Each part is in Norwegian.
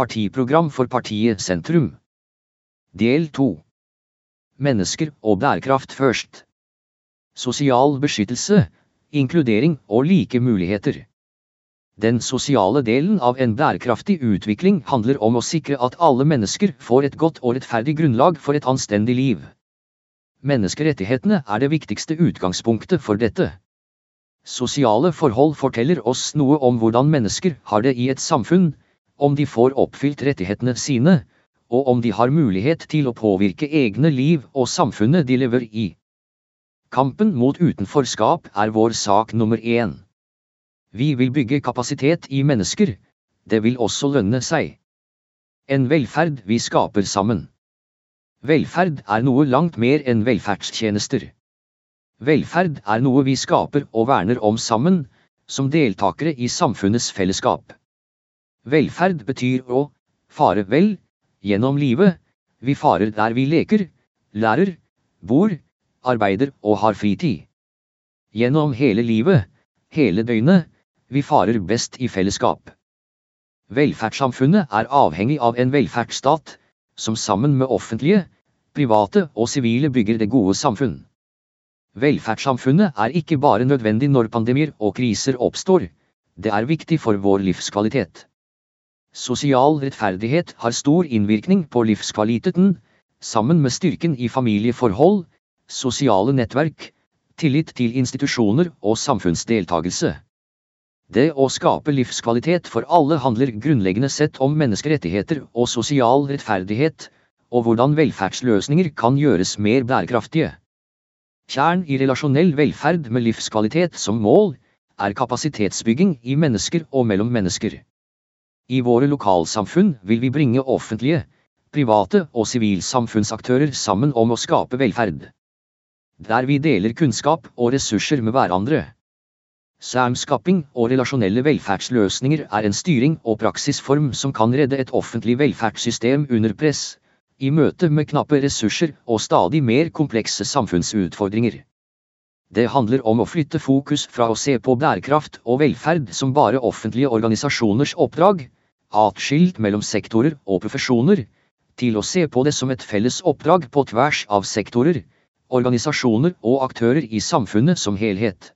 Partiprogram for partiet Sentrum. Del 2. Mennesker og bærekraft først. Sosial beskyttelse, inkludering og like muligheter. Den sosiale delen av en bærekraftig utvikling handler om å sikre at alle mennesker får et godt og rettferdig grunnlag for et anstendig liv. Menneskerettighetene er det viktigste utgangspunktet for dette. Sosiale forhold forteller oss noe om hvordan mennesker har det i et samfunn, om de får oppfylt rettighetene sine, og om de har mulighet til å påvirke egne liv og samfunnet de lever i. Kampen mot utenforskap er vår sak nummer én. Vi vil bygge kapasitet i mennesker, det vil også lønne seg. En velferd vi skaper sammen. Velferd er noe langt mer enn velferdstjenester. Velferd er noe vi skaper og verner om sammen, som deltakere i samfunnets fellesskap. Velferd betyr å fare vel gjennom livet, vi farer der vi leker, lærer, bor, arbeider og har fritid. Gjennom hele livet, hele døgnet, vi farer best i fellesskap. Velferdssamfunnet er avhengig av en velferdsstat, som sammen med offentlige, private og sivile bygger det gode samfunn. Velferdssamfunnet er ikke bare nødvendig når pandemier og kriser oppstår, det er viktig for vår livskvalitet. Sosial rettferdighet har stor innvirkning på livskvaliteten, sammen med styrken i familieforhold, sosiale nettverk, tillit til institusjoner og samfunnsdeltagelse. Det å skape livskvalitet for alle handler grunnleggende sett om menneskerettigheter og sosial rettferdighet, og hvordan velferdsløsninger kan gjøres mer bærekraftige. Kjern i relasjonell velferd med livskvalitet som mål, er kapasitetsbygging i mennesker og mellom mennesker. I våre lokalsamfunn vil vi bringe offentlige, private og sivilsamfunnsaktører sammen om å skape velferd. Der vi deler kunnskap og ressurser med hverandre. Samskaping og relasjonelle velferdsløsninger er en styring og praksisform som kan redde et offentlig velferdssystem under press, i møte med knappe ressurser og stadig mer komplekse samfunnsutfordringer. Det handler om å flytte fokus fra å se på bærekraft og velferd som bare offentlige organisasjoners oppdrag, atskilt mellom sektorer og profesjoner, til å se på det som et felles oppdrag på tvers av sektorer, organisasjoner og aktører i samfunnet som helhet.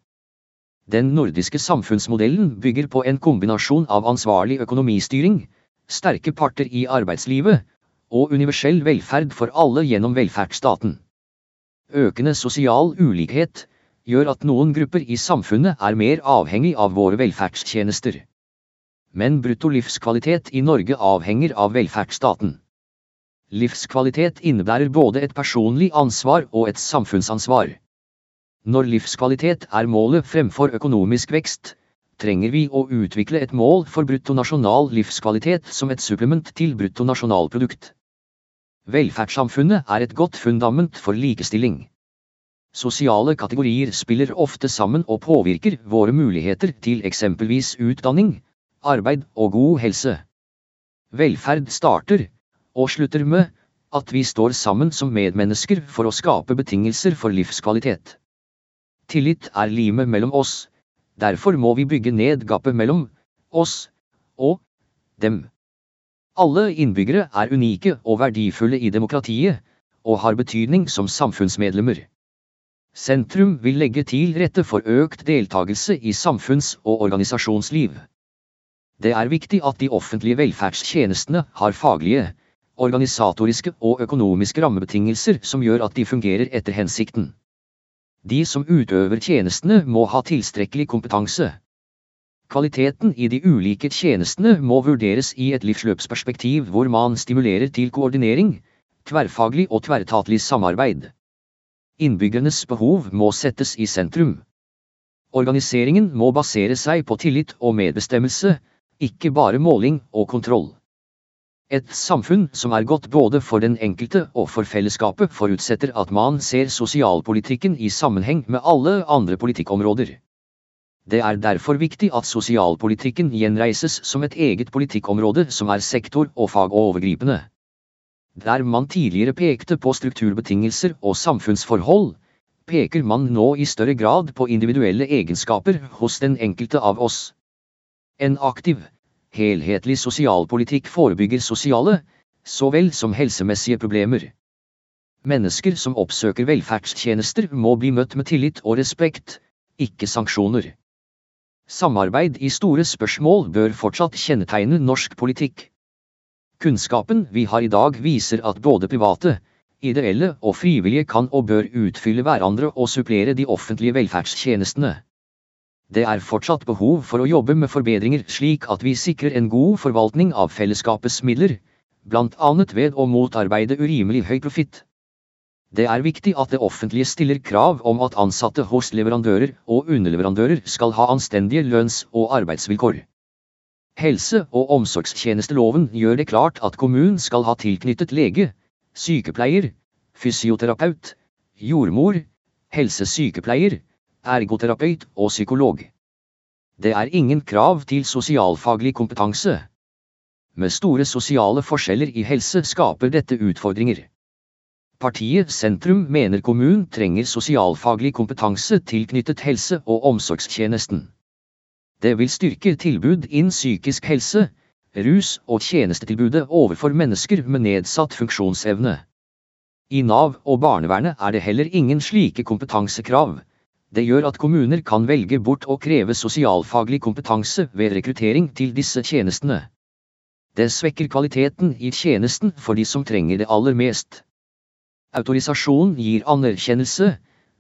Den nordiske samfunnsmodellen bygger på en kombinasjon av ansvarlig økonomistyring, sterke parter i arbeidslivet, og universell velferd for alle gjennom velferdsstaten. Økende sosial ulikhet gjør at noen grupper i samfunnet er mer avhengig av våre velferdstjenester. Men brutto livskvalitet i Norge avhenger av velferdsstaten. Livskvalitet innebærer både et personlig ansvar og et samfunnsansvar. Når livskvalitet er målet fremfor økonomisk vekst, trenger vi å utvikle et mål for bruttonasjonal livskvalitet som et supplement til bruttonasjonalprodukt. Velferdssamfunnet er et godt fundament for likestilling. Sosiale kategorier spiller ofte sammen og påvirker våre muligheter til eksempelvis utdanning, arbeid og god helse. Velferd starter, og slutter med, at vi står sammen som medmennesker for å skape betingelser for livskvalitet. Tillit er limet mellom oss. Derfor må vi bygge ned gapet mellom oss og dem. Alle innbyggere er unike og verdifulle i demokratiet, og har betydning som samfunnsmedlemmer. Sentrum vil legge til rette for økt deltakelse i samfunns- og organisasjonsliv. Det er viktig at de offentlige velferdstjenestene har faglige, organisatoriske og økonomiske rammebetingelser som gjør at de fungerer etter hensikten. De som utøver tjenestene må ha tilstrekkelig kompetanse. Kvaliteten i de ulike tjenestene må vurderes i et livsløpsperspektiv hvor man stimulerer til koordinering, tverrfaglig og tverretatlig samarbeid. Innbyggernes behov må settes i sentrum. Organiseringen må basere seg på tillit og medbestemmelse, ikke bare måling og kontroll. Et samfunn som er godt både for den enkelte og for fellesskapet forutsetter at man ser sosialpolitikken i sammenheng med alle andre politikkområder. Det er derfor viktig at sosialpolitikken gjenreises som et eget politikkområde som er sektor- og fagovergripende. Der man tidligere pekte på strukturbetingelser og samfunnsforhold, peker man nå i større grad på individuelle egenskaper hos den enkelte av oss. En aktiv, helhetlig sosialpolitikk forebygger sosiale, så vel som helsemessige problemer. Mennesker som oppsøker velferdstjenester må bli møtt med tillit og respekt, ikke sanksjoner. Samarbeid i store spørsmål bør fortsatt kjennetegne norsk politikk. Kunnskapen vi har i dag viser at både private, ideelle og frivillige kan og bør utfylle hverandre og supplere de offentlige velferdstjenestene. Det er fortsatt behov for å jobbe med forbedringer slik at vi sikrer en god forvaltning av fellesskapets midler, annet ved å motarbeide urimelig høy profitt. Det er viktig at det offentlige stiller krav om at ansatte hos leverandører og underleverandører skal ha anstendige lønns- og arbeidsvilkår. Helse- og omsorgstjenesteloven gjør det klart at kommunen skal ha tilknyttet lege, sykepleier, fysioterapeut, jordmor, helsesykepleier, ergoterapeut og psykolog. Det er ingen krav til sosialfaglig kompetanse. Med store sosiale forskjeller i helse skaper dette utfordringer. Partiet Sentrum mener kommunen trenger sosialfaglig kompetanse tilknyttet helse- og omsorgstjenesten. Det vil styrke tilbud innen psykisk helse, rus og tjenestetilbudet overfor mennesker med nedsatt funksjonsevne. I Nav og barnevernet er det heller ingen slike kompetansekrav. Det gjør at kommuner kan velge bort å kreve sosialfaglig kompetanse ved rekruttering til disse tjenestene. Det svekker kvaliteten i tjenesten for de som trenger det aller mest. Autorisasjon gir anerkjennelse,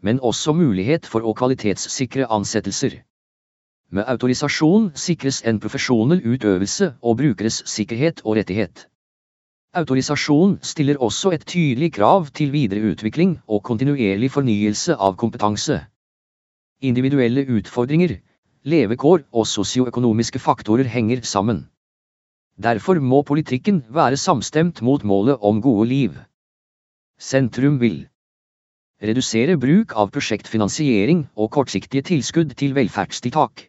men også mulighet for å kvalitetssikre ansettelser. Med autorisasjon sikres en profesjonell utøvelse og brukeres sikkerhet og rettighet. Autorisasjon stiller også et tydelig krav til videreutvikling og kontinuerlig fornyelse av kompetanse. Individuelle utfordringer, levekår og sosioøkonomiske faktorer henger sammen. Derfor må politikken være samstemt mot målet om gode liv. Sentrum vil redusere bruk av prosjektfinansiering og kortsiktige tilskudd til velferdstiltak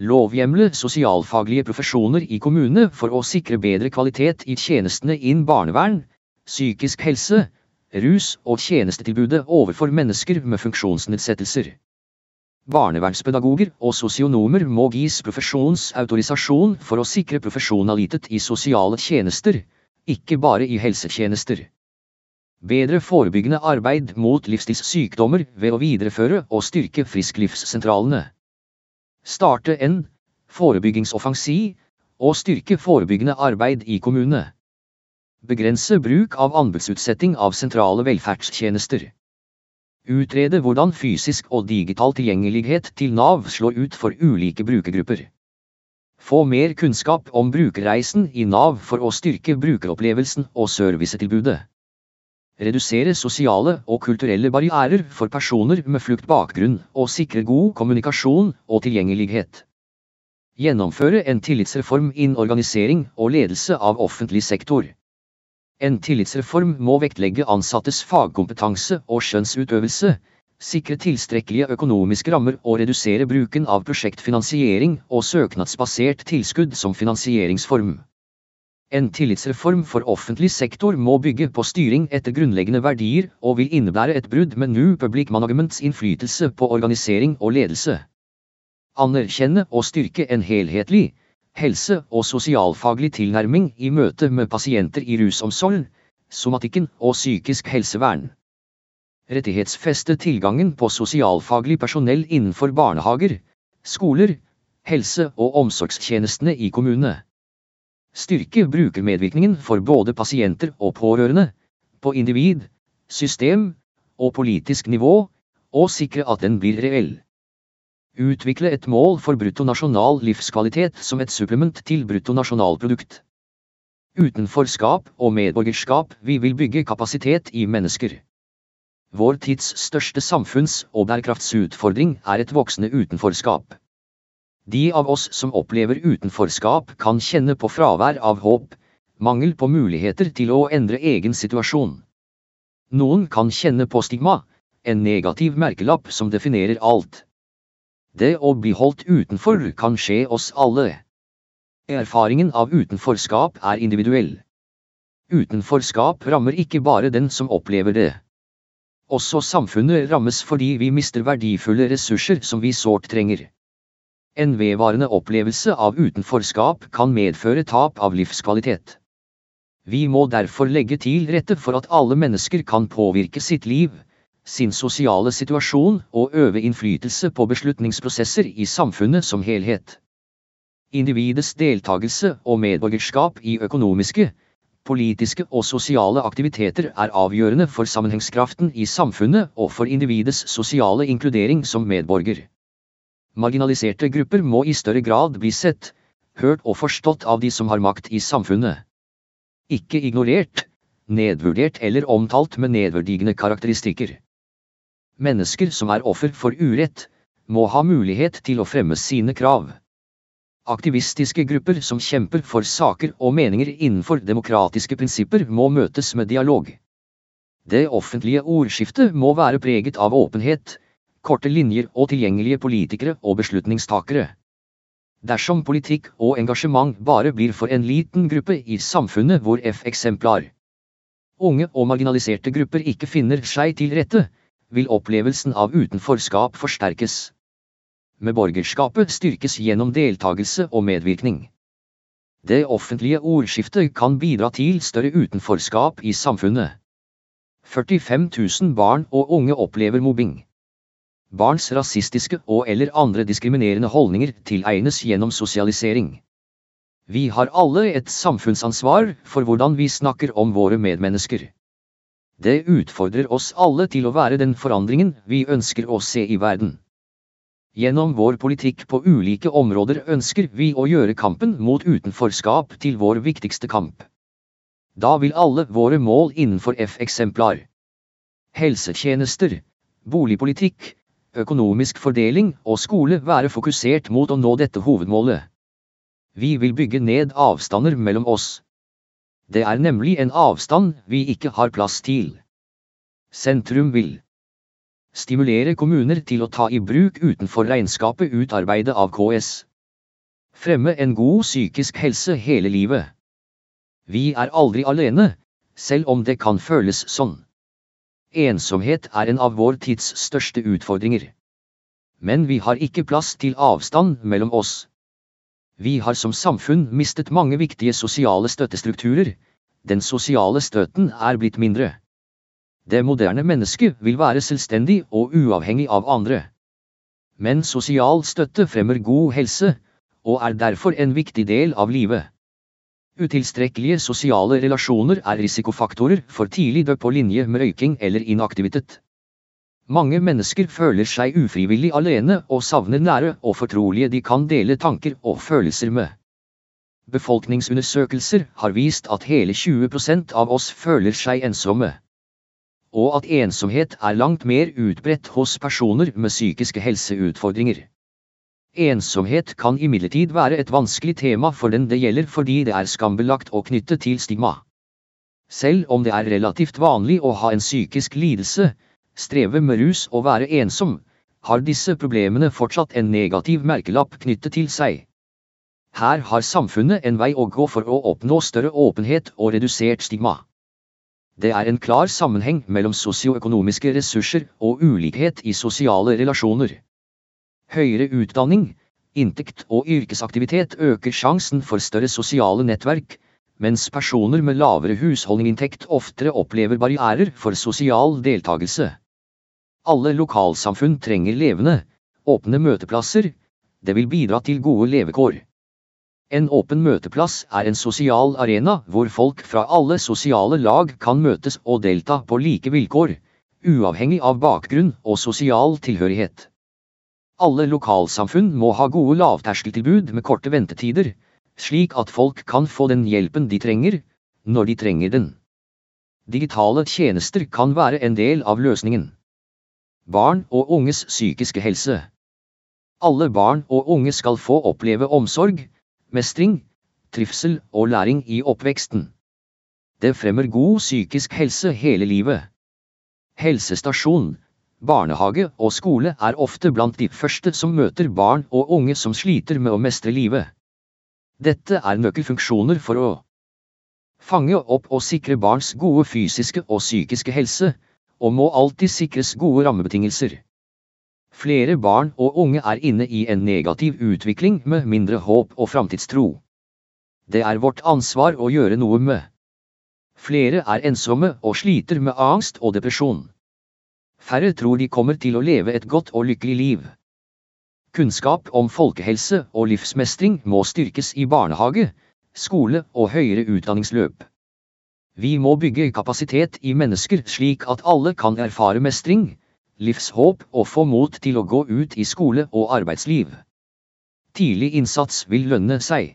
lovhjemle sosialfaglige profesjoner i kommunene for å sikre bedre kvalitet i tjenestene innen barnevern, psykisk helse, rus og tjenestetilbudet overfor mennesker med funksjonsnedsettelser. Barnevernspedagoger og sosionomer må gis profesjonsautorisasjon for å sikre profesjonalitet i sosiale tjenester, ikke bare i helsetjenester. Bedre forebyggende arbeid mot livsstilssykdommer ved å videreføre og styrke frisklivssentralene. Starte en forebyggingsoffensiv og styrke forebyggende arbeid i kommunene. Begrense bruk av anbudsutsetting av sentrale velferdstjenester. Utrede hvordan fysisk og digital tilgjengelighet til Nav slår ut for ulike brukergrupper. Få mer kunnskap om brukerreisen i Nav for å styrke brukeropplevelsen og servicetilbudet redusere sosiale og kulturelle barrierer for personer med fluktbakgrunn og sikre god kommunikasjon og tilgjengelighet. Gjennomføre en tillitsreform innen organisering og ledelse av offentlig sektor. En tillitsreform må vektlegge ansattes fagkompetanse og skjønnsutøvelse, sikre tilstrekkelige økonomiske rammer og redusere bruken av prosjektfinansiering og søknadsbasert tilskudd som finansieringsform. En tillitsreform for offentlig sektor må bygge på styring etter grunnleggende verdier og vil innebære et brudd med New Public Managements innflytelse på organisering og ledelse. Anerkjenne og styrke en helhetlig, helse- og sosialfaglig tilnærming i møte med pasienter i rusomsorg, somatikken og psykisk helsevern. Rettighetsfeste tilgangen på sosialfaglig personell innenfor barnehager, skoler, helse- og omsorgstjenestene i kommunene. Styrke brukermedvirkningen for både pasienter og pårørende, på individ, system og politisk nivå, og sikre at den blir reell. Utvikle et mål for bruttonasjonal livskvalitet som et supplement til bruttonasjonalprodukt. Utenforskap og medborgerskap Vi vil bygge kapasitet i mennesker. Vår tids største samfunns- og bærekraftsutfordring er et voksende utenforskap. De av oss som opplever utenforskap kan kjenne på fravær av håp, mangel på muligheter til å endre egen situasjon. Noen kan kjenne på stigma, en negativ merkelapp som definerer alt. Det å bli holdt utenfor kan skje oss alle. Erfaringen av utenforskap er individuell. Utenforskap rammer ikke bare den som opplever det. Også samfunnet rammes fordi vi mister verdifulle ressurser som vi sårt trenger. En vedvarende opplevelse av utenforskap kan medføre tap av livskvalitet. Vi må derfor legge til rette for at alle mennesker kan påvirke sitt liv, sin sosiale situasjon og øve innflytelse på beslutningsprosesser i samfunnet som helhet. Individets deltakelse og medborgerskap i økonomiske, politiske og sosiale aktiviteter er avgjørende for sammenhengskraften i samfunnet og for individets sosiale inkludering som medborger. Marginaliserte grupper må i større grad bli sett, hørt og forstått av de som har makt i samfunnet. Ikke ignorert, nedvurdert eller omtalt med nedverdigende karakteristikker. Mennesker som er offer for urett, må ha mulighet til å fremme sine krav. Aktivistiske grupper som kjemper for saker og meninger innenfor demokratiske prinsipper må møtes med dialog. Det offentlige ordskiftet må være preget av åpenhet, korte linjer og tilgjengelige politikere og beslutningstakere. Dersom politikk og engasjement bare blir for en liten gruppe i samfunnet hvor F-eksemplar unge og marginaliserte grupper ikke finner seg til rette, vil opplevelsen av utenforskap forsterkes med borgerskapet styrkes gjennom deltakelse og medvirkning. Det offentlige ordskiftet kan bidra til større utenforskap i samfunnet. 45 000 barn og unge opplever mobbing. Barns rasistiske og eller andre diskriminerende holdninger tilegnes gjennom sosialisering. Vi har alle et samfunnsansvar for hvordan vi snakker om våre medmennesker. Det utfordrer oss alle til å være den forandringen vi ønsker å se i verden. Gjennom vår politikk på ulike områder ønsker vi å gjøre kampen mot utenforskap til vår viktigste kamp. Da vil alle våre mål innenfor F-eksemplar helsetjenester, boligpolitikk, økonomisk fordeling og skole være fokusert mot å nå dette hovedmålet. Vi vil bygge ned avstander mellom oss. Det er nemlig en avstand vi ikke har plass til. Sentrum vil Stimulere kommuner til å ta i bruk utenfor regnskapet utarbeidet av KS. Fremme en god psykisk helse hele livet. Vi er aldri alene, selv om det kan føles sånn. Ensomhet er en av vår tids største utfordringer. Men vi har ikke plass til avstand mellom oss. Vi har som samfunn mistet mange viktige sosiale støttestrukturer. Den sosiale støten er blitt mindre. Det moderne mennesket vil være selvstendig og uavhengig av andre. Men sosial støtte fremmer god helse, og er derfor en viktig del av livet. Utilstrekkelige sosiale relasjoner er risikofaktorer for tidlig død på linje med røyking eller inaktivitet. Mange mennesker føler seg ufrivillig alene og savner nære og fortrolige de kan dele tanker og følelser med. Befolkningsundersøkelser har vist at hele 20% av oss føler seg ensomme og at ensomhet er langt mer utbredt hos personer med psykiske helseutfordringer. Ensomhet kan imidlertid være et vanskelig tema for den det gjelder fordi det er skambelagt og knyttet til stigma. Selv om det er relativt vanlig å ha en psykisk lidelse, streve med rus og være ensom, har disse problemene fortsatt en negativ merkelapp knyttet til seg. Her har samfunnet en vei å gå for å oppnå større åpenhet og redusert stigma. Det er en klar sammenheng mellom sosioøkonomiske ressurser og ulikhet i sosiale relasjoner. Høyere utdanning, inntekt og yrkesaktivitet øker sjansen for større sosiale nettverk, mens personer med lavere husholdninginntekt oftere opplever barrierer for sosial deltakelse. Alle lokalsamfunn trenger levende, åpne møteplasser, det vil bidra til gode levekår. En åpen møteplass er en sosial arena hvor folk fra alle sosiale lag kan møtes og delta på like vilkår, uavhengig av bakgrunn og sosial tilhørighet. Alle lokalsamfunn må ha gode lavterskeltilbud med korte ventetider, slik at folk kan få den hjelpen de trenger, når de trenger den. Digitale tjenester kan være en del av løsningen. Barn og unges psykiske helse. Alle barn og unge skal få oppleve omsorg, mestring, trivsel og læring i oppveksten. Det fremmer god psykisk helse hele livet. Helsestasjon, barnehage og skole er ofte blant de første som møter barn og unge som sliter med å mestre livet. Dette er nøkkelfunksjoner for å fange opp og sikre barns gode fysiske og psykiske helse, og må alltid sikres gode rammebetingelser. Flere barn og unge er inne i en negativ utvikling med mindre håp og framtidstro. Det er vårt ansvar å gjøre noe med. Flere er ensomme og sliter med angst og depresjon. Færre tror de kommer til å leve et godt og lykkelig liv. Kunnskap om folkehelse og livsmestring må styrkes i barnehage, skole og høyere utdanningsløp. Vi må bygge kapasitet i mennesker slik at alle kan erfare mestring, livshåp og få mot til å gå ut i skole og arbeidsliv. Tidlig innsats vil lønne seg.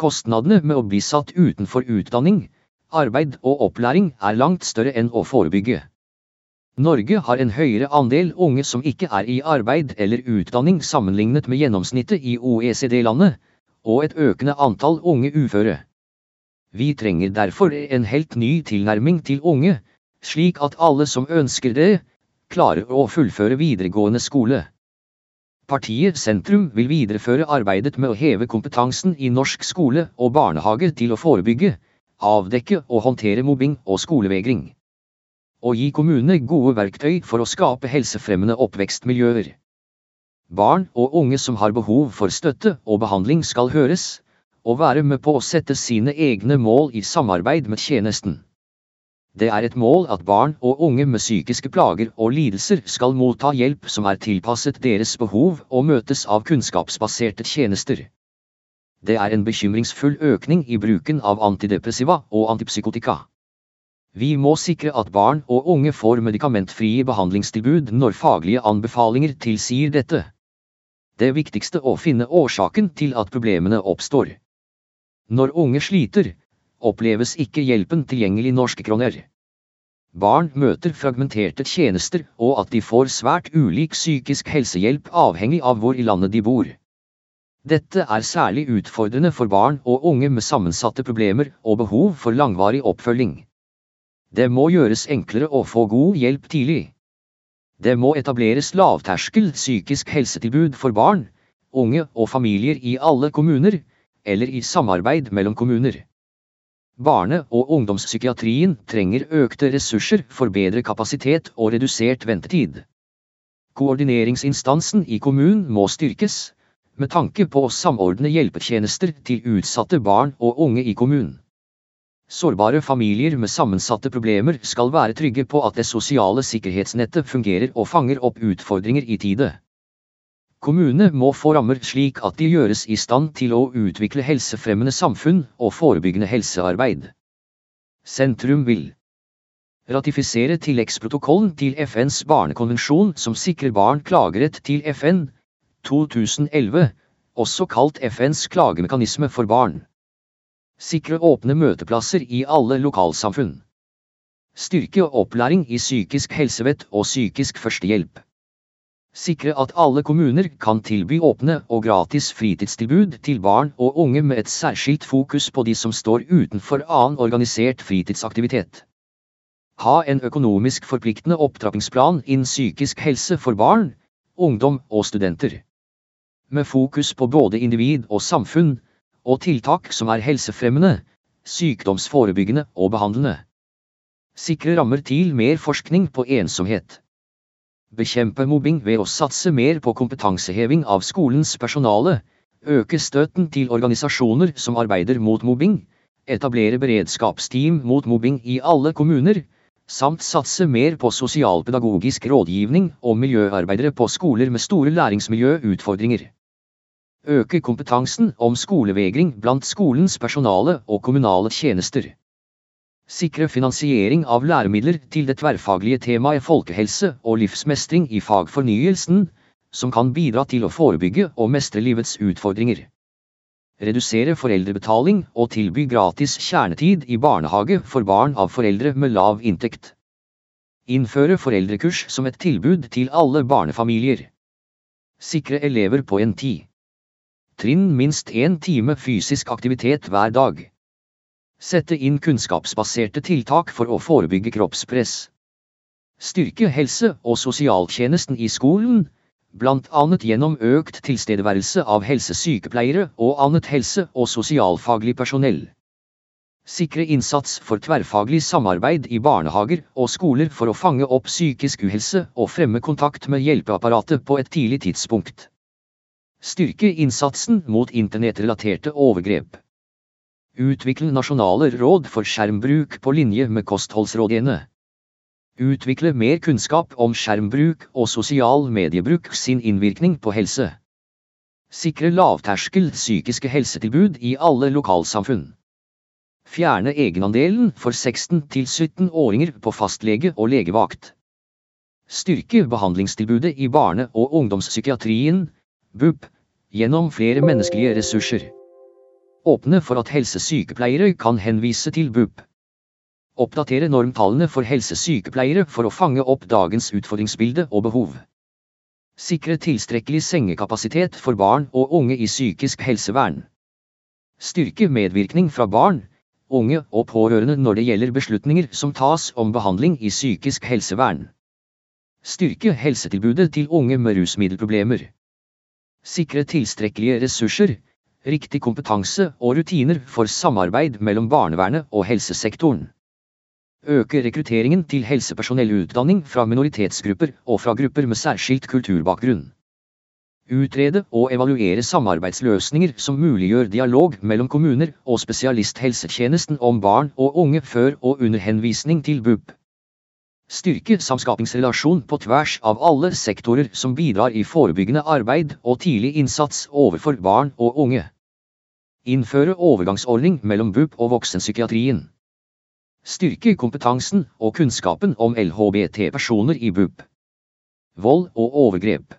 Kostnadene med å bli satt utenfor utdanning, arbeid og opplæring er langt større enn å forebygge. Norge har en høyere andel unge som ikke er i arbeid eller utdanning sammenlignet med gjennomsnittet i OECD-landet, og et økende antall unge uføre. Vi trenger derfor en helt ny tilnærming til unge, slik at alle som ønsker det, klarer å fullføre videregående skole. Partiet Sentrum vil videreføre arbeidet med å heve kompetansen i norsk skole og barnehage til å forebygge, avdekke og håndtere mobbing og skolevegring og gi kommunene gode verktøy for å skape helsefremmende oppvekstmiljøer. Barn og unge som har behov for støtte og behandling skal høres, og være med på å sette sine egne mål i samarbeid med tjenesten. Det er et mål at barn og unge med psykiske plager og lidelser skal motta hjelp som er tilpasset deres behov og møtes av kunnskapsbaserte tjenester. Det er en bekymringsfull økning i bruken av antidepressiva og antipsykotika. Vi må sikre at barn og unge får medikamentfrie behandlingstilbud når faglige anbefalinger tilsier dette. Det viktigste å finne årsaken til at problemene oppstår. Når unge sliter, oppleves ikke hjelpen tilgjengelig norske kroner. Barn møter fragmenterte tjenester og at de får svært ulik psykisk helsehjelp avhengig av hvor i landet de bor. Dette er særlig utfordrende for barn og unge med sammensatte problemer og behov for langvarig oppfølging. Det må gjøres enklere å få god hjelp tidlig. Det må etableres lavterskel psykisk helsetilbud for barn, unge og familier i alle kommuner, eller i samarbeid mellom kommuner. Barne- og ungdomspsykiatrien trenger økte ressurser for bedre kapasitet og redusert ventetid. Koordineringsinstansen i kommunen må styrkes, med tanke på å samordne hjelpetjenester til utsatte barn og unge i kommunen. Sårbare familier med sammensatte problemer skal være trygge på at det sosiale sikkerhetsnettet fungerer og fanger opp utfordringer i tide. Kommunene må få rammer slik at de gjøres i stand til å utvikle helsefremmende samfunn og forebyggende helsearbeid. Sentrum vil ratifisere tilleggsprotokollen til FNs barnekonvensjon som sikrer barn klagerett til FN 2011, også kalt FNs klagemekanisme for barn. Sikre åpne møteplasser i alle lokalsamfunn. Styrke opplæring i psykisk helsevett og psykisk førstehjelp. Sikre at alle kommuner kan tilby åpne og gratis fritidstilbud til barn og unge med et særskilt fokus på de som står utenfor annen organisert fritidsaktivitet. Ha en økonomisk forpliktende opptrappingsplan innen psykisk helse for barn, ungdom og studenter. Med fokus på både individ og samfunn, og tiltak som er helsefremmende, sykdomsforebyggende og behandlende. Sikre rammer til mer forskning på ensomhet. Bekjempe mobbing ved å satse mer på kompetanseheving av skolens personale, øke støtten til organisasjoner som arbeider mot mobbing, etablere beredskapsteam mot mobbing i alle kommuner, samt satse mer på sosialpedagogisk rådgivning og miljøarbeidere på skoler med store læringsmiljøutfordringer. Øke kompetansen om skolevegring blant skolens personale og kommunale tjenester. Sikre finansiering av læremidler til det tverrfaglige temaet folkehelse og livsmestring i fagfornyelsen, som kan bidra til å forebygge og mestre livets utfordringer. Redusere foreldrebetaling og tilby gratis kjernetid i barnehage for barn av foreldre med lav inntekt. Innføre foreldrekurs som et tilbud til alle barnefamilier. Sikre elever på en tid. Trinn minst én time fysisk aktivitet hver dag. Sette inn kunnskapsbaserte tiltak for å forebygge kroppspress. Styrke helse- og sosialtjenesten i skolen, annet gjennom økt tilstedeværelse av helsesykepleiere og annet helse- og sosialfaglig personell. Sikre innsats for tverrfaglig samarbeid i barnehager og skoler for å fange opp psykisk uhelse og fremme kontakt med hjelpeapparatet på et tidlig tidspunkt. Styrke innsatsen mot internettrelaterte overgrep. Utvikle nasjonale råd for skjermbruk på linje med kostholdsrådene. Utvikle mer kunnskap om skjermbruk og sosial mediebruk sin innvirkning på helse. Sikre lavterskel psykiske helsetilbud i alle lokalsamfunn. Fjerne egenandelen for 16-17-åringer på fastlege og legevakt. Styrke behandlingstilbudet i barne- og ungdomspsykiatrien, BUP, gjennom flere menneskelige ressurser. Åpne for at helsesykepleiere kan henvise til BUP. Oppdatere normtallene for helsesykepleiere for å fange opp dagens utfordringsbilde og behov. Sikre tilstrekkelig sengekapasitet for barn og unge i psykisk helsevern. Styrke medvirkning fra barn, unge og pårørende når det gjelder beslutninger som tas om behandling i psykisk helsevern. Styrke helsetilbudet til unge med rusmiddelproblemer. Sikre tilstrekkelige ressurser, riktig kompetanse og rutiner for samarbeid mellom barnevernet og helsesektoren. Øke rekrutteringen til helsepersonellutdanning fra minoritetsgrupper og fra grupper med særskilt kulturbakgrunn. Utrede og evaluere samarbeidsløsninger som muliggjør dialog mellom kommuner og spesialisthelsetjenesten om barn og unge før og under henvisning til BUP. Styrke samskapingsrelasjon på tvers av alle sektorer som bidrar i forebyggende arbeid og tidlig innsats overfor barn og unge. Innføre overgangsordning mellom BUP og voksenpsykiatrien. Styrke kompetansen og kunnskapen om LHBT-personer i BUP. Vold og overgrep.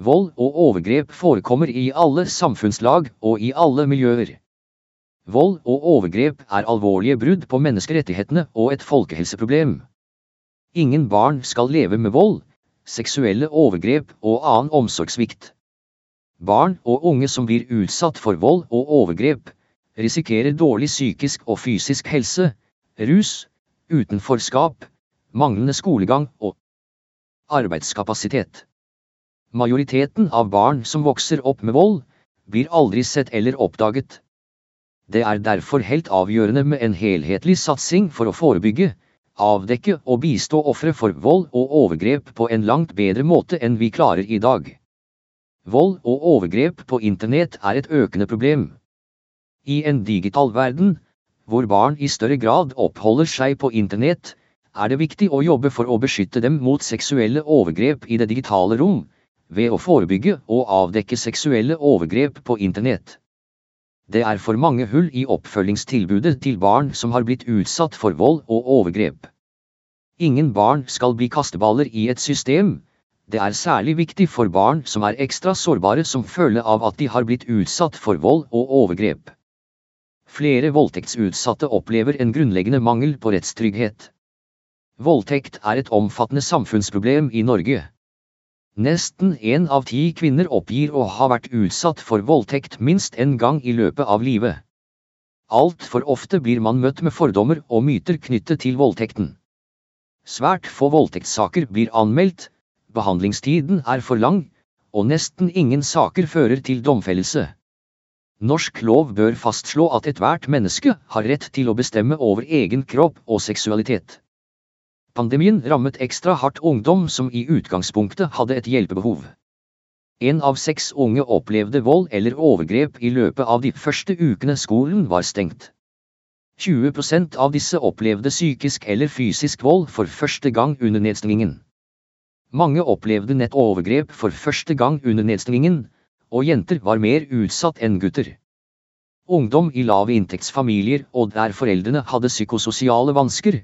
Vold og overgrep forekommer i alle samfunnslag og i alle miljøer. Vold og overgrep er alvorlige brudd på menneskerettighetene og et folkehelseproblem. Ingen barn skal leve med vold, seksuelle overgrep og annen omsorgssvikt. Barn og unge som blir utsatt for vold og overgrep, risikerer dårlig psykisk og fysisk helse, rus, utenforskap, manglende skolegang og arbeidskapasitet. Majoriteten av barn som vokser opp med vold, blir aldri sett eller oppdaget. Det er derfor helt avgjørende med en helhetlig satsing for å forebygge, avdekke og bistå ofre for vold og overgrep på en langt bedre måte enn vi klarer i dag. Vold og overgrep på internett er et økende problem. I en digital verden, hvor barn i større grad oppholder seg på internett, er det viktig å jobbe for å beskytte dem mot seksuelle overgrep i det digitale rom, ved å forebygge og avdekke seksuelle overgrep på internett. Det er for mange hull i oppfølgingstilbudet til barn som har blitt utsatt for vold og overgrep. Ingen barn skal bli kasteballer i et system. Det er særlig viktig for barn som er ekstra sårbare som følge av at de har blitt utsatt for vold og overgrep. Flere voldtektsutsatte opplever en grunnleggende mangel på rettstrygghet. Voldtekt er et omfattende samfunnsproblem i Norge. Nesten én av ti kvinner oppgir å ha vært utsatt for voldtekt minst en gang i løpet av livet. Altfor ofte blir man møtt med fordommer og myter knyttet til voldtekten. Svært få voldtektssaker blir anmeldt, behandlingstiden er for lang, og nesten ingen saker fører til domfellelse. Norsk lov bør fastslå at ethvert menneske har rett til å bestemme over egen kropp og seksualitet. Pandemien rammet ekstra hardt ungdom som i utgangspunktet hadde et hjelpebehov. En av seks unge opplevde vold eller overgrep i løpet av de første ukene skolen var stengt. 20% av disse opplevde psykisk eller fysisk vold for første gang under nedstengingen. Mange opplevde nettovergrep for første gang under nedstengingen, og jenter var mer utsatt enn gutter. Ungdom i lave inntektsfamilier og der foreldrene hadde psykososiale vansker,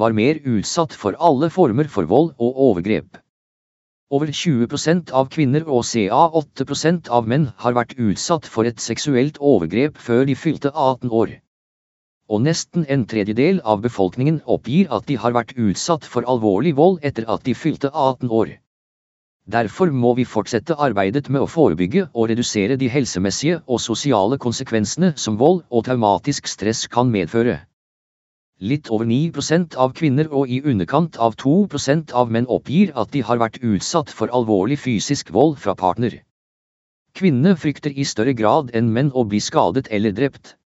var mer utsatt for alle former for vold og overgrep. Over 20% av kvinner og ca 8% av menn har vært utsatt for et seksuelt overgrep før de fylte 18 år. Og nesten en tredjedel av befolkningen oppgir at de har vært utsatt for alvorlig vold etter at de fylte 18 år. Derfor må vi fortsette arbeidet med å forebygge og redusere de helsemessige og sosiale konsekvensene som vold og traumatisk stress kan medføre. Litt over 9% av kvinner og i underkant av 2% av menn oppgir at de har vært utsatt for alvorlig fysisk vold fra partner. Kvinnene frykter i større grad enn menn å bli skadet eller drept.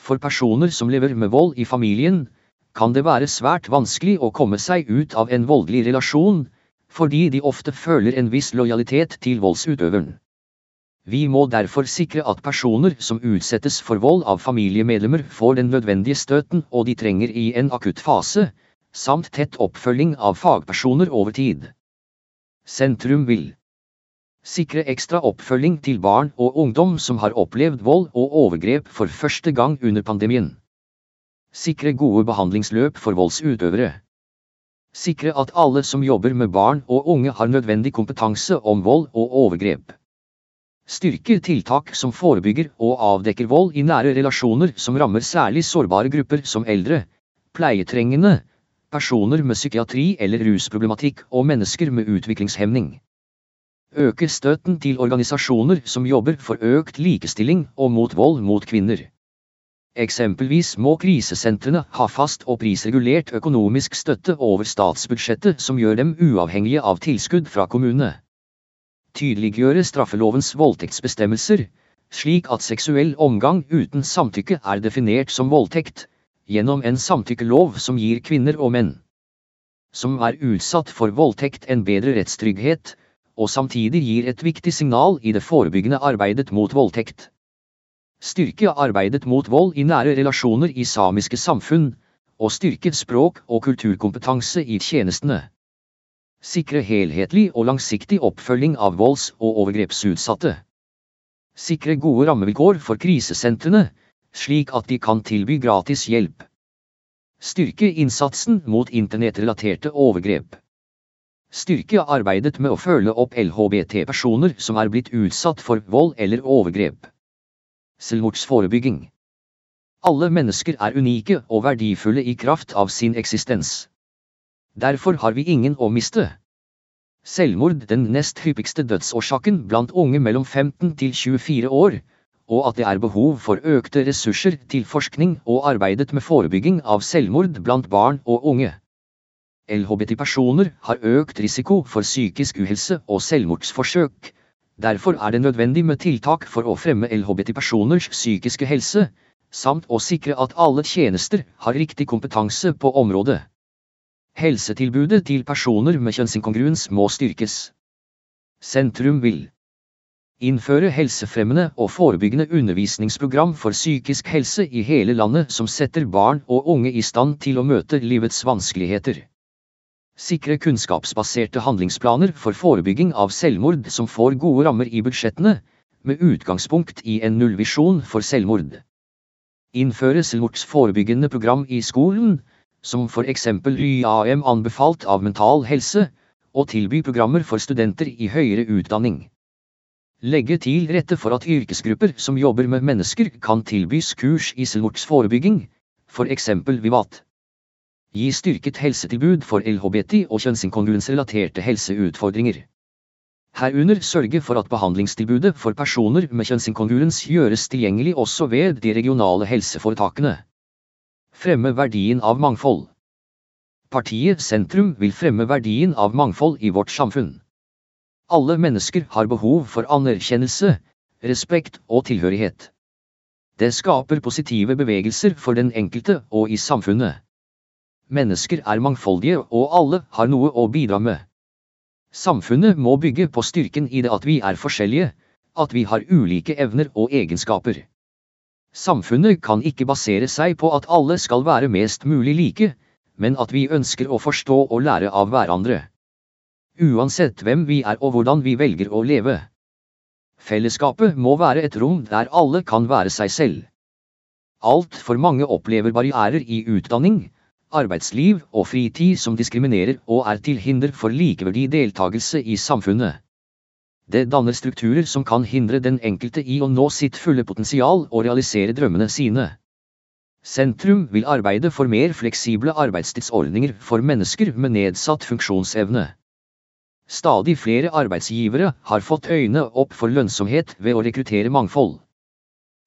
For personer som lever med vold i familien, kan det være svært vanskelig å komme seg ut av en voldelig relasjon, fordi de ofte føler en viss lojalitet til voldsutøveren. Vi må derfor sikre at personer som utsettes for vold av familiemedlemmer får den nødvendige støten og de trenger i en akutt fase, samt tett oppfølging av fagpersoner over tid. Sentrum vil sikre ekstra oppfølging til barn og ungdom som har opplevd vold og overgrep for første gang under pandemien. Sikre gode behandlingsløp for voldsutøvere. Sikre at alle som jobber med barn og unge har nødvendig kompetanse om vold og overgrep. Styrke tiltak som forebygger og avdekker vold i nære relasjoner som rammer særlig sårbare grupper som eldre, pleietrengende, personer med psykiatri eller rusproblematikk og mennesker med utviklingshemning. Øke støtten til organisasjoner som jobber for økt likestilling og mot vold mot kvinner. Eksempelvis må krisesentrene ha fast og prisregulert økonomisk støtte over statsbudsjettet som gjør dem uavhengige av tilskudd fra kommunene. Tydeliggjøre straffelovens voldtektsbestemmelser, slik at seksuell omgang uten samtykke er definert som voldtekt, gjennom en samtykkelov som gir kvinner og menn som er utsatt for voldtekt en bedre rettstrygghet, og samtidig gir et viktig signal i det forebyggende arbeidet mot voldtekt. Styrke arbeidet mot vold i nære relasjoner i samiske samfunn, og styrke språk- og kulturkompetanse i tjenestene. Sikre helhetlig og langsiktig oppfølging av volds- og overgrepsutsatte. Sikre gode rammevilkår for krisesentrene, slik at de kan tilby gratis hjelp. Styrke innsatsen mot internettrelaterte overgrep. Styrke arbeidet med å følge opp LHBT-personer som er blitt utsatt for vold eller overgrep. Selvmordsforebygging. Alle mennesker er unike og verdifulle i kraft av sin eksistens. Derfor har vi ingen å miste. Selvmord den nest hyppigste dødsårsaken blant unge mellom 15 til 24 år, og at det er behov for økte ressurser til forskning og arbeidet med forebygging av selvmord blant barn og unge. LHBT-personer har økt risiko for psykisk uhelse og selvmordsforsøk, Derfor er det nødvendig med tiltak for å fremme LHBT-personers psykiske helse, samt å sikre at alle tjenester har riktig kompetanse på området. Helsetilbudet til personer med kjønnsinkongruens må styrkes. Sentrum vil innføre helsefremmende og forebyggende undervisningsprogram for psykisk helse i hele landet som setter barn og unge i stand til å møte livets vanskeligheter. Sikre kunnskapsbaserte handlingsplaner for forebygging av selvmord som får gode rammer i budsjettene, med utgangspunkt i en nullvisjon for selvmord. Innføre selvmordsforebyggende program i skolen, som for eksempel YAM anbefalt av Mental Helse, og tilby programmer for studenter i høyere utdanning. Legge til rette for at yrkesgrupper som jobber med mennesker kan tilbys kurs i selvmordsforebygging, for eksempel Vivat. Gi styrket helsetilbud for LHBT og kjønnsinkongruensrelaterte helseutfordringer. Herunder sørge for at behandlingstilbudet for personer med kjønnsinkongruens gjøres tilgjengelig også ved de regionale helseforetakene. Fremme verdien av mangfold. Partiet Sentrum vil fremme verdien av mangfold i vårt samfunn. Alle mennesker har behov for anerkjennelse, respekt og tilhørighet. Det skaper positive bevegelser for den enkelte og i samfunnet. Mennesker er mangfoldige og alle har noe å bidra med. Samfunnet må bygge på styrken i det at vi er forskjellige, at vi har ulike evner og egenskaper. Samfunnet kan ikke basere seg på at alle skal være mest mulig like, men at vi ønsker å forstå og lære av hverandre. Uansett hvem vi er og hvordan vi velger å leve. Fellesskapet må være et rom der alle kan være seg selv. Altfor mange opplever barrierer i utdanning, arbeidsliv og fritid som diskriminerer og er til hinder for likeverdig deltakelse i samfunnet. Det danner strukturer som kan hindre den enkelte i å nå sitt fulle potensial og realisere drømmene sine. Sentrum vil arbeide for mer fleksible arbeidstidsordninger for mennesker med nedsatt funksjonsevne. Stadig flere arbeidsgivere har fått øynene opp for lønnsomhet ved å rekruttere mangfold.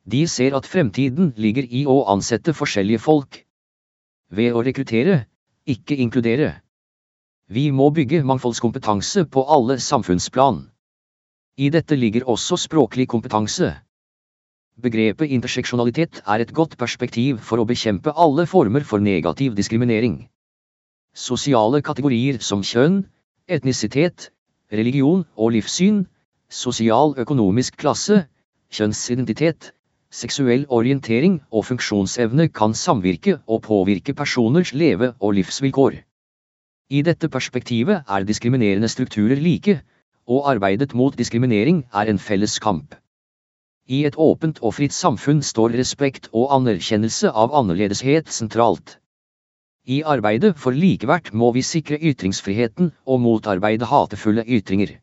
De ser at fremtiden ligger i å ansette forskjellige folk, ved å rekruttere, ikke inkludere. Vi må bygge mangfoldskompetanse på alle samfunnsplan. I dette ligger også språklig kompetanse. Begrepet interseksjonalitet er et godt perspektiv for å bekjempe alle former for negativ diskriminering. Sosiale kategorier som kjønn, etnisitet, religion og livssyn, sosial-økonomisk klasse, kjønnsidentitet, seksuell orientering og funksjonsevne kan samvirke og påvirke personers leve- og livsvilkår. I dette perspektivet er diskriminerende strukturer like, og arbeidet mot diskriminering er en felles kamp. I et åpent og fritt samfunn står respekt og anerkjennelse av annerledeshet sentralt. I arbeidet for likeverd må vi sikre ytringsfriheten og motarbeide hatefulle ytringer.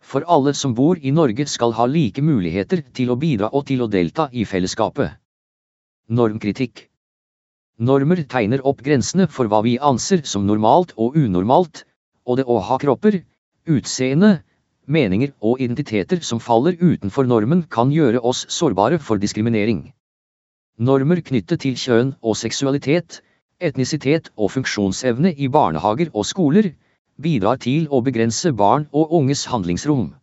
For alle som bor i Norge skal ha like muligheter til å bidra og til å delta i fellesskapet. Normkritikk Normer tegner opp grensene for hva vi anser som normalt og unormalt, og det å ha kropper, utseende, meninger og identiteter som faller utenfor normen kan gjøre oss sårbare for diskriminering. Normer knyttet til kjønn og seksualitet, etnisitet og funksjonsevne i barnehager og skoler, bidrar til å begrense barn og unges handlingsrom.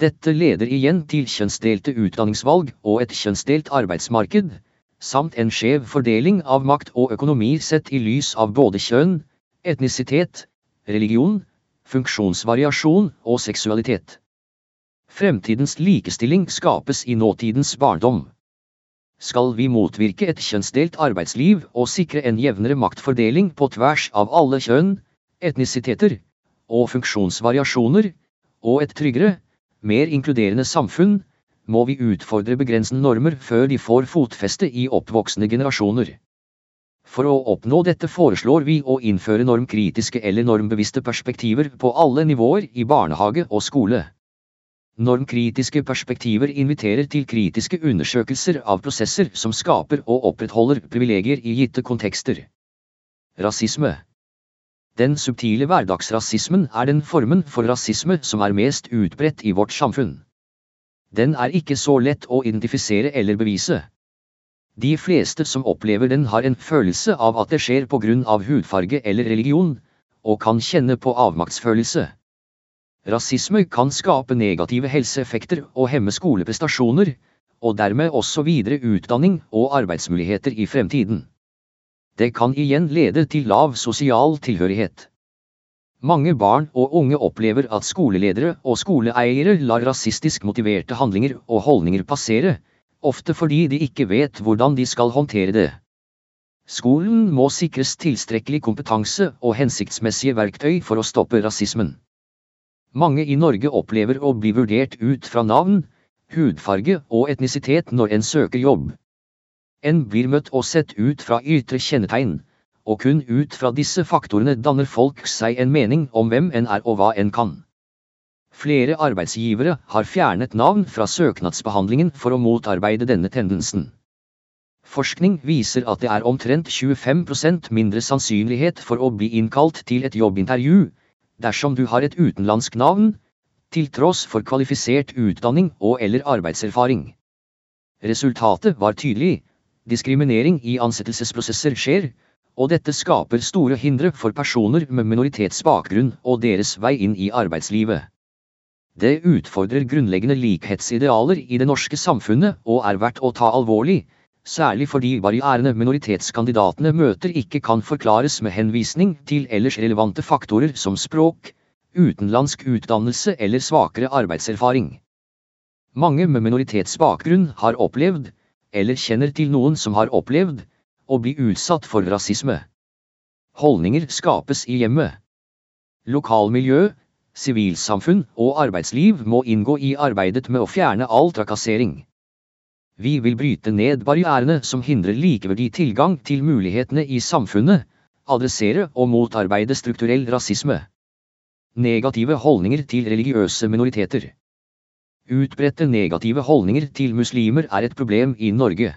Dette leder igjen til kjønnsdelte utdanningsvalg og et kjønnsdelt arbeidsmarked, samt en skjev fordeling av makt og økonomi sett i lys av både kjønn, etnisitet, religion, funksjonsvariasjon og seksualitet. Fremtidens likestilling skapes i nåtidens barndom. Skal vi motvirke et kjønnsdelt arbeidsliv og sikre en jevnere maktfordeling på tvers av alle kjønn, etnisiteter og funksjonsvariasjoner, og et tryggere, mer inkluderende samfunn, må vi utfordre begrensende normer før de får fotfeste i oppvoksende generasjoner. For å oppnå dette foreslår vi å innføre normkritiske eller normbevisste perspektiver på alle nivåer i barnehage og skole. Normkritiske perspektiver inviterer til kritiske undersøkelser av prosesser som skaper og opprettholder privilegier i gitte kontekster. Rasisme Den subtile hverdagsrasismen er den formen for rasisme som er mest utbredt i vårt samfunn. Den er ikke så lett å identifisere eller bevise. De fleste som opplever den har en følelse av at det skjer på grunn av hudfarge eller religion, og kan kjenne på avmaktsfølelse. Rasisme kan skape negative helseeffekter og hemme skoleprestasjoner, og dermed også videre utdanning og arbeidsmuligheter i fremtiden. Det kan igjen lede til lav sosial tilhørighet. Mange barn og unge opplever at skoleledere og skoleeiere lar rasistisk motiverte handlinger og holdninger passere, ofte fordi de ikke vet hvordan de skal håndtere det. Skolen må sikres tilstrekkelig kompetanse og hensiktsmessige verktøy for å stoppe rasismen. Mange i Norge opplever å bli vurdert ut fra navn, hudfarge og etnisitet når en søker jobb. En blir møtt og sett ut fra ytre kjennetegn, og kun ut fra disse faktorene danner folk seg en mening om hvem en er og hva en kan. Flere arbeidsgivere har fjernet navn fra søknadsbehandlingen for å motarbeide denne tendensen. Forskning viser at det er omtrent 25% mindre sannsynlighet for å bli innkalt til et jobbintervju dersom du har et utenlandsk navn, til tross for kvalifisert utdanning og eller arbeidserfaring. Resultatet var tydelig. Diskriminering i ansettelsesprosesser skjer, og dette skaper store hindre for personer med minoritetsbakgrunn og deres vei inn i arbeidslivet. Det utfordrer grunnleggende likhetsidealer i det norske samfunnet og er verdt å ta alvorlig, særlig fordi barrierene minoritetskandidatene møter ikke kan forklares med henvisning til ellers relevante faktorer som språk, utenlandsk utdannelse eller svakere arbeidserfaring. Mange med minoritetsbakgrunn har opplevd, eller kjenner til noen som har opplevd, å bli utsatt for rasisme. Holdninger skapes i hjemmet. Lokalmiljø, sivilsamfunn og arbeidsliv må inngå i arbeidet med å fjerne all trakassering. Vi vil bryte ned barrierene som hindrer likeverdig tilgang til mulighetene i samfunnet, adressere og motarbeide strukturell rasisme. Negative holdninger til religiøse minoriteter. Utbredte negative holdninger til muslimer er et problem i Norge.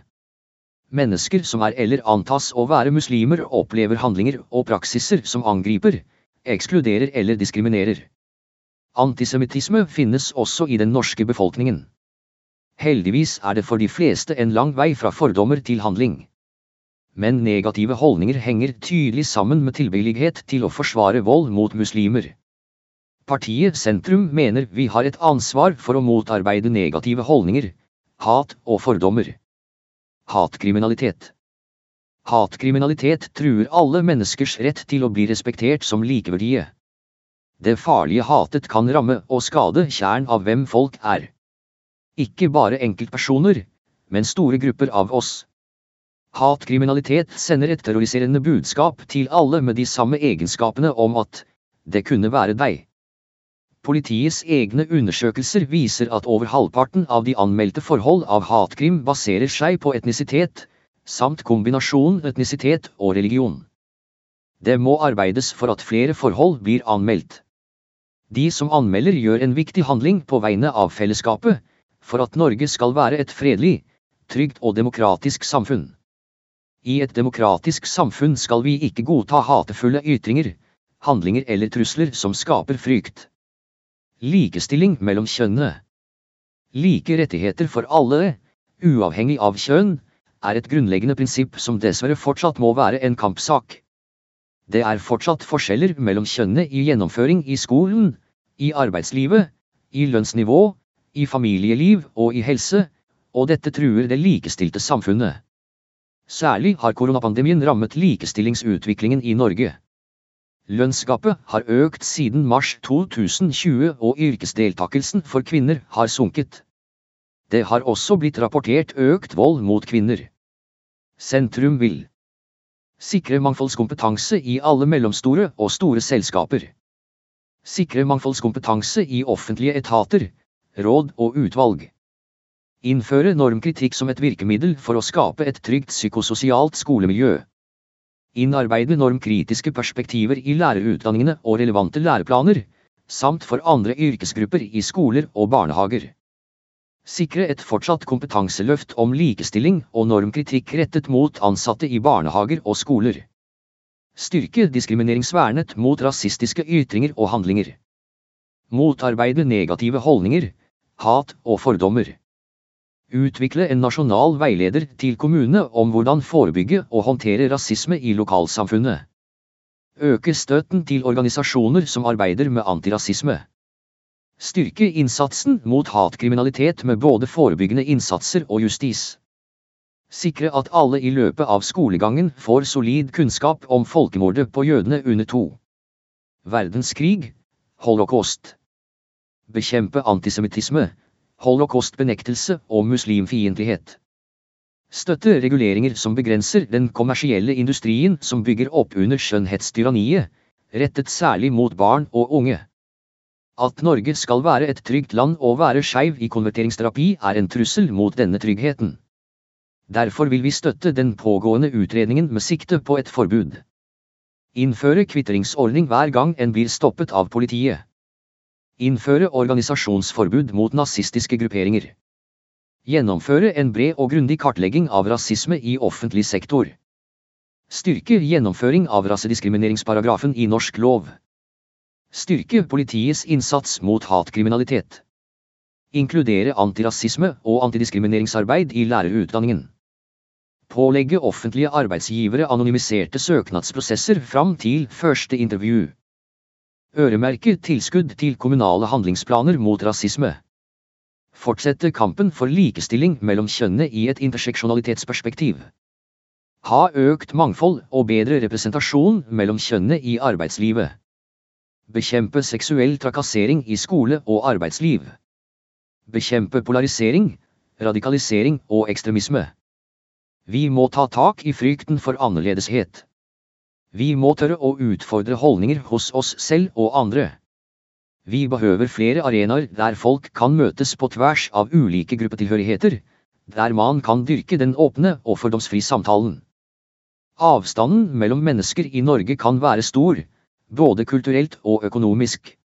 Mennesker som er eller antas å være muslimer opplever handlinger og praksiser som angriper, ekskluderer eller diskriminerer. Antisemittisme finnes også i den norske befolkningen. Heldigvis er det for de fleste en lang vei fra fordommer til handling. Men negative holdninger henger tydelig sammen med tilbøyelighet til å forsvare vold mot muslimer. Partiet Sentrum mener vi har et ansvar for å motarbeide negative holdninger, Hat og fordommer. Hatkriminalitet. Hatkriminalitet truer alle menneskers rett til å bli respektert som likeverdige. Det farlige hatet kan ramme og skade kjern av hvem folk er. Ikke bare enkeltpersoner, men store grupper av oss. Hatkriminalitet sender et terroriserende budskap til alle med de samme egenskapene om at det kunne være deg. Politiets egne undersøkelser viser at over halvparten av de anmeldte forhold av hatkrim baserer seg på etnisitet, samt kombinasjonen etnisitet og religion. Det må arbeides for at flere forhold blir anmeldt. De som anmelder gjør en viktig handling på vegne av fellesskapet, for at Norge skal være et fredelig, trygt og demokratisk samfunn. I et demokratisk samfunn skal vi ikke godta hatefulle ytringer, handlinger eller trusler som skaper frykt. Likestilling mellom kjønnene. Like rettigheter for alle, uavhengig av kjønn, er et grunnleggende prinsipp som dessverre fortsatt må være en kampsak. Det er fortsatt forskjeller mellom kjønnene i gjennomføring i skolen, i arbeidslivet, i lønnsnivå, i familieliv og i helse, og dette truer det likestilte samfunnet. Særlig har koronapandemien rammet likestillingsutviklingen i Norge. Lønnsgapet har økt siden mars 2020 og yrkesdeltakelsen for kvinner har sunket. Det har også blitt rapportert økt vold mot kvinner. Sentrum vil Sikre mangfoldskompetanse i alle mellomstore og store selskaper. Sikre mangfoldskompetanse i offentlige etater, råd og utvalg. Innføre normkritikk som et virkemiddel for å skape et trygt psykososialt skolemiljø. Innarbeide normkritiske perspektiver i lærerutdanningene og relevante læreplaner, samt for andre yrkesgrupper i skoler og barnehager. Sikre et fortsatt kompetanseløft om likestilling og normkritikk rettet mot ansatte i barnehager og skoler. Styrke diskrimineringsvernet mot rasistiske ytringer og handlinger. Motarbeide negative holdninger, hat og fordommer. Utvikle en nasjonal veileder til kommunene om hvordan forebygge og håndtere rasisme i lokalsamfunnet. Øke støtten til organisasjoner som arbeider med antirasisme. Styrke innsatsen mot hatkriminalitet med både forebyggende innsatser og justis. Sikre at alle i løpet av skolegangen får solid kunnskap om folkemordet på jødene under to. Verdenskrig, holocaust. Bekjempe antisemittisme, holocaustbenektelse og muslimfiendtlighet. Støtte reguleringer som begrenser den kommersielle industrien som bygger opp under skjønnhetstyranniet, rettet særlig mot barn og unge. At Norge skal være et trygt land og være skeiv i konverteringsterapi er en trussel mot denne tryggheten. Derfor vil vi støtte den pågående utredningen med sikte på et forbud. Innføre kvitteringsordning hver gang en blir stoppet av politiet. Innføre organisasjonsforbud mot nazistiske grupperinger. Gjennomføre en bred og grundig kartlegging av rasisme i offentlig sektor. Styrke gjennomføring av rasediskrimineringsparagrafen i norsk lov. Styrke politiets innsats mot hatkriminalitet. Inkludere antirasisme og antidiskrimineringsarbeid i lærerutdanningen. Pålegge offentlige arbeidsgivere anonymiserte søknadsprosesser fram til første intervju. Øremerke tilskudd til kommunale handlingsplaner mot rasisme. Fortsette kampen for likestilling mellom kjønnene i et interseksjonalitetsperspektiv. Ha økt mangfold og bedre representasjon mellom kjønnene i arbeidslivet. Bekjempe seksuell trakassering i skole og arbeidsliv. Bekjempe polarisering, radikalisering og ekstremisme. Vi må ta tak i frykten for annerledeshet. Vi må tørre å utfordre holdninger hos oss selv og andre. Vi behøver flere arenaer der folk kan møtes på tvers av ulike gruppetilhørigheter, der man kan dyrke den åpne og fordomsfri samtalen. Avstanden mellom mennesker i Norge kan være stor, både kulturelt og økonomisk.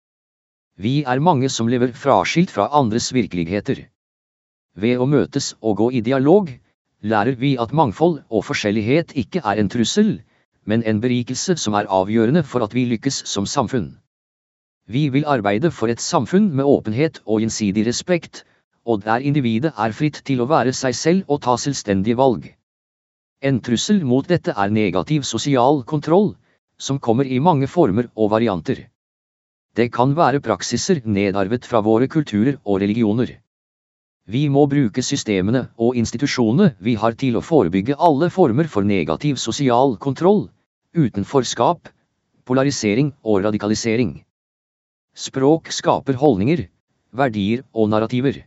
Vi er mange som lever fraskilt fra andres virkeligheter. Ved å møtes og gå i dialog, lærer vi at mangfold og forskjellighet ikke er en trussel, men en berikelse som er avgjørende for at vi lykkes som samfunn. Vi vil arbeide for et samfunn med åpenhet og gjensidig respekt, og der individet er fritt til å være seg selv og ta selvstendige valg. En trussel mot dette er negativ sosial kontroll, som kommer i mange former og varianter. Det kan være praksiser nedarvet fra våre kulturer og religioner. Vi må bruke systemene og institusjonene vi har til å forebygge alle former for negativ sosial kontroll, utenforskap, polarisering og radikalisering. Språk skaper holdninger, verdier og narrativer.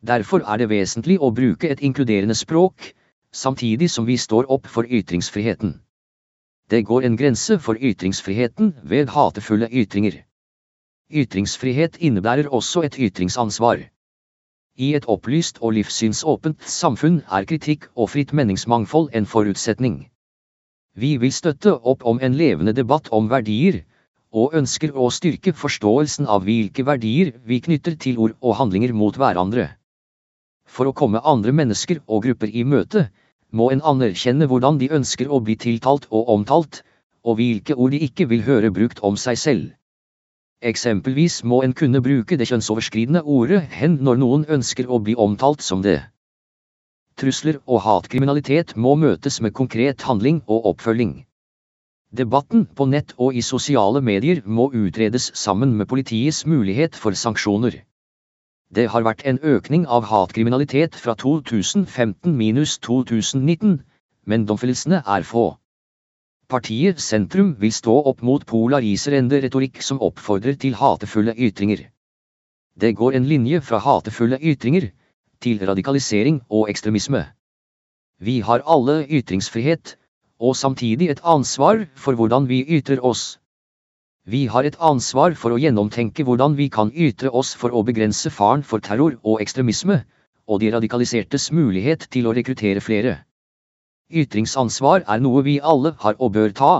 Derfor er det vesentlig å bruke et inkluderende språk, samtidig som vi står opp for ytringsfriheten. Det går en grense for ytringsfriheten ved hatefulle ytringer. Ytringsfrihet innebærer også et ytringsansvar. I et opplyst og livssynsåpent samfunn er kritikk og fritt meningsmangfold en forutsetning. Vi vil støtte opp om en levende debatt om verdier, og ønsker å styrke forståelsen av hvilke verdier vi knytter til ord og handlinger mot hverandre. For å komme andre mennesker og grupper i møte, må en anerkjenne hvordan de ønsker å bli tiltalt og omtalt, og hvilke ord de ikke vil høre brukt om seg selv. Eksempelvis må en kunne bruke det kjønnsoverskridende ordet hen når noen ønsker å bli omtalt som det. Trusler og hatkriminalitet må møtes med konkret handling og oppfølging. Debatten på nett og i sosiale medier må utredes sammen med politiets mulighet for sanksjoner. Det har vært en økning av hatkriminalitet fra 2015 minus 2019, men domfellelsene er få. Partiet Sentrum vil stå opp mot polariserende retorikk som oppfordrer til hatefulle ytringer. Det går en linje fra hatefulle ytringer til radikalisering og ekstremisme. Vi har alle ytringsfrihet, og samtidig et ansvar for hvordan vi ytrer oss. Vi har et ansvar for å gjennomtenke hvordan vi kan ytre oss for å begrense faren for terror og ekstremisme, og de radikalisertes mulighet til å rekruttere flere. Ytringsansvar er noe vi alle har og bør ta,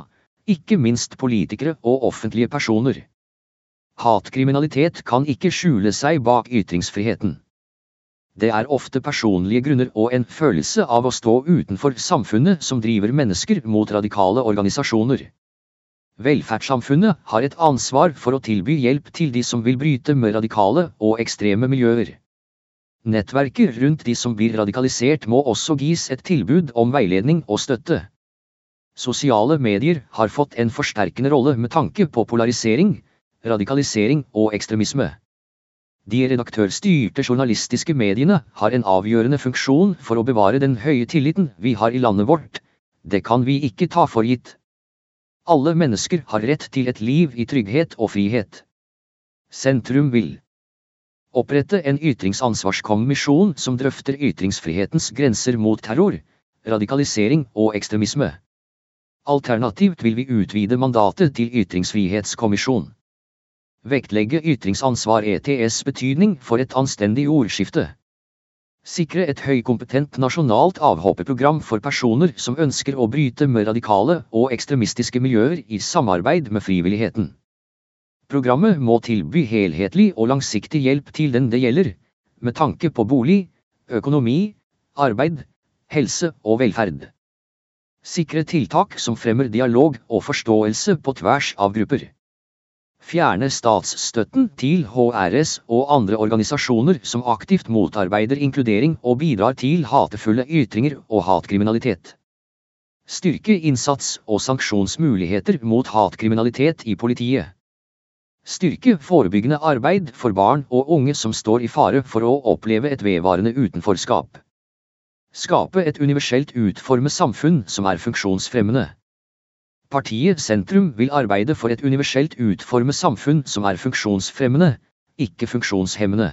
ikke minst politikere og offentlige personer. Hatkriminalitet kan ikke skjule seg bak ytringsfriheten. Det er ofte personlige grunner og en følelse av å stå utenfor samfunnet som driver mennesker mot radikale organisasjoner. Velferdssamfunnet har et ansvar for å tilby hjelp til de som vil bryte med radikale og ekstreme miljøer. Nettverket rundt de som blir radikalisert må også gis et tilbud om veiledning og støtte. Sosiale medier har fått en forsterkende rolle med tanke på polarisering, radikalisering og ekstremisme. De redaktørstyrte journalistiske mediene har en avgjørende funksjon for å bevare den høye tilliten vi har i landet vårt. Det kan vi ikke ta for gitt. Alle mennesker har rett til et liv i trygghet og frihet. Sentrum vil opprette en ytringsansvarskommisjon som drøfter ytringsfrihetens grenser mot terror, radikalisering og ekstremisme. Alternativt vil vi utvide mandatet til Ytringsfrihetskommisjon. Vektlegge ytringsansvar ETS betydning for et anstendig ordskifte. Sikre et høykompetent nasjonalt avhopperprogram for personer som ønsker å bryte med radikale og ekstremistiske miljøer i samarbeid med frivilligheten. Programmet må tilby helhetlig og langsiktig hjelp til den det gjelder, med tanke på bolig, økonomi, arbeid, helse og velferd. Sikre tiltak som fremmer dialog og forståelse på tvers av grupper fjerne statsstøtten til HRS og andre organisasjoner som aktivt motarbeider inkludering og bidrar til hatefulle ytringer og hatkriminalitet. Styrke innsats og sanksjonsmuligheter mot hatkriminalitet i politiet. Styrke forebyggende arbeid for barn og unge som står i fare for å oppleve et vedvarende utenforskap. Skape et universelt utformet samfunn som er funksjonsfremmende. Partiet Sentrum vil arbeide for et universelt utformet samfunn som er funksjonsfremmende, ikke funksjonshemmende.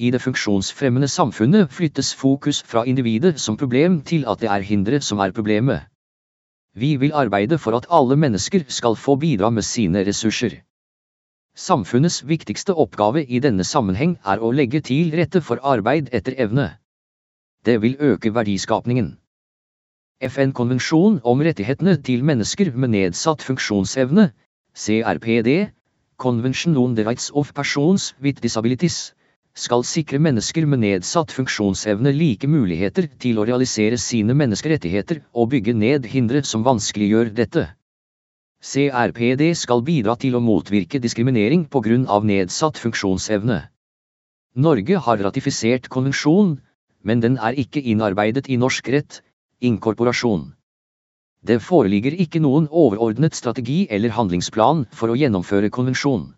I det funksjonsfremmende samfunnet flyttes fokus fra individet som problem til at det er hinderet som er problemet. Vi vil arbeide for at alle mennesker skal få bidra med sine ressurser. Samfunnets viktigste oppgave i denne sammenheng er å legge til rette for arbeid etter evne. Det vil øke verdiskapningen. FN-konvensjon om rettighetene til mennesker med nedsatt funksjonsevne, CRPD, Convention on the Rights of Persons with Disabilities, skal sikre mennesker med nedsatt funksjonsevne like muligheter til å realisere sine menneskerettigheter og bygge ned hindre som vanskeliggjør dette. CRPD skal bidra til å motvirke diskriminering på grunn av nedsatt funksjonsevne. Norge har ratifisert konvensjonen, men den er ikke innarbeidet i norsk rett, Inkorporasjon. Det foreligger ikke noen overordnet strategi eller handlingsplan for å gjennomføre konvensjonen.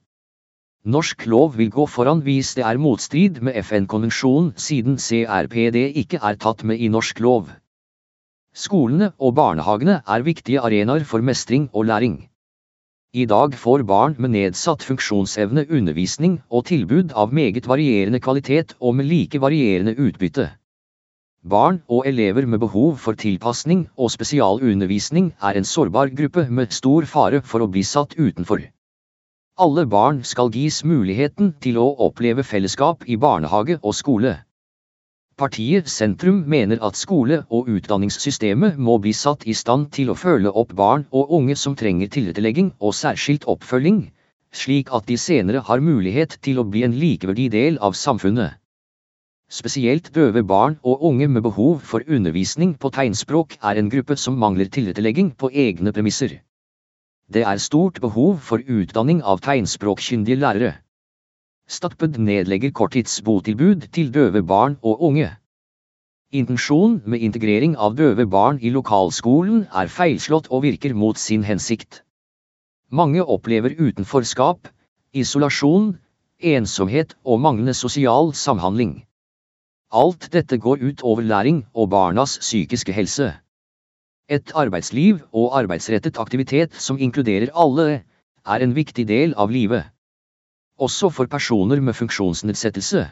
Norsk lov vil gå foran hvis det er motstrid med FN-konvensjonen siden CRPD ikke er tatt med i norsk lov. Skolene og barnehagene er viktige arenaer for mestring og læring. I dag får barn med nedsatt funksjonsevne undervisning og tilbud av meget varierende kvalitet og med like varierende utbytte. Barn og elever med behov for tilpasning og spesialundervisning er en sårbar gruppe med stor fare for å bli satt utenfor. Alle barn skal gis muligheten til å oppleve fellesskap i barnehage og skole. Partiet Sentrum mener at skole- og utdanningssystemet må bli satt i stand til å følge opp barn og unge som trenger tilrettelegging og særskilt oppfølging, slik at de senere har mulighet til å bli en likeverdig del av samfunnet. Spesielt døve barn og unge med behov for undervisning på tegnspråk er en gruppe som mangler tilrettelegging på egne premisser. Det er stort behov for utdanning av tegnspråkkyndige lærere. Statped nedlegger korttidsbotilbud til døve barn og unge. Intensjonen med integrering av døve barn i lokalskolen er feilslått og virker mot sin hensikt. Mange opplever utenforskap, isolasjon, ensomhet og manglende sosial samhandling. Alt dette går ut over læring og barnas psykiske helse. Et arbeidsliv og arbeidsrettet aktivitet som inkluderer alle, er en viktig del av livet. Også for personer med funksjonsnedsettelse.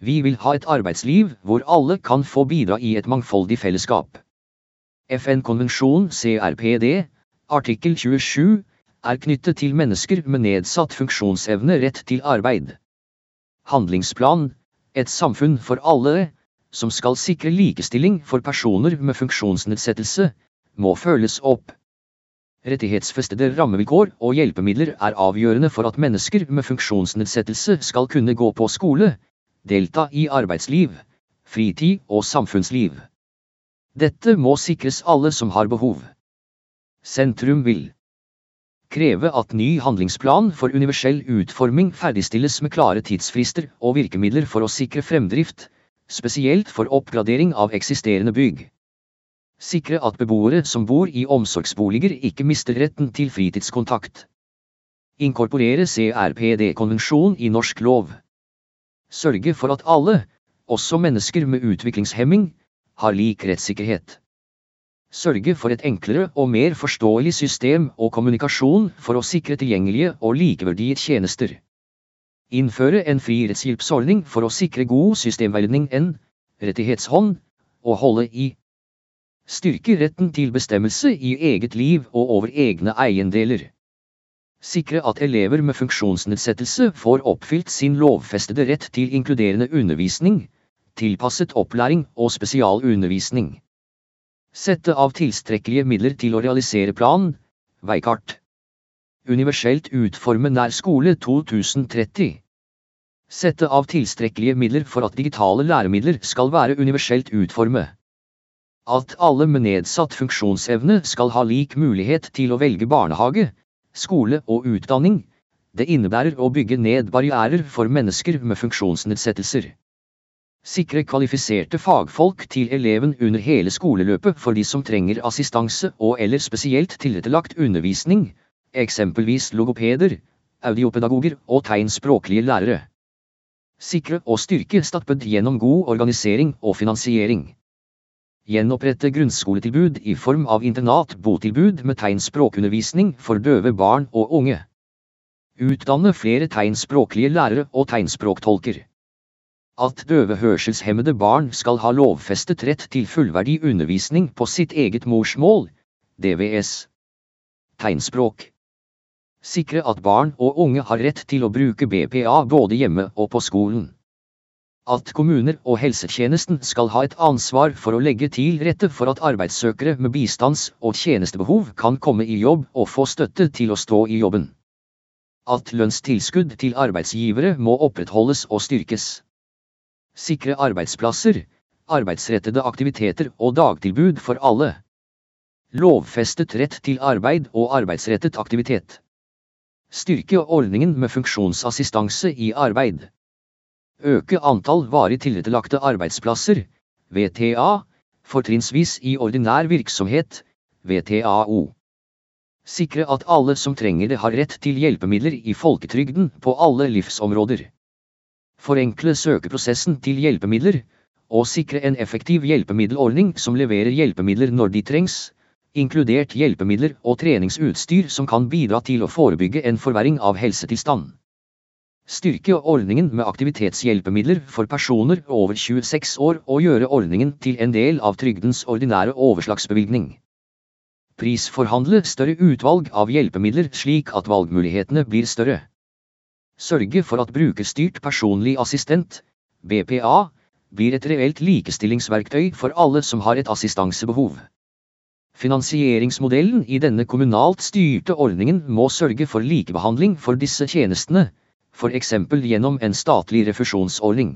Vi vil ha et arbeidsliv hvor alle kan få bidra i et mangfoldig fellesskap. FN-konvensjon CRPD, artikkel 27, er knyttet til mennesker med nedsatt funksjonsevne rett til arbeid. Handlingsplan, et samfunn for alle, som skal sikre likestilling for personer med funksjonsnedsettelse, må følges opp. Rettighetsfestede rammevilkår og hjelpemidler er avgjørende for at mennesker med funksjonsnedsettelse skal kunne gå på skole, delta i arbeidsliv, fritid og samfunnsliv. Dette må sikres alle som har behov. Sentrum vil kreve at ny handlingsplan for universell utforming ferdigstilles med klare tidsfrister og virkemidler for å sikre fremdrift, spesielt for oppgradering av eksisterende bygg. Sikre at beboere som bor i omsorgsboliger ikke mister retten til fritidskontakt. Inkorporere CRPD-konvensjon i norsk lov. Sørge for at alle, også mennesker med utviklingshemming, har lik rettssikkerhet. Sørge for et enklere og mer forståelig system og kommunikasjon for å sikre tilgjengelige og likeverdige tjenester. Innføre en fri rettshjelpsordning for å sikre god systemverdning en rettighetshånd, og holde i. Styrke retten til bestemmelse i eget liv og over egne eiendeler. Sikre at elever med funksjonsnedsettelse får oppfylt sin lovfestede rett til inkluderende undervisning, tilpasset opplæring og spesialundervisning. Sette av tilstrekkelige midler til å realisere planen, veikart. Universelt utforme nær skole 2030. Sette av tilstrekkelige midler for at digitale læremidler skal være universelt utforme. At alle med nedsatt funksjonsevne skal ha lik mulighet til å velge barnehage, skole og utdanning. Det innebærer å bygge ned barrierer for mennesker med funksjonsnedsettelser. Sikre kvalifiserte fagfolk til eleven under hele skoleløpet for de som trenger assistanse og eller spesielt tilrettelagt undervisning, eksempelvis logopeder, audiopedagoger og tegnspråklige lærere. Sikre og styrke Statped gjennom god organisering og finansiering. Gjenopprette grunnskoletilbud i form av internatbotilbud med tegnspråkundervisning for døve barn og unge. Utdanne flere tegnspråklige lærere og tegnspråktolker. At døve hørselshemmede barn skal ha lovfestet rett til fullverdig undervisning på sitt eget morsmål, DVS. Tegnspråk. Sikre at barn og unge har rett til å bruke BPA både hjemme og på skolen. At kommuner og helsetjenesten skal ha et ansvar for å legge til rette for at arbeidssøkere med bistands- og tjenestebehov kan komme i jobb og få støtte til å stå i jobben. At lønnstilskudd til arbeidsgivere må opprettholdes og styrkes. Sikre arbeidsplasser, arbeidsrettede aktiviteter og dagtilbud for alle. Lovfestet rett til arbeid og arbeidsrettet aktivitet. Styrke ordningen med funksjonsassistanse i arbeid. Øke antall varig tilrettelagte arbeidsplasser, VTA, fortrinnsvis i ordinær virksomhet, VTAO. Sikre at alle som trenger det har rett til hjelpemidler i folketrygden på alle livsområder. Forenkle søkeprosessen til hjelpemidler, og sikre en effektiv hjelpemiddelordning som leverer hjelpemidler når de trengs, inkludert hjelpemidler og treningsutstyr som kan bidra til å forebygge en forverring av helsetilstand. Styrke ordningen med aktivitetshjelpemidler for personer over 26 år og gjøre ordningen til en del av trygdens ordinære overslagsbevilgning. Prisforhandle større utvalg av hjelpemidler slik at valgmulighetene blir større. Sørge for at brukerstyrt personlig assistent, BPA, blir et reelt likestillingsverktøy for alle som har et assistansebehov. Finansieringsmodellen i denne kommunalt styrte ordningen må sørge for likebehandling for disse tjenestene, f.eks. gjennom en statlig refusjonsordning.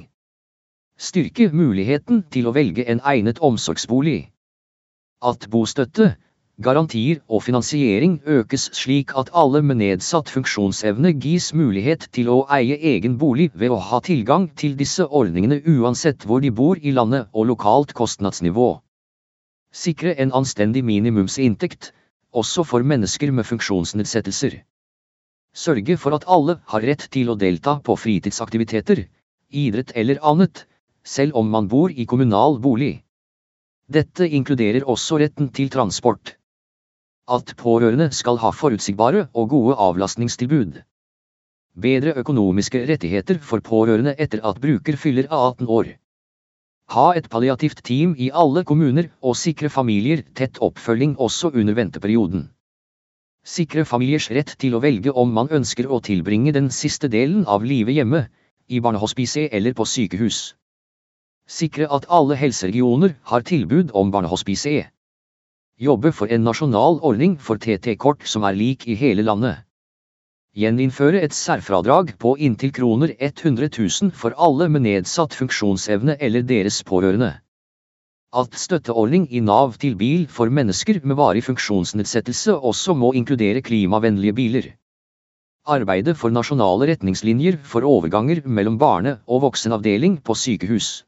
Styrke muligheten til å velge en egnet omsorgsbolig. At bostøtte, Garantier og finansiering økes slik at alle med nedsatt funksjonsevne gis mulighet til å eie egen bolig ved å ha tilgang til disse ordningene uansett hvor de bor i landet og lokalt kostnadsnivå. Sikre en anstendig minimumsinntekt, også for mennesker med funksjonsnedsettelser. Sørge for at alle har rett til å delta på fritidsaktiviteter, idrett eller annet, selv om man bor i kommunal bolig. Dette inkluderer også retten til transport. At pårørende skal ha forutsigbare og gode avlastningstilbud. Bedre økonomiske rettigheter for pårørende etter at bruker fyller 18 år. Ha et palliativt team i alle kommuner og sikre familier tett oppfølging også under venteperioden. Sikre familiers rett til å velge om man ønsker å tilbringe den siste delen av livet hjemme, i barnehospice eller på sykehus. Sikre at alle helseregioner har tilbud om barnehospice jobbe for en nasjonal ordning for TT-kort som er lik i hele landet. Gjeninnføre et særfradrag på inntil kroner 100 000 for alle med nedsatt funksjonsevne eller deres pårørende. At støtteordning i Nav til bil for mennesker med varig funksjonsnedsettelse også må inkludere klimavennlige biler. Arbeidet for nasjonale retningslinjer for overganger mellom barne- og voksenavdeling på sykehus.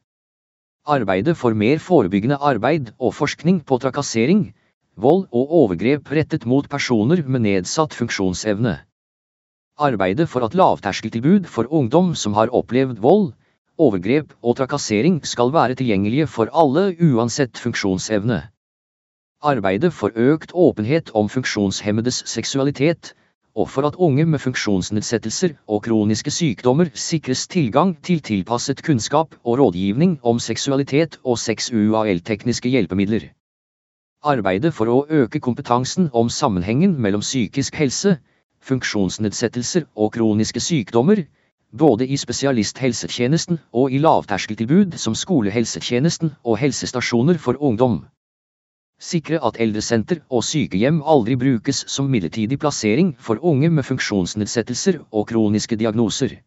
Arbeidet for mer forebyggende arbeid og forskning på trakassering, vold og overgrep rettet mot personer med nedsatt funksjonsevne. Arbeidet for at lavterskeltilbud for ungdom som har opplevd vold, overgrep og trakassering skal være tilgjengelige for alle uansett funksjonsevne. Arbeidet for økt åpenhet om funksjonshemmedes seksualitet, og for at unge med funksjonsnedsettelser og kroniske sykdommer sikres tilgang til tilpasset kunnskap og rådgivning om seksualitet og seksualtekniske hjelpemidler. Arbeidet for å øke kompetansen om sammenhengen mellom psykisk helse, funksjonsnedsettelser og kroniske sykdommer, både i spesialisthelsetjenesten og i lavterskeltilbud som skolehelsetjenesten og helsestasjoner for ungdom. Sikre at eldresenter og sykehjem aldri brukes som midlertidig plassering for unge med funksjonsnedsettelser og kroniske diagnoser.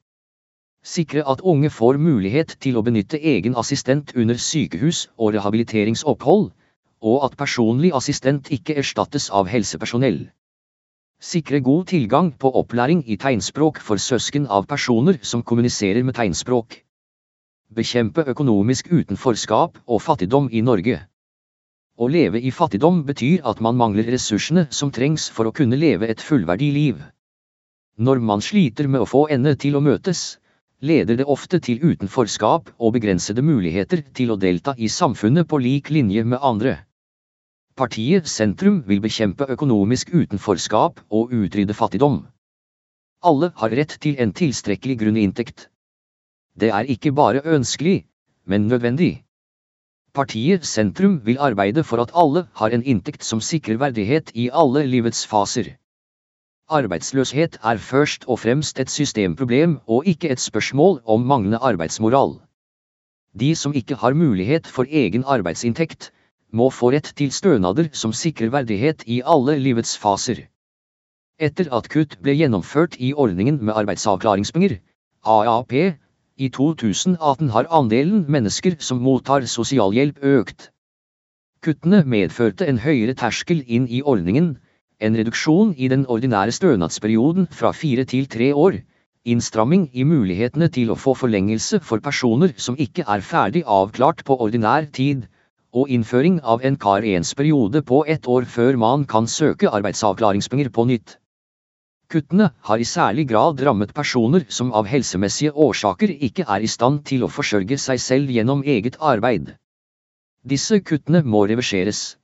Sikre at unge får mulighet til å benytte egen assistent under sykehus- og rehabiliteringsopphold, og at personlig assistent ikke erstattes av helsepersonell. Sikre god tilgang på opplæring i tegnspråk for søsken av personer som kommuniserer med tegnspråk. Bekjempe økonomisk utenforskap og fattigdom i Norge. Å leve i fattigdom betyr at man mangler ressursene som trengs for å kunne leve et fullverdig liv. Når man sliter med å få endene til å møtes, leder det ofte til utenforskap og begrensede muligheter til å delta i samfunnet på lik linje med andre. Partiet Sentrum vil bekjempe økonomisk utenforskap og utrydde fattigdom. Alle har rett til en tilstrekkelig grunninntekt. Det er ikke bare ønskelig, men nødvendig. Partiet Sentrum vil arbeide for at alle har en inntekt som sikrer verdighet i alle livets faser. Arbeidsløshet er først og fremst et systemproblem og ikke et spørsmål om manglende arbeidsmoral. De som ikke har mulighet for egen arbeidsinntekt, må få rett til stønader som sikrer verdighet i alle livets faser. Etter at kutt ble gjennomført i ordningen med arbeidsavklaringspenger, AAP, i 2018 har andelen mennesker som mottar sosialhjelp økt. Kuttene medførte en høyere terskel inn i ordningen, en reduksjon i den ordinære stønadsperioden fra fire til tre år, innstramming i mulighetene til å få forlengelse for personer som ikke er ferdig avklart på ordinær tid, og innføring av en karensperiode på ett år før man kan søke arbeidsavklaringspenger på nytt. Kuttene har i særlig grad rammet personer som av helsemessige årsaker ikke er i stand til å forsørge seg selv gjennom eget arbeid. Disse kuttene må reverseres.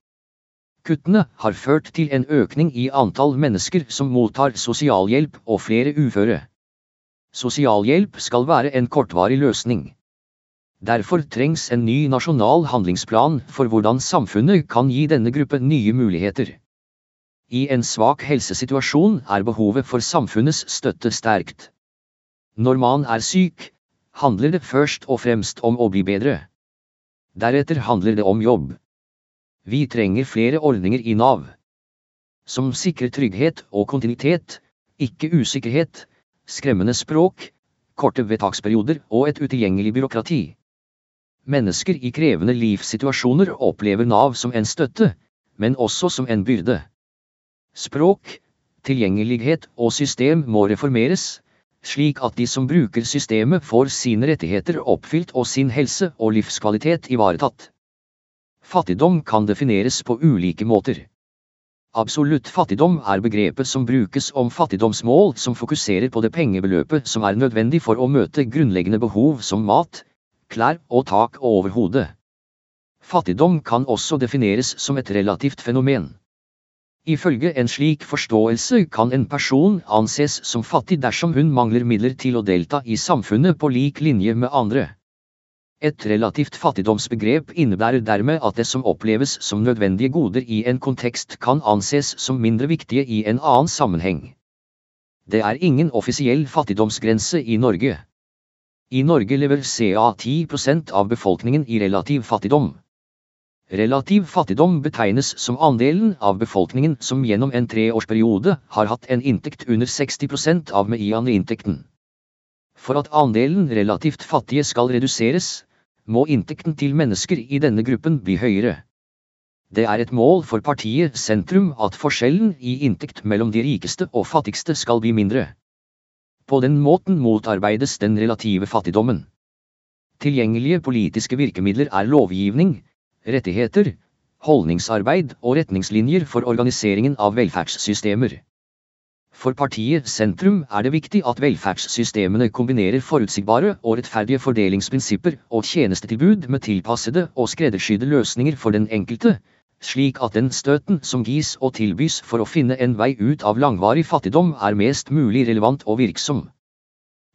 Kuttene har ført til en økning i antall mennesker som mottar sosialhjelp og flere uføre. Sosialhjelp skal være en kortvarig løsning. Derfor trengs en ny nasjonal handlingsplan for hvordan samfunnet kan gi denne gruppen nye muligheter. I en svak helsesituasjon er behovet for samfunnets støtte sterkt. Når man er syk, handler det først og fremst om å bli bedre. Deretter handler det om jobb. Vi trenger flere ordninger i Nav. Som sikrer trygghet og kontinuitet, ikke usikkerhet, skremmende språk, korte vedtaksperioder og et utilgjengelig byråkrati. Mennesker i krevende livssituasjoner opplever Nav som en støtte, men også som en byrde. Språk, tilgjengelighet og system må reformeres, slik at de som bruker systemet får sine rettigheter oppfylt og sin helse og livskvalitet ivaretatt. Fattigdom kan defineres på ulike måter. Absolutt fattigdom er begrepet som brukes om fattigdomsmål som fokuserer på det pengebeløpet som er nødvendig for å møte grunnleggende behov som mat, klær og tak over hodet. Fattigdom kan også defineres som et relativt fenomen. Ifølge en slik forståelse kan en person anses som fattig dersom hun mangler midler til å delta i samfunnet på lik linje med andre. Et relativt fattigdomsbegrep innebærer dermed at det som oppleves som nødvendige goder i en kontekst kan anses som mindre viktige i en annen sammenheng. Det er ingen offisiell fattigdomsgrense i Norge. I Norge lever ca 10% av befolkningen i relativ fattigdom. Relativ fattigdom betegnes som andelen av befolkningen som gjennom en treårsperiode har hatt en inntekt under 60% av medianinntekten. For at andelen relativt fattige skal reduseres, må inntekten til mennesker i denne gruppen bli høyere. Det er et mål for partiet Sentrum at forskjellen i inntekt mellom de rikeste og fattigste skal bli mindre. På den måten motarbeides den relative fattigdommen. Tilgjengelige politiske virkemidler er lovgivning, rettigheter, holdningsarbeid og retningslinjer for organiseringen av velferdssystemer. For partiet Sentrum er det viktig at velferdssystemene kombinerer forutsigbare og rettferdige fordelingsprinsipper og tjenestetilbud med tilpassede og skreddersydde løsninger for den enkelte, slik at den støten som gis og tilbys for å finne en vei ut av langvarig fattigdom er mest mulig relevant og virksom.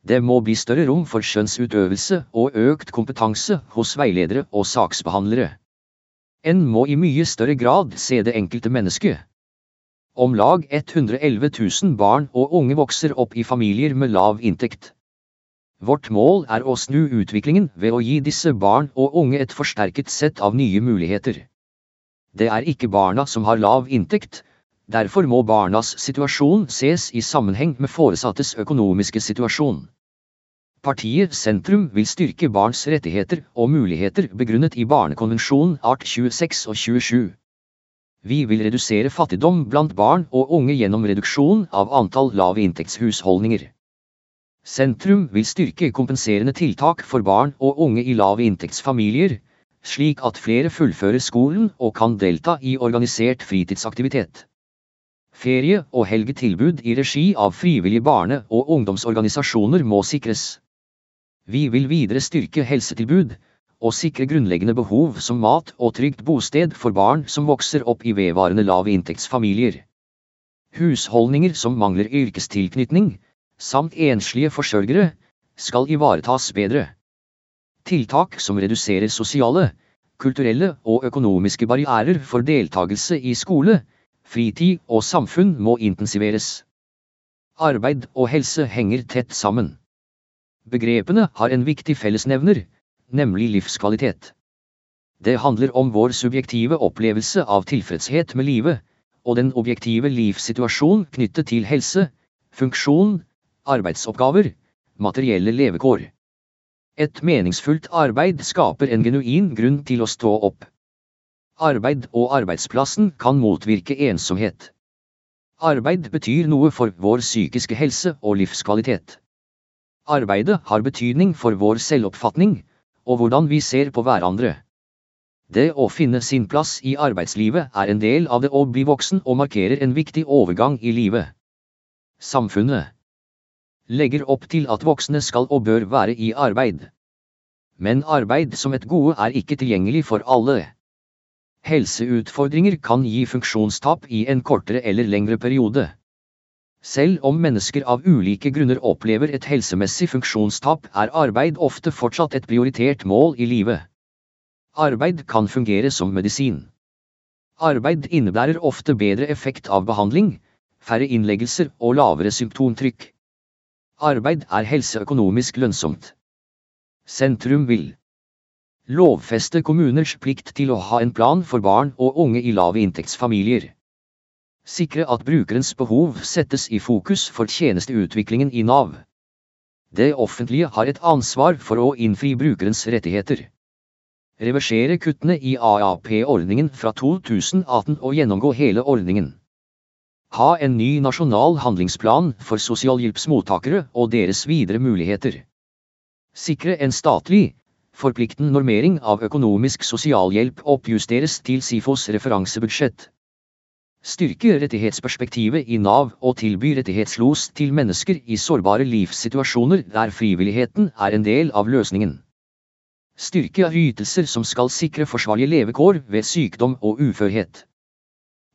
Det må bli større rom for skjønnsutøvelse og økt kompetanse hos veiledere og saksbehandlere. En må i mye større grad se det enkelte mennesket. Om lag 111 000 barn og unge vokser opp i familier med lav inntekt. Vårt mål er å snu utviklingen ved å gi disse barn og unge et forsterket sett av nye muligheter. Det er ikke barna som har lav inntekt, derfor må barnas situasjon ses i sammenheng med foresattes økonomiske situasjon. Partiet Sentrum vil styrke barns rettigheter og muligheter begrunnet i Barnekonvensjonen art 26 og 27. Vi vil redusere fattigdom blant barn og unge gjennom reduksjon av antall lavinntektshusholdninger. Sentrum vil styrke kompenserende tiltak for barn og unge i lavinntektsfamilier, slik at flere fullfører skolen og kan delta i organisert fritidsaktivitet. Ferie- og helgetilbud i regi av frivillige barne- og ungdomsorganisasjoner må sikres. Vi vil videre styrke helsetilbud, og sikre grunnleggende behov som mat og trygt bosted for barn som vokser opp i vedvarende lavinntektsfamilier. Husholdninger som mangler yrkestilknytning, samt enslige forsørgere, skal ivaretas bedre. Tiltak som reduserer sosiale, kulturelle og økonomiske barrierer for deltakelse i skole, fritid og samfunn må intensiveres. Arbeid og helse henger tett sammen. Begrepene har en viktig fellesnevner, nemlig livskvalitet. Det handler om vår subjektive opplevelse av tilfredshet med livet, og den objektive livssituasjon knyttet til helse, funksjon, arbeidsoppgaver, materielle levekår. Et meningsfullt arbeid skaper en genuin grunn til å stå opp. Arbeid og arbeidsplassen kan motvirke ensomhet. Arbeid betyr noe for vår psykiske helse og livskvalitet. Arbeidet har betydning for vår selvoppfatning, og hvordan vi ser på hverandre. Det å finne sin plass i arbeidslivet er en del av det å bli voksen og markerer en viktig overgang i livet. Samfunnet legger opp til at voksne skal og bør være i arbeid. Men arbeid som et gode er ikke tilgjengelig for alle. Helseutfordringer kan gi funksjonstap i en kortere eller lengre periode. Selv om mennesker av ulike grunner opplever et helsemessig funksjonstap, er arbeid ofte fortsatt et prioritert mål i livet. Arbeid kan fungere som medisin. Arbeid innebærer ofte bedre effekt av behandling, færre innleggelser og lavere symptomtrykk. Arbeid er helseøkonomisk lønnsomt. Sentrum vil lovfeste kommuners plikt til å ha en plan for barn og unge i lave inntektsfamilier. Sikre at brukerens behov settes i fokus for tjenesteutviklingen i Nav. Det offentlige har et ansvar for å innfri brukerens rettigheter. Reversere kuttene i AAP-ordningen fra 2018 og gjennomgå hele ordningen. Ha en ny nasjonal handlingsplan for sosialhjelpsmottakere og deres videre muligheter. Sikre en statlig, forpliktende normering av økonomisk sosialhjelp oppjusteres til SIFOs referansebudsjett. Styrke rettighetsperspektivet i Nav og tilby rettighetslos til mennesker i sårbare livssituasjoner der frivilligheten er en del av løsningen. Styrke ytelser som skal sikre forsvarlige levekår ved sykdom og uførhet.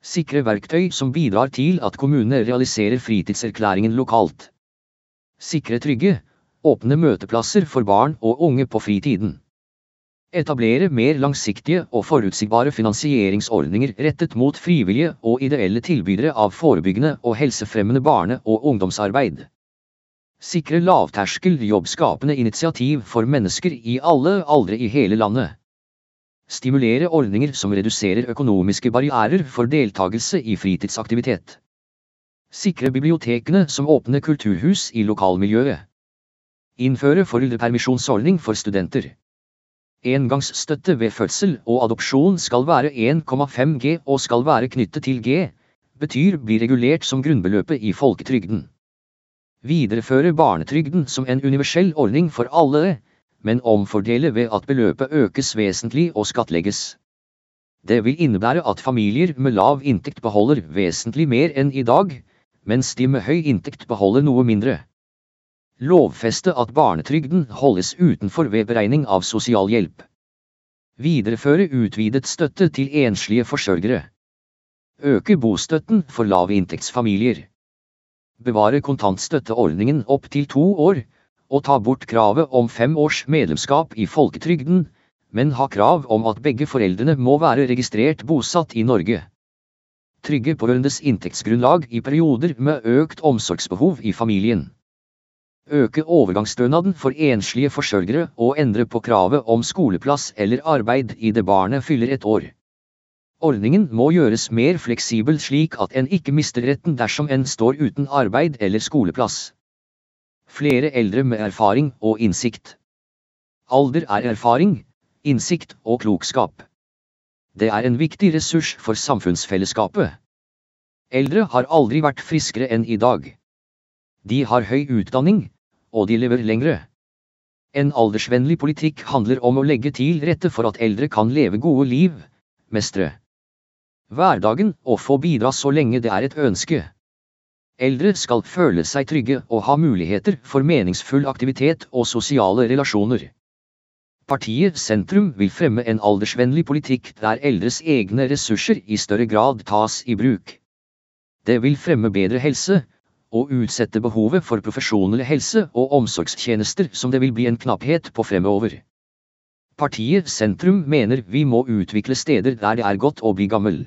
Sikre verktøy som bidrar til at kommunene realiserer fritidserklæringen lokalt. Sikre trygge, åpne møteplasser for barn og unge på fritiden. Etablere mer langsiktige og forutsigbare finansieringsordninger rettet mot frivillige og ideelle tilbydere av forebyggende og helsefremmende barne- og ungdomsarbeid. Sikre lavterskel jobbskapende initiativ for mennesker i alle aldre i hele landet. Stimulere ordninger som reduserer økonomiske barrierer for deltakelse i fritidsaktivitet. Sikre bibliotekene som åpne kulturhus i lokalmiljøet. Innføre foreldrepermisjonsordning for studenter. Engangsstøtte ved fødsel og adopsjon skal være 1,5 G og skal være knyttet til G, betyr bli regulert som grunnbeløpet i folketrygden. Videreføre barnetrygden som en universell ordning for alle, men omfordele ved at beløpet økes vesentlig og skattlegges. Det vil innebære at familier med lav inntekt beholder vesentlig mer enn i dag, mens de med høy inntekt beholder noe mindre. Lovfeste at barnetrygden holdes utenfor ved beregning av sosialhjelp. Videreføre utvidet støtte til enslige forsørgere. Øke bostøtten for lavinntektsfamilier. Bevare kontantstøtteordningen opp til to år, og ta bort kravet om fem års medlemskap i folketrygden, men ha krav om at begge foreldrene må være registrert bosatt i Norge. Trygge pårørendes inntektsgrunnlag i perioder med økt omsorgsbehov i familien. Øke overgangsstønaden for enslige forsørgere og endre på kravet om skoleplass eller arbeid i det barnet fyller et år. Ordningen må gjøres mer fleksibel slik at en ikke mister retten dersom en står uten arbeid eller skoleplass. Flere eldre med erfaring og innsikt. Alder er erfaring, innsikt og klokskap. Det er en viktig ressurs for samfunnsfellesskapet. Eldre har aldri vært friskere enn i dag. De har høy utdanning, og de lever lengre. En aldersvennlig politikk handler om å legge til rette for at eldre kan leve gode liv, mestre hverdagen og få bidra så lenge det er et ønske. Eldre skal føle seg trygge og ha muligheter for meningsfull aktivitet og sosiale relasjoner. Partiet Sentrum vil fremme en aldersvennlig politikk der eldres egne ressurser i større grad tas i bruk. Det vil fremme bedre helse, og utsette behovet for profesjonelle helse- og omsorgstjenester som det vil bli en knapphet på fremover. Partiet Sentrum mener vi må utvikle steder der det er godt å bli gammel.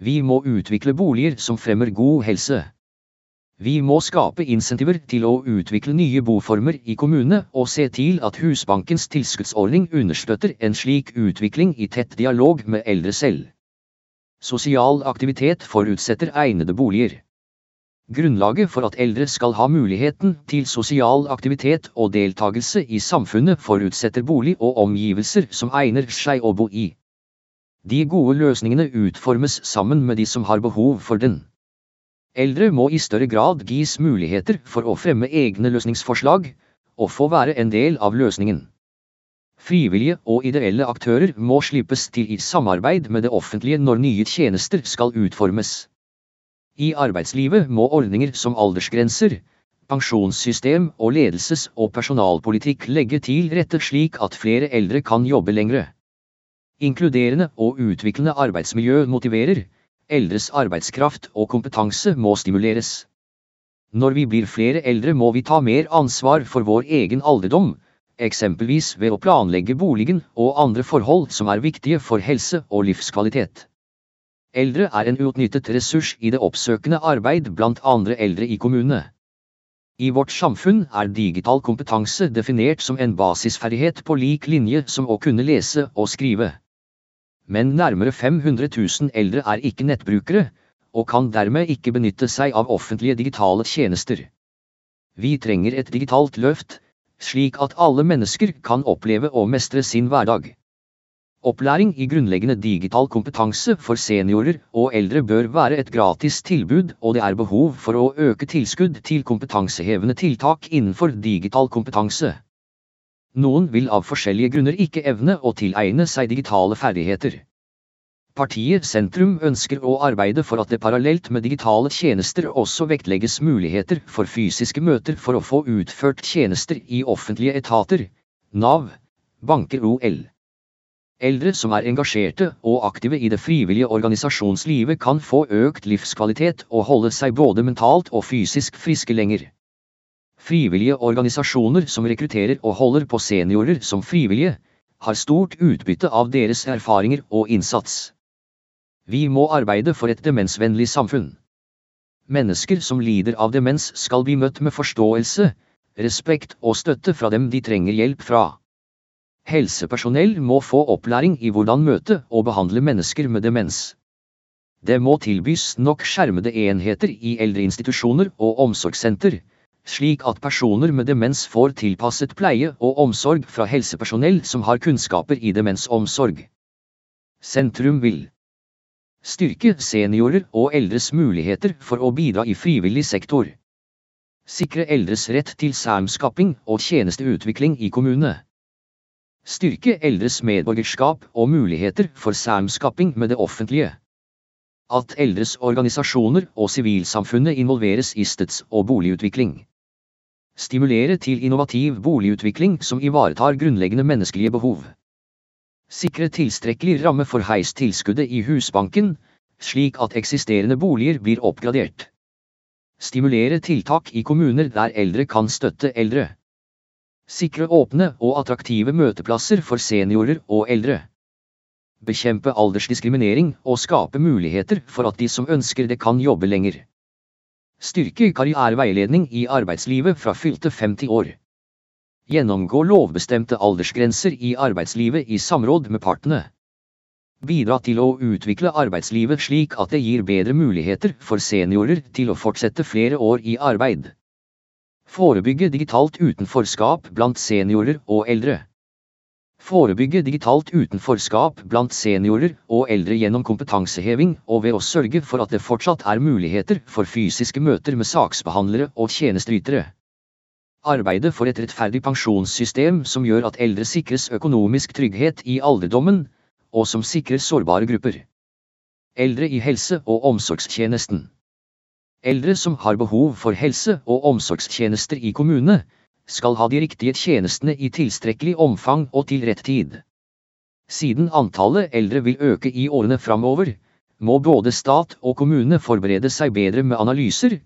Vi må utvikle boliger som fremmer god helse. Vi må skape insentiver til å utvikle nye boformer i kommunene og se til at Husbankens tilskuddsordning understøtter en slik utvikling i tett dialog med eldre selv. Sosial aktivitet forutsetter egnede boliger. Grunnlaget for at eldre skal ha muligheten til sosial aktivitet og deltakelse i samfunnet forutsetter bolig og omgivelser som egner seg å bo i. De gode løsningene utformes sammen med de som har behov for den. Eldre må i større grad gis muligheter for å fremme egne løsningsforslag, og få være en del av løsningen. Frivillige og ideelle aktører må slippes til i samarbeid med det offentlige når nye tjenester skal utformes. I arbeidslivet må ordninger som aldersgrenser, pensjonssystem og ledelses- og personalpolitikk legge til rette slik at flere eldre kan jobbe lengre. Inkluderende og utviklende arbeidsmiljø motiverer, eldres arbeidskraft og kompetanse må stimuleres. Når vi blir flere eldre må vi ta mer ansvar for vår egen alderdom, eksempelvis ved å planlegge boligen og andre forhold som er viktige for helse og livskvalitet. Eldre er en uutnyttet ressurs i det oppsøkende arbeid blant andre eldre i kommunene. I vårt samfunn er digital kompetanse definert som en basisferdighet på lik linje som å kunne lese og skrive. Men nærmere 500 000 eldre er ikke nettbrukere, og kan dermed ikke benytte seg av offentlige digitale tjenester. Vi trenger et digitalt løft, slik at alle mennesker kan oppleve og mestre sin hverdag. Opplæring i grunnleggende digital kompetanse for seniorer og eldre bør være et gratis tilbud, og det er behov for å øke tilskudd til kompetansehevende tiltak innenfor digital kompetanse. Noen vil av forskjellige grunner ikke evne å tilegne seg digitale ferdigheter. Partiet Sentrum ønsker å arbeide for at det parallelt med digitale tjenester også vektlegges muligheter for fysiske møter for å få utført tjenester i offentlige etater, Nav, banker OL. Eldre som er engasjerte og aktive i det frivillige organisasjonslivet kan få økt livskvalitet og holde seg både mentalt og fysisk friske lenger. Frivillige organisasjoner som rekrutterer og holder på seniorer som frivillige, har stort utbytte av deres erfaringer og innsats. Vi må arbeide for et demensvennlig samfunn. Mennesker som lider av demens skal bli møtt med forståelse, respekt og støtte fra dem de trenger hjelp fra. Helsepersonell må få opplæring i hvordan møte og behandle mennesker med demens. Det må tilbys nok skjermede enheter i eldreinstitusjoner og omsorgssenter, slik at personer med demens får tilpasset pleie og omsorg fra helsepersonell som har kunnskaper i demensomsorg. Sentrum vil Styrke seniorer og eldres muligheter for å bidra i frivillig sektor. Sikre eldres rett til samskaping og tjenesteutvikling i kommune. Styrke eldres medborgerskap og muligheter for samskaping med det offentlige. At eldres organisasjoner og sivilsamfunnet involveres i steds- og boligutvikling. Stimulere til innovativ boligutvikling som ivaretar grunnleggende menneskelige behov. Sikre tilstrekkelig ramme for heistilskuddet i Husbanken, slik at eksisterende boliger blir oppgradert. Stimulere tiltak i kommuner der eldre kan støtte eldre. Sikre åpne og attraktive møteplasser for seniorer og eldre. Bekjempe aldersdiskriminering og skape muligheter for at de som ønsker det kan jobbe lenger. Styrke karriereveiledning i arbeidslivet fra fylte 50 år. Gjennomgå lovbestemte aldersgrenser i arbeidslivet i samråd med partene. Bidra til å utvikle arbeidslivet slik at det gir bedre muligheter for seniorer til å fortsette flere år i arbeid. Forebygge digitalt utenforskap blant seniorer og eldre. Forebygge digitalt utenforskap blant seniorer og eldre gjennom kompetanseheving og ved å sørge for at det fortsatt er muligheter for fysiske møter med saksbehandlere og tjenesteytere. Arbeide for et rettferdig pensjonssystem som gjør at eldre sikres økonomisk trygghet i alderdommen, og som sikrer sårbare grupper. Eldre i helse- og omsorgstjenesten. Eldre som har behov for helse- og omsorgstjenester i kommunene, skal ha de riktige tjenestene i tilstrekkelig omfang og til rett tid. Siden antallet eldre vil øke i årene framover, må både stat og kommune forberede seg bedre med analyser,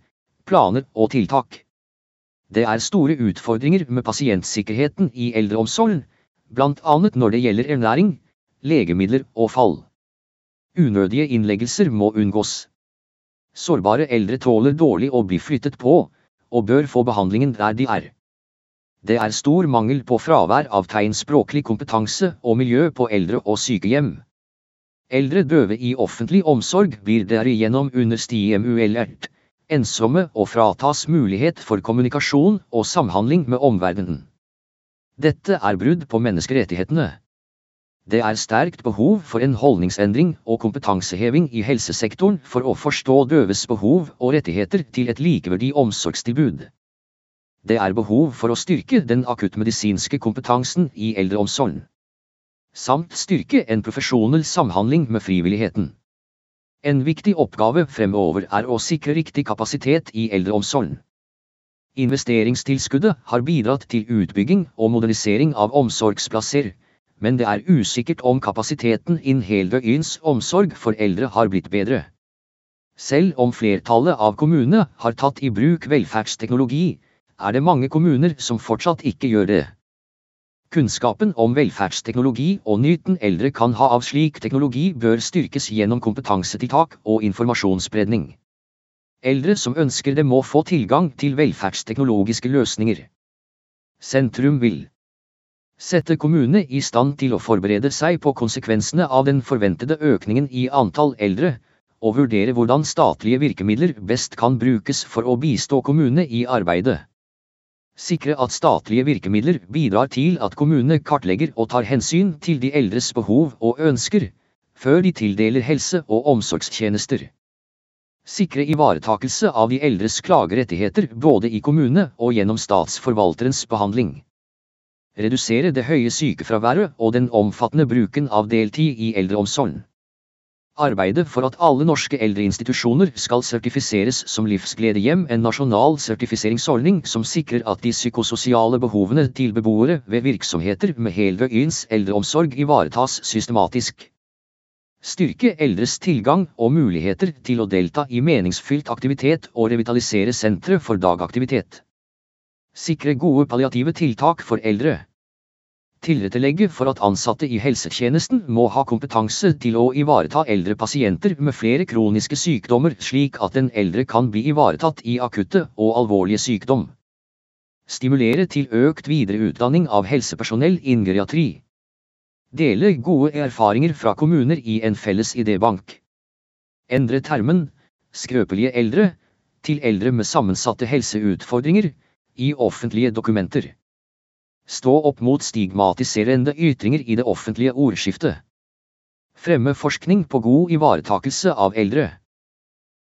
planer og tiltak. Det er store utfordringer med pasientsikkerheten i eldreomsorgen, annet når det gjelder ernæring, legemidler og fall. Unødige innleggelser må unngås. Sårbare eldre tåler dårlig å bli flyttet på, og bør få behandlingen der de er. Det er stor mangel på fravær av tegnspråklig kompetanse og miljø på eldre- og sykehjem. Eldre døve i offentlig omsorg blir derigjennom understimuellert ensomme og fratas mulighet for kommunikasjon og samhandling med omverdenen. Dette er brudd på menneskerettighetene. Det er sterkt behov for en holdningsendring og kompetanseheving i helsesektoren for å forstå døves behov og rettigheter til et likeverdig omsorgstilbud. Det er behov for å styrke den akuttmedisinske kompetansen i eldreomsorgen. Samt styrke en profesjonell samhandling med frivilligheten. En viktig oppgave fremover er å sikre riktig kapasitet i eldreomsorgen. Investeringstilskuddet har bidratt til utbygging og modernisering av omsorgsplasser, men det er usikkert om kapasiteten innen heldøgns omsorg for eldre har blitt bedre. Selv om flertallet av kommunene har tatt i bruk velferdsteknologi, er det mange kommuner som fortsatt ikke gjør det. Kunnskapen om velferdsteknologi og nyten eldre kan ha av slik teknologi bør styrkes gjennom kompetansetiltak og informasjonsspredning. Eldre som ønsker det må få tilgang til velferdsteknologiske løsninger. Sentrum vil sette kommunene i stand til å forberede seg på konsekvensene av den forventede økningen i antall eldre, og vurdere hvordan statlige virkemidler best kan brukes for å bistå kommunene i arbeidet. Sikre at statlige virkemidler bidrar til at kommunene kartlegger og tar hensyn til de eldres behov og ønsker, før de tildeler helse- og omsorgstjenester. Sikre ivaretakelse av de eldres klagerettigheter både i kommune og gjennom statsforvalterens behandling redusere det høye sykefraværet og den omfattende bruken av deltid i eldreomsorgen. Arbeide for at alle norske eldreinstitusjoner skal sertifiseres som livsgledehjem, en nasjonal sertifiseringsordning som sikrer at de psykososiale behovene til beboere ved virksomheter med heldøgns eldreomsorg ivaretas systematisk. Styrke eldres tilgang og muligheter til å delta i meningsfylt aktivitet og revitalisere sentre for dagaktivitet. Sikre gode palliative tiltak for eldre. Tilrettelegge for at ansatte i helsetjenesten må ha kompetanse til å ivareta eldre pasienter med flere kroniske sykdommer slik at den eldre kan bli ivaretatt i akutte og alvorlige sykdom. Stimulere til økt videreutdanning av helsepersonell innen geriatri. Dele gode erfaringer fra kommuner i en felles idébank. Endre termen, skrøpelige eldre, til eldre med sammensatte helseutfordringer, i offentlige dokumenter. Stå opp mot stigmatiserende ytringer i det offentlige ordskiftet. Fremme forskning på god ivaretakelse av eldre.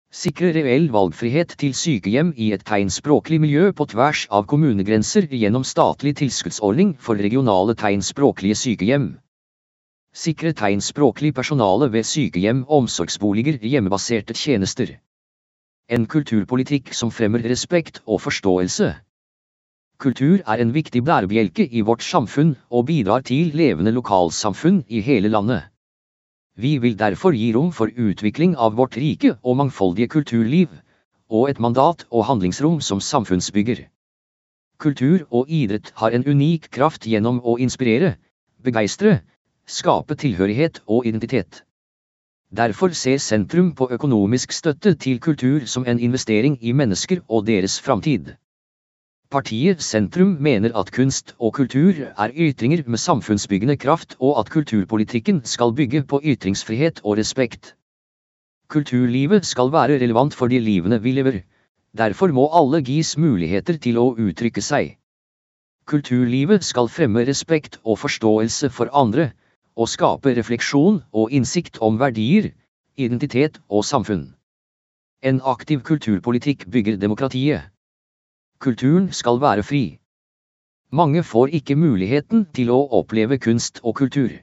Sikre reell valgfrihet til sykehjem i et tegnspråklig miljø på tvers av kommunegrenser gjennom statlig tilskuddsordning for regionale tegnspråklige sykehjem. Sikre tegnspråklig personale ved sykehjem, omsorgsboliger, hjemmebaserte tjenester. En kulturpolitikk som fremmer respekt og forståelse. Kultur er en viktig bærebjelke i vårt samfunn og bidrar til levende lokalsamfunn i hele landet. Vi vil derfor gi rom for utvikling av vårt rike og mangfoldige kulturliv, og et mandat og handlingsrom som samfunnsbygger. Kultur og idrett har en unik kraft gjennom å inspirere, begeistre, skape tilhørighet og identitet. Derfor ser sentrum på økonomisk støtte til kultur som en investering i mennesker og deres framtid. Partiet Sentrum mener at kunst og kultur er ytringer med samfunnsbyggende kraft og at kulturpolitikken skal bygge på ytringsfrihet og respekt. Kulturlivet skal være relevant for de livene vi lever. Derfor må alle gis muligheter til å uttrykke seg. Kulturlivet skal fremme respekt og forståelse for andre, og skape refleksjon og innsikt om verdier, identitet og samfunn. En aktiv kulturpolitikk bygger demokratiet. Kulturen skal være fri. Mange får ikke muligheten til å oppleve kunst og kultur.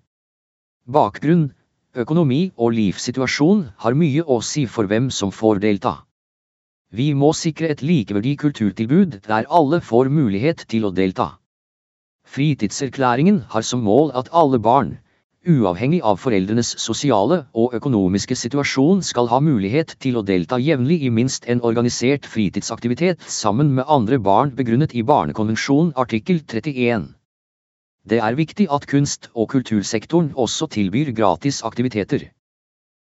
Bakgrunn, økonomi og livssituasjon har mye å si for hvem som får delta. Vi må sikre et likeverdig kulturtilbud der alle får mulighet til å delta. Fritidserklæringen har som mål at alle barn, uavhengig av foreldrenes sosiale og økonomiske situasjon skal ha mulighet til å delta jevnlig i minst en organisert fritidsaktivitet sammen med andre barn begrunnet i Barnekonvensjon artikkel 31. Det er viktig at kunst- og kultursektoren også tilbyr gratis aktiviteter.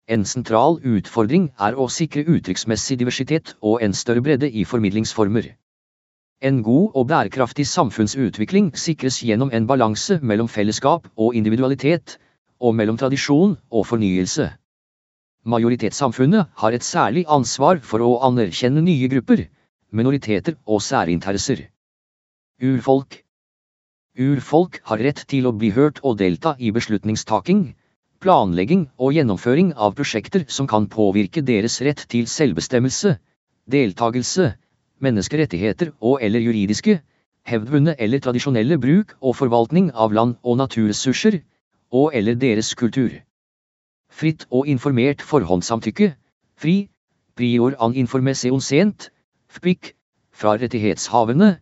En sentral utfordring er å sikre uttrykksmessig diversitet og en større bredde i formidlingsformer. En god og bærekraftig samfunnsutvikling sikres gjennom en balanse mellom fellesskap og individualitet, og mellom tradisjon og fornyelse. Majoritetssamfunnet har et særlig ansvar for å anerkjenne nye grupper, minoriteter og særinteresser. Urfolk Urfolk har rett til å bli hørt og delta i beslutningstaking, planlegging og gjennomføring av prosjekter som kan påvirke deres rett til selvbestemmelse, deltagelse, menneskerettigheter og eller juridiske, hevdvunne eller tradisjonelle bruk og forvaltning av land og naturressurser, og eller deres kultur. Fritt og informert forhåndssamtykke, fri, prior an informasjon sent, FPIC, fra rettighetshavene,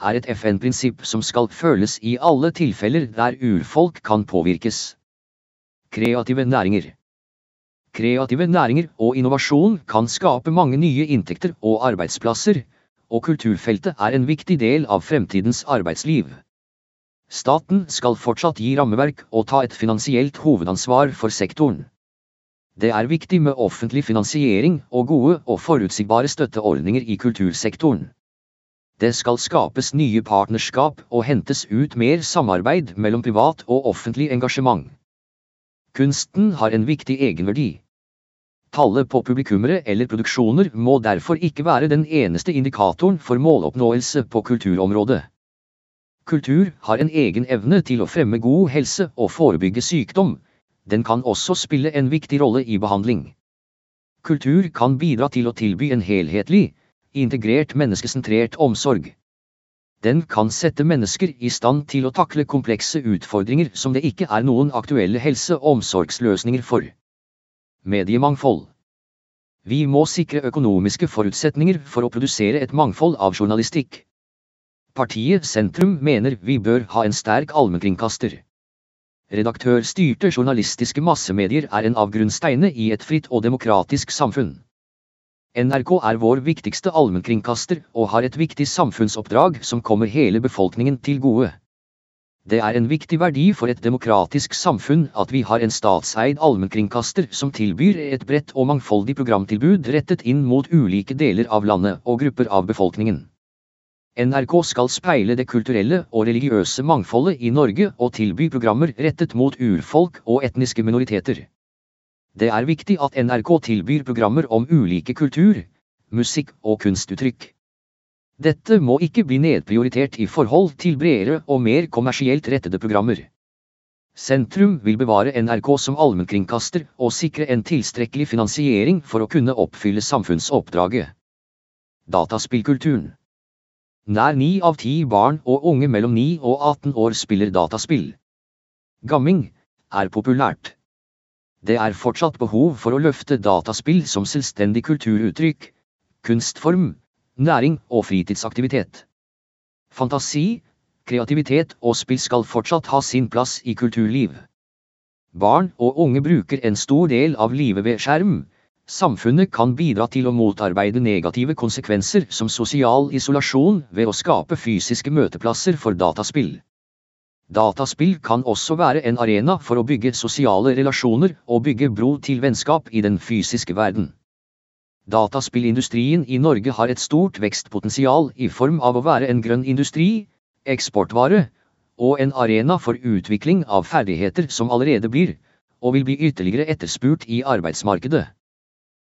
er et FN-prinsipp som skal føles i alle tilfeller der urfolk kan påvirkes. Kreative næringer Kreative næringer og innovasjon kan skape mange nye inntekter og arbeidsplasser, og kulturfeltet er en viktig del av fremtidens arbeidsliv. Staten skal fortsatt gi rammeverk og ta et finansielt hovedansvar for sektoren. Det er viktig med offentlig finansiering og gode og forutsigbare støtteordninger i kultursektoren. Det skal skapes nye partnerskap og hentes ut mer samarbeid mellom privat og offentlig engasjement. Kunsten har en viktig egenverdi. Tallet på publikummere eller produksjoner må derfor ikke være den eneste indikatoren for måloppnåelse på kulturområdet. Kultur har en egen evne til å fremme god helse og forebygge sykdom. Den kan også spille en viktig rolle i behandling. Kultur kan bidra til å tilby en helhetlig, integrert menneskesentrert omsorg. Den kan sette mennesker i stand til å takle komplekse utfordringer som det ikke er noen aktuelle helse- og omsorgsløsninger for. Mediemangfold. Vi må sikre økonomiske forutsetninger for å produsere et mangfold av journalistikk. Partiet Sentrum mener vi bør ha en sterk allmennkringkaster. Redaktørstyrte journalistiske massemedier er en av grunnsteinene i et fritt og demokratisk samfunn. NRK er vår viktigste allmennkringkaster og har et viktig samfunnsoppdrag som kommer hele befolkningen til gode. Det er en viktig verdi for et demokratisk samfunn at vi har en statseid allmennkringkaster som tilbyr et bredt og mangfoldig programtilbud rettet inn mot ulike deler av landet og grupper av befolkningen. NRK skal speile det kulturelle og religiøse mangfoldet i Norge og tilby programmer rettet mot urfolk og etniske minoriteter. Det er viktig at NRK tilbyr programmer om ulike kultur, musikk og kunstuttrykk. Dette må ikke bli nedprioritert i forhold til bredere og mer kommersielt rettede programmer. Sentrum vil bevare NRK som allmennkringkaster og sikre en tilstrekkelig finansiering for å kunne oppfylle samfunnsoppdraget. Dataspillkulturen Nær ni av ti barn og unge mellom 9 og 18 år spiller dataspill. Gamming er populært. Det er fortsatt behov for å løfte dataspill som selvstendig kulturuttrykk, kunstform, næring og fritidsaktivitet. Fantasi, kreativitet og spill skal fortsatt ha sin plass i kulturliv. Barn og unge bruker en stor del av livet ved skjerm. Samfunnet kan bidra til å motarbeide negative konsekvenser som sosial isolasjon ved å skape fysiske møteplasser for dataspill. Dataspill kan også være en arena for å bygge sosiale relasjoner og bygge bro til vennskap i den fysiske verden. Dataspillindustrien i Norge har et stort vekstpotensial i form av å være en grønn industri, eksportvare, og en arena for utvikling av ferdigheter som allerede blir, og vil bli ytterligere etterspurt i arbeidsmarkedet.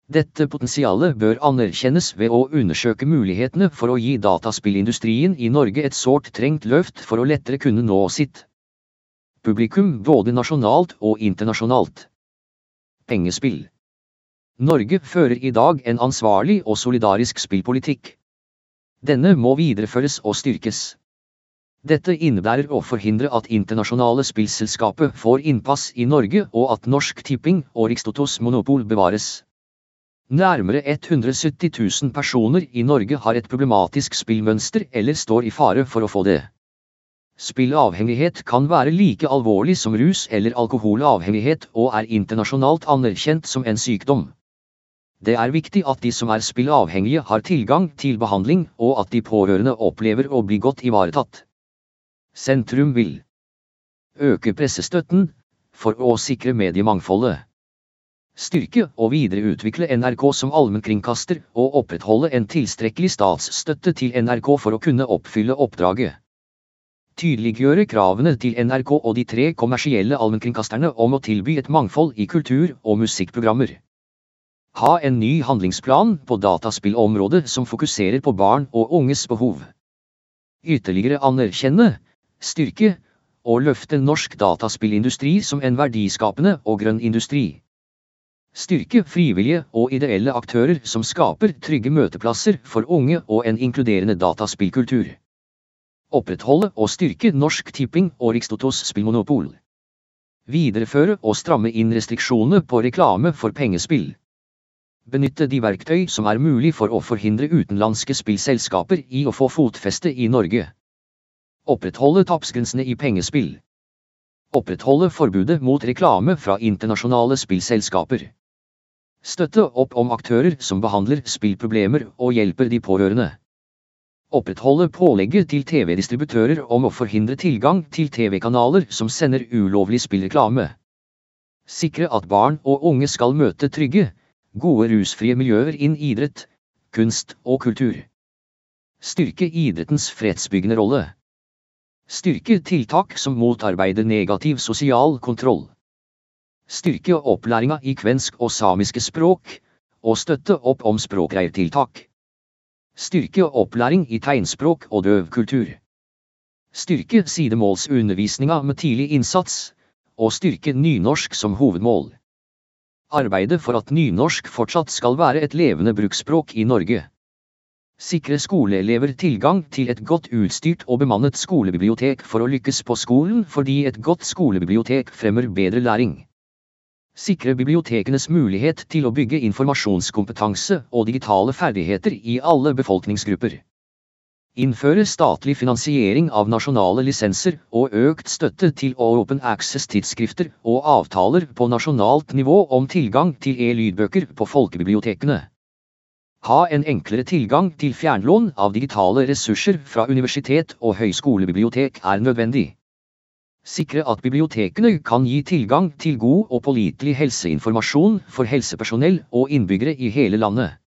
Dette potensialet bør anerkjennes ved å undersøke mulighetene for å gi dataspillindustrien i Norge et sårt trengt løft for å lettere kunne nå sitt publikum både nasjonalt og internasjonalt. Pengespill Norge fører i dag en ansvarlig og solidarisk spillpolitikk. Denne må videreføres og styrkes. Dette innebærer å forhindre at internasjonale spillselskaper får innpass i Norge og at Norsk Tipping og Rikstotos monopol bevares. Nærmere 170 000 personer i Norge har et problematisk spillmønster eller står i fare for å få det. Spillavhengighet kan være like alvorlig som rus eller alkoholavhengighet og er internasjonalt anerkjent som en sykdom. Det er viktig at de som er spilleavhengige har tilgang til behandling, og at de pårørende opplever å bli godt ivaretatt. Sentrum vil øke pressestøtten for å sikre mediemangfoldet. Styrke og videreutvikle NRK som allmennkringkaster og opprettholde en tilstrekkelig statsstøtte til NRK for å kunne oppfylle oppdraget. Tydeliggjøre kravene til NRK og de tre kommersielle allmennkringkasterne om å tilby et mangfold i kultur- og musikkprogrammer. Ha en ny handlingsplan på dataspillområdet som fokuserer på barn og unges behov. Ytterligere anerkjenne, styrke og løfte norsk dataspillindustri som en verdiskapende og grønn industri. Styrke frivillige og ideelle aktører som skaper trygge møteplasser for unge og en inkluderende dataspillkultur. Opprettholde og styrke Norsk Tipping og Rikstotos spillmonopol. Videreføre og stramme inn restriksjonene på reklame for pengespill. Benytte de verktøy som er mulig for å forhindre utenlandske spillselskaper i å få fotfeste i Norge. Opprettholde tapsgrensene i pengespill. Opprettholde forbudet mot reklame fra internasjonale spillselskaper. Støtte opp om aktører som behandler spillproblemer og hjelper de pårørende. Opprettholde pålegget til TV-distributører om å forhindre tilgang til TV-kanaler som sender ulovlig spillreklame. Sikre at barn og unge skal møte trygge, gode rusfrie miljøer innen idrett, kunst og kultur. Styrke idrettens fredsbyggende rolle. Styrke tiltak som motarbeider negativ sosial kontroll. Styrke opplæringa i kvensk og samiske språk, og støtte opp om språkreirtiltak. Styrke opplæring i tegnspråk og døvkultur. Styrke sidemålsundervisninga med tidlig innsats, og styrke nynorsk som hovedmål. Arbeide for at nynorsk fortsatt skal være et levende bruksspråk i Norge. Sikre skoleelever tilgang til et godt utstyrt og bemannet skolebibliotek for å lykkes på skolen fordi et godt skolebibliotek fremmer bedre læring. Sikre bibliotekenes mulighet til å bygge informasjonskompetanse og digitale ferdigheter i alle befolkningsgrupper. Innføre statlig finansiering av nasjonale lisenser og økt støtte til open access-tidsskrifter og avtaler på nasjonalt nivå om tilgang til e-lydbøker på folkebibliotekene. Ha en enklere tilgang til fjernlån av digitale ressurser fra universitet og høyskolebibliotek er nødvendig. Sikre at bibliotekene kan gi tilgang til god og pålitelig helseinformasjon for helsepersonell og innbyggere i hele landet.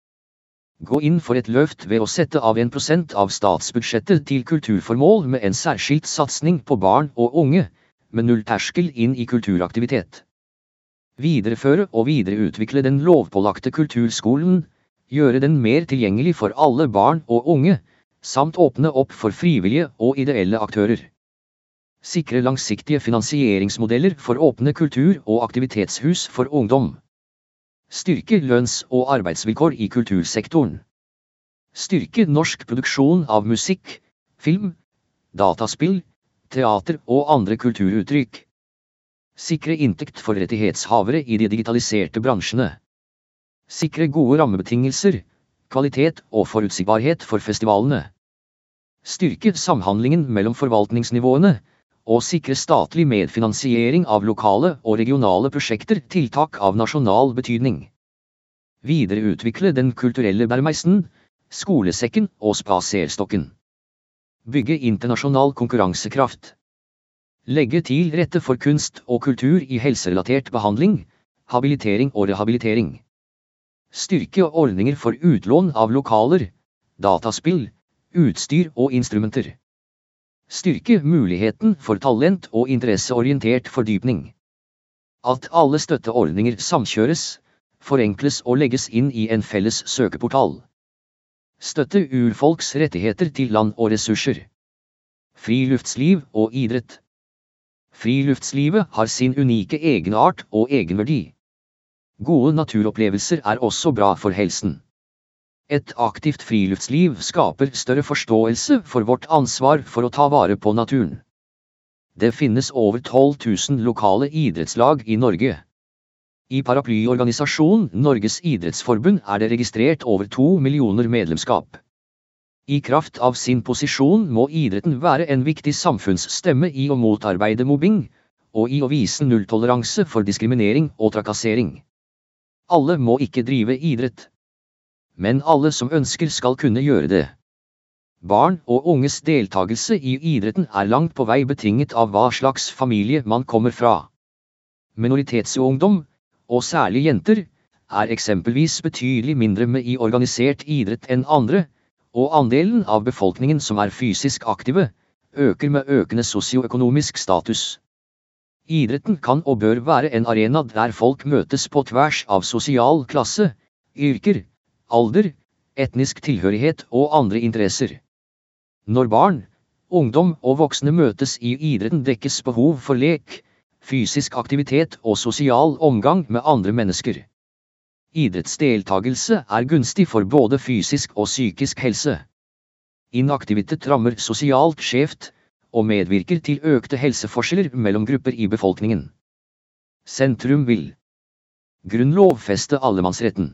Gå inn for et løft ved å sette av 1 prosent av statsbudsjettet til kulturformål med en særskilt satsing på barn og unge, med null terskel inn i kulturaktivitet. Videreføre og videreutvikle den lovpålagte kulturskolen, gjøre den mer tilgjengelig for alle barn og unge, samt åpne opp for frivillige og ideelle aktører. Sikre langsiktige finansieringsmodeller for åpne kultur- og aktivitetshus for ungdom. Styrke lønns- og arbeidsvilkår i kultursektoren. Styrke norsk produksjon av musikk, film, dataspill, teater og andre kulturuttrykk. Sikre inntekt for rettighetshavere i de digitaliserte bransjene. Sikre gode rammebetingelser, kvalitet og forutsigbarhet for festivalene. Styrke samhandlingen mellom forvaltningsnivåene, og sikre statlig medfinansiering av lokale og regionale prosjekter tiltak av nasjonal betydning. Videreutvikle den kulturelle bærmeisen, skolesekken og spaserstokken. Bygge internasjonal konkurransekraft. Legge til rette for kunst og kultur i helserelatert behandling, habilitering og rehabilitering. Styrke ordninger for utlån av lokaler, dataspill, utstyr og instrumenter. Styrke muligheten for talent og interesseorientert fordypning. At alle støtteordninger samkjøres, forenkles og legges inn i en felles søkeportal. Støtte urfolks rettigheter til land og ressurser. Friluftsliv og idrett. Friluftslivet har sin unike egenart og egenverdi. Gode naturopplevelser er også bra for helsen. Et aktivt friluftsliv skaper større forståelse for vårt ansvar for å ta vare på naturen. Det finnes over 12 000 lokale idrettslag i Norge. I paraplyorganisasjonen Norges idrettsforbund er det registrert over to millioner medlemskap. I kraft av sin posisjon må idretten være en viktig samfunnsstemme i å motarbeide mobbing, og i å vise nulltoleranse for diskriminering og trakassering. Alle må ikke drive idrett men alle som ønsker skal kunne gjøre det. Barn og unges deltakelse i idretten er langt på vei betinget av hva slags familie man kommer fra. Minoritetsungdom, og særlig jenter, er eksempelvis betydelig mindre med i organisert idrett enn andre, og andelen av befolkningen som er fysisk aktive, øker med økende sosioøkonomisk status. Idretten kan og bør være en arena der folk møtes på tvers av sosial klasse, yrker, alder, etnisk tilhørighet og andre interesser. Når barn, ungdom og voksne møtes i idretten dekkes behov for lek, fysisk aktivitet og sosial omgang med andre mennesker. Idrettsdeltagelse er gunstig for både fysisk og psykisk helse. Inaktivitet rammer sosialt skjevt, og medvirker til økte helseforskjeller mellom grupper i befolkningen. Sentrum vil grunnlovfeste allemannsretten.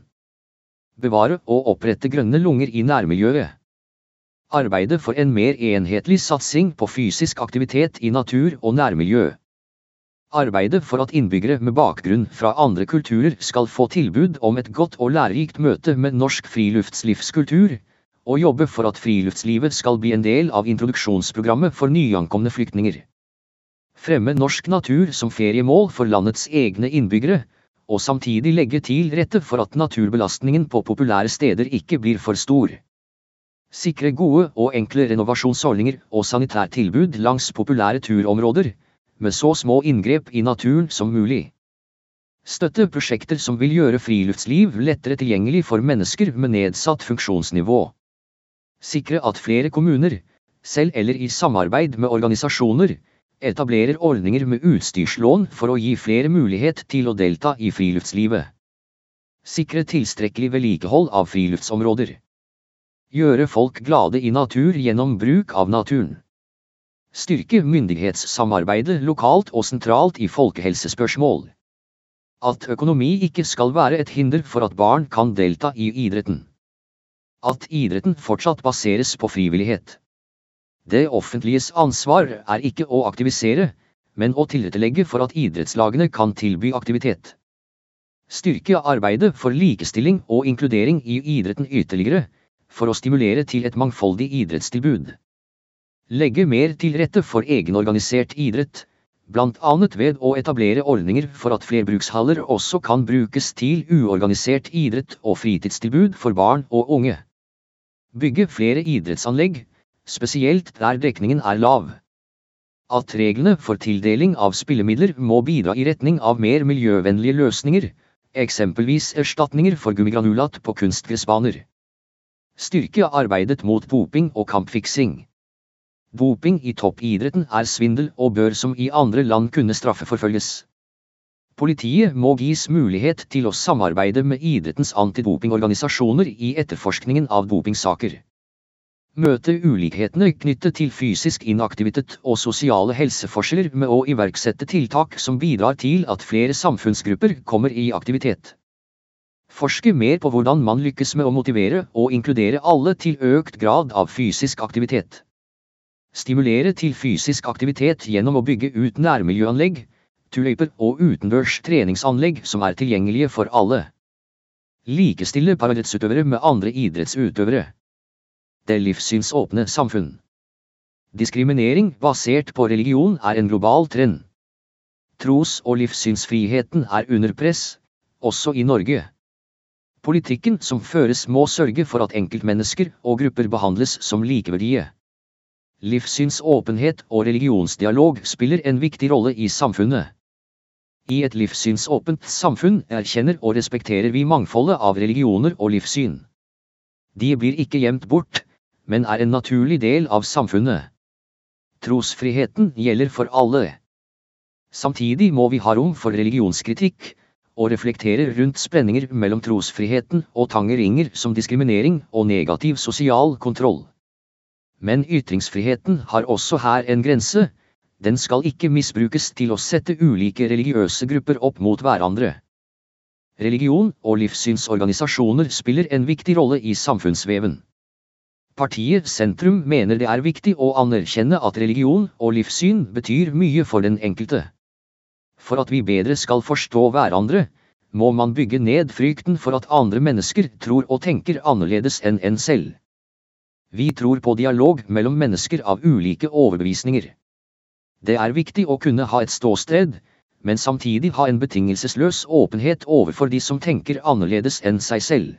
Bevare og opprette grønne lunger i nærmiljøet. Arbeide for en mer enhetlig satsing på fysisk aktivitet i natur og nærmiljø. Arbeide for at innbyggere med bakgrunn fra andre kulturer skal få tilbud om et godt og lærerikt møte med norsk friluftslivskultur, og jobbe for at friluftslivet skal bli en del av introduksjonsprogrammet for nyankomne flyktninger. Fremme norsk natur som feriemål for landets egne innbyggere, og samtidig legge til rette for at naturbelastningen på populære steder ikke blir for stor. Sikre gode og enkle renovasjonsordninger og sanitærtilbud langs populære turområder, med så små inngrep i naturen som mulig. Støtte prosjekter som vil gjøre friluftsliv lettere tilgjengelig for mennesker med nedsatt funksjonsnivå. Sikre at flere kommuner, selv eller i samarbeid med organisasjoner, etablerer ordninger med utstyrslån for å gi flere mulighet til å delta i friluftslivet. Sikre tilstrekkelig vedlikehold av friluftsområder. Gjøre folk glade i natur gjennom bruk av naturen. Styrke myndighetssamarbeidet lokalt og sentralt i folkehelsespørsmål. At økonomi ikke skal være et hinder for at barn kan delta i idretten. At idretten fortsatt baseres på frivillighet. Det offentliges ansvar er ikke å aktivisere, men å tilrettelegge for at idrettslagene kan tilby aktivitet. Styrke arbeidet for likestilling og inkludering i idretten ytterligere, for å stimulere til et mangfoldig idrettstilbud. Legge mer til rette for egenorganisert idrett, bl.a. ved å etablere ordninger for at flerbrukshaller også kan brukes til uorganisert idrett og fritidstilbud for barn og unge. Bygge flere idrettsanlegg, spesielt der dekningen er lav. At reglene for tildeling av spillemidler må bidra i retning av mer miljøvennlige løsninger, eksempelvis erstatninger for gummigranulat på kunstgressbaner. Styrke arbeidet mot doping og kampfiksing. Doping i toppidretten er svindel og bør som i andre land kunne straffeforfølges. Politiet må gis mulighet til å samarbeide med idrettens antidopingorganisasjoner i etterforskningen av dopingsaker. Møte ulikhetene knyttet til fysisk inaktivitet og sosiale helseforskjeller med å iverksette tiltak som bidrar til at flere samfunnsgrupper kommer i aktivitet. Forske mer på hvordan man lykkes med å motivere og inkludere alle til økt grad av fysisk aktivitet. Stimulere til fysisk aktivitet gjennom å bygge ut nærmiljøanlegg, turløyper og utendørs treningsanlegg som er tilgjengelige for alle. Likestille paradrettsutøvere med andre idrettsutøvere. Det livssynsåpne samfunn. Diskriminering basert på religion er en global trend. Tros- og livssynsfriheten er under press, også i Norge. Politikken som føres må sørge for at enkeltmennesker og grupper behandles som likeverdige. Livssynsåpenhet og religionsdialog spiller en viktig rolle i samfunnet. I et livssynsåpent samfunn erkjenner og respekterer vi mangfoldet av religioner og livssyn. De blir ikke gjemt bort, men er en naturlig del av samfunnet. Trosfriheten gjelder for alle. Samtidig må vi ha rom for religionskritikk, og reflektere rundt spenninger mellom trosfriheten og tangeringer som diskriminering og negativ sosial kontroll. Men ytringsfriheten har også her en grense, den skal ikke misbrukes til å sette ulike religiøse grupper opp mot hverandre. Religion og livssynsorganisasjoner spiller en viktig rolle i samfunnsveven. Partiet Sentrum mener det er viktig å anerkjenne at religion og livssyn betyr mye for den enkelte. For at vi bedre skal forstå hverandre, må man bygge ned frykten for at andre mennesker tror og tenker annerledes enn en selv. Vi tror på dialog mellom mennesker av ulike overbevisninger. Det er viktig å kunne ha et ståsted, men samtidig ha en betingelsesløs åpenhet overfor de som tenker annerledes enn seg selv.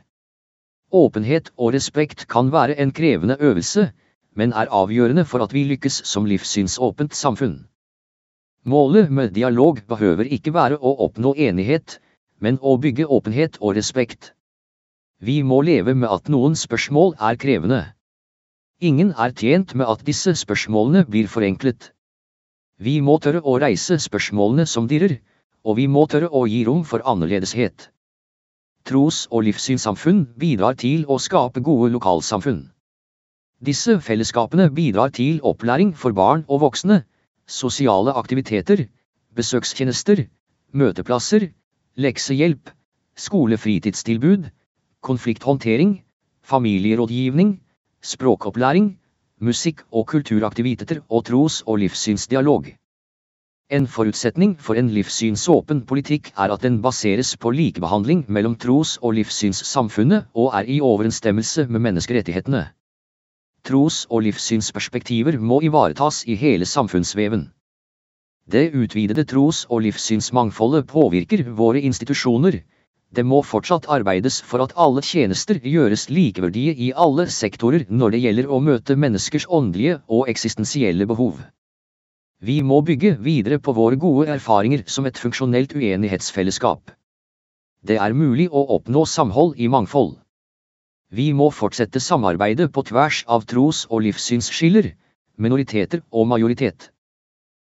Åpenhet og respekt kan være en krevende øvelse, men er avgjørende for at vi lykkes som livssynsåpent samfunn. Målet med dialog behøver ikke være å oppnå enighet, men å bygge åpenhet og respekt. Vi må leve med at noen spørsmål er krevende. Ingen er tjent med at disse spørsmålene blir forenklet. Vi må tørre å reise spørsmålene som dirrer, og vi må tørre å gi rom for annerledeshet. Tros- og livssynssamfunn bidrar til å skape gode lokalsamfunn. Disse fellesskapene bidrar til opplæring for barn og voksne, sosiale aktiviteter, besøkstjenester, møteplasser, leksehjelp, skolefritidstilbud, konflikthåndtering, familierådgivning, språkopplæring, musikk- og kulturaktiviteter og tros- og livssynsdialog. En forutsetning for en livssynsåpen politikk er at den baseres på likebehandling mellom tros- og livssynssamfunnet og er i overensstemmelse med menneskerettighetene. Tros- og livssynsperspektiver må ivaretas i hele samfunnsveven. Det utvidede tros- og livssynsmangfoldet påvirker våre institusjoner, det må fortsatt arbeides for at alle tjenester gjøres likeverdige i alle sektorer når det gjelder å møte menneskers åndelige og eksistensielle behov. Vi må bygge videre på våre gode erfaringer som et funksjonelt uenighetsfellesskap. Det er mulig å oppnå samhold i mangfold. Vi må fortsette samarbeidet på tvers av tros- og livssynsskiller, minoriteter og majoritet.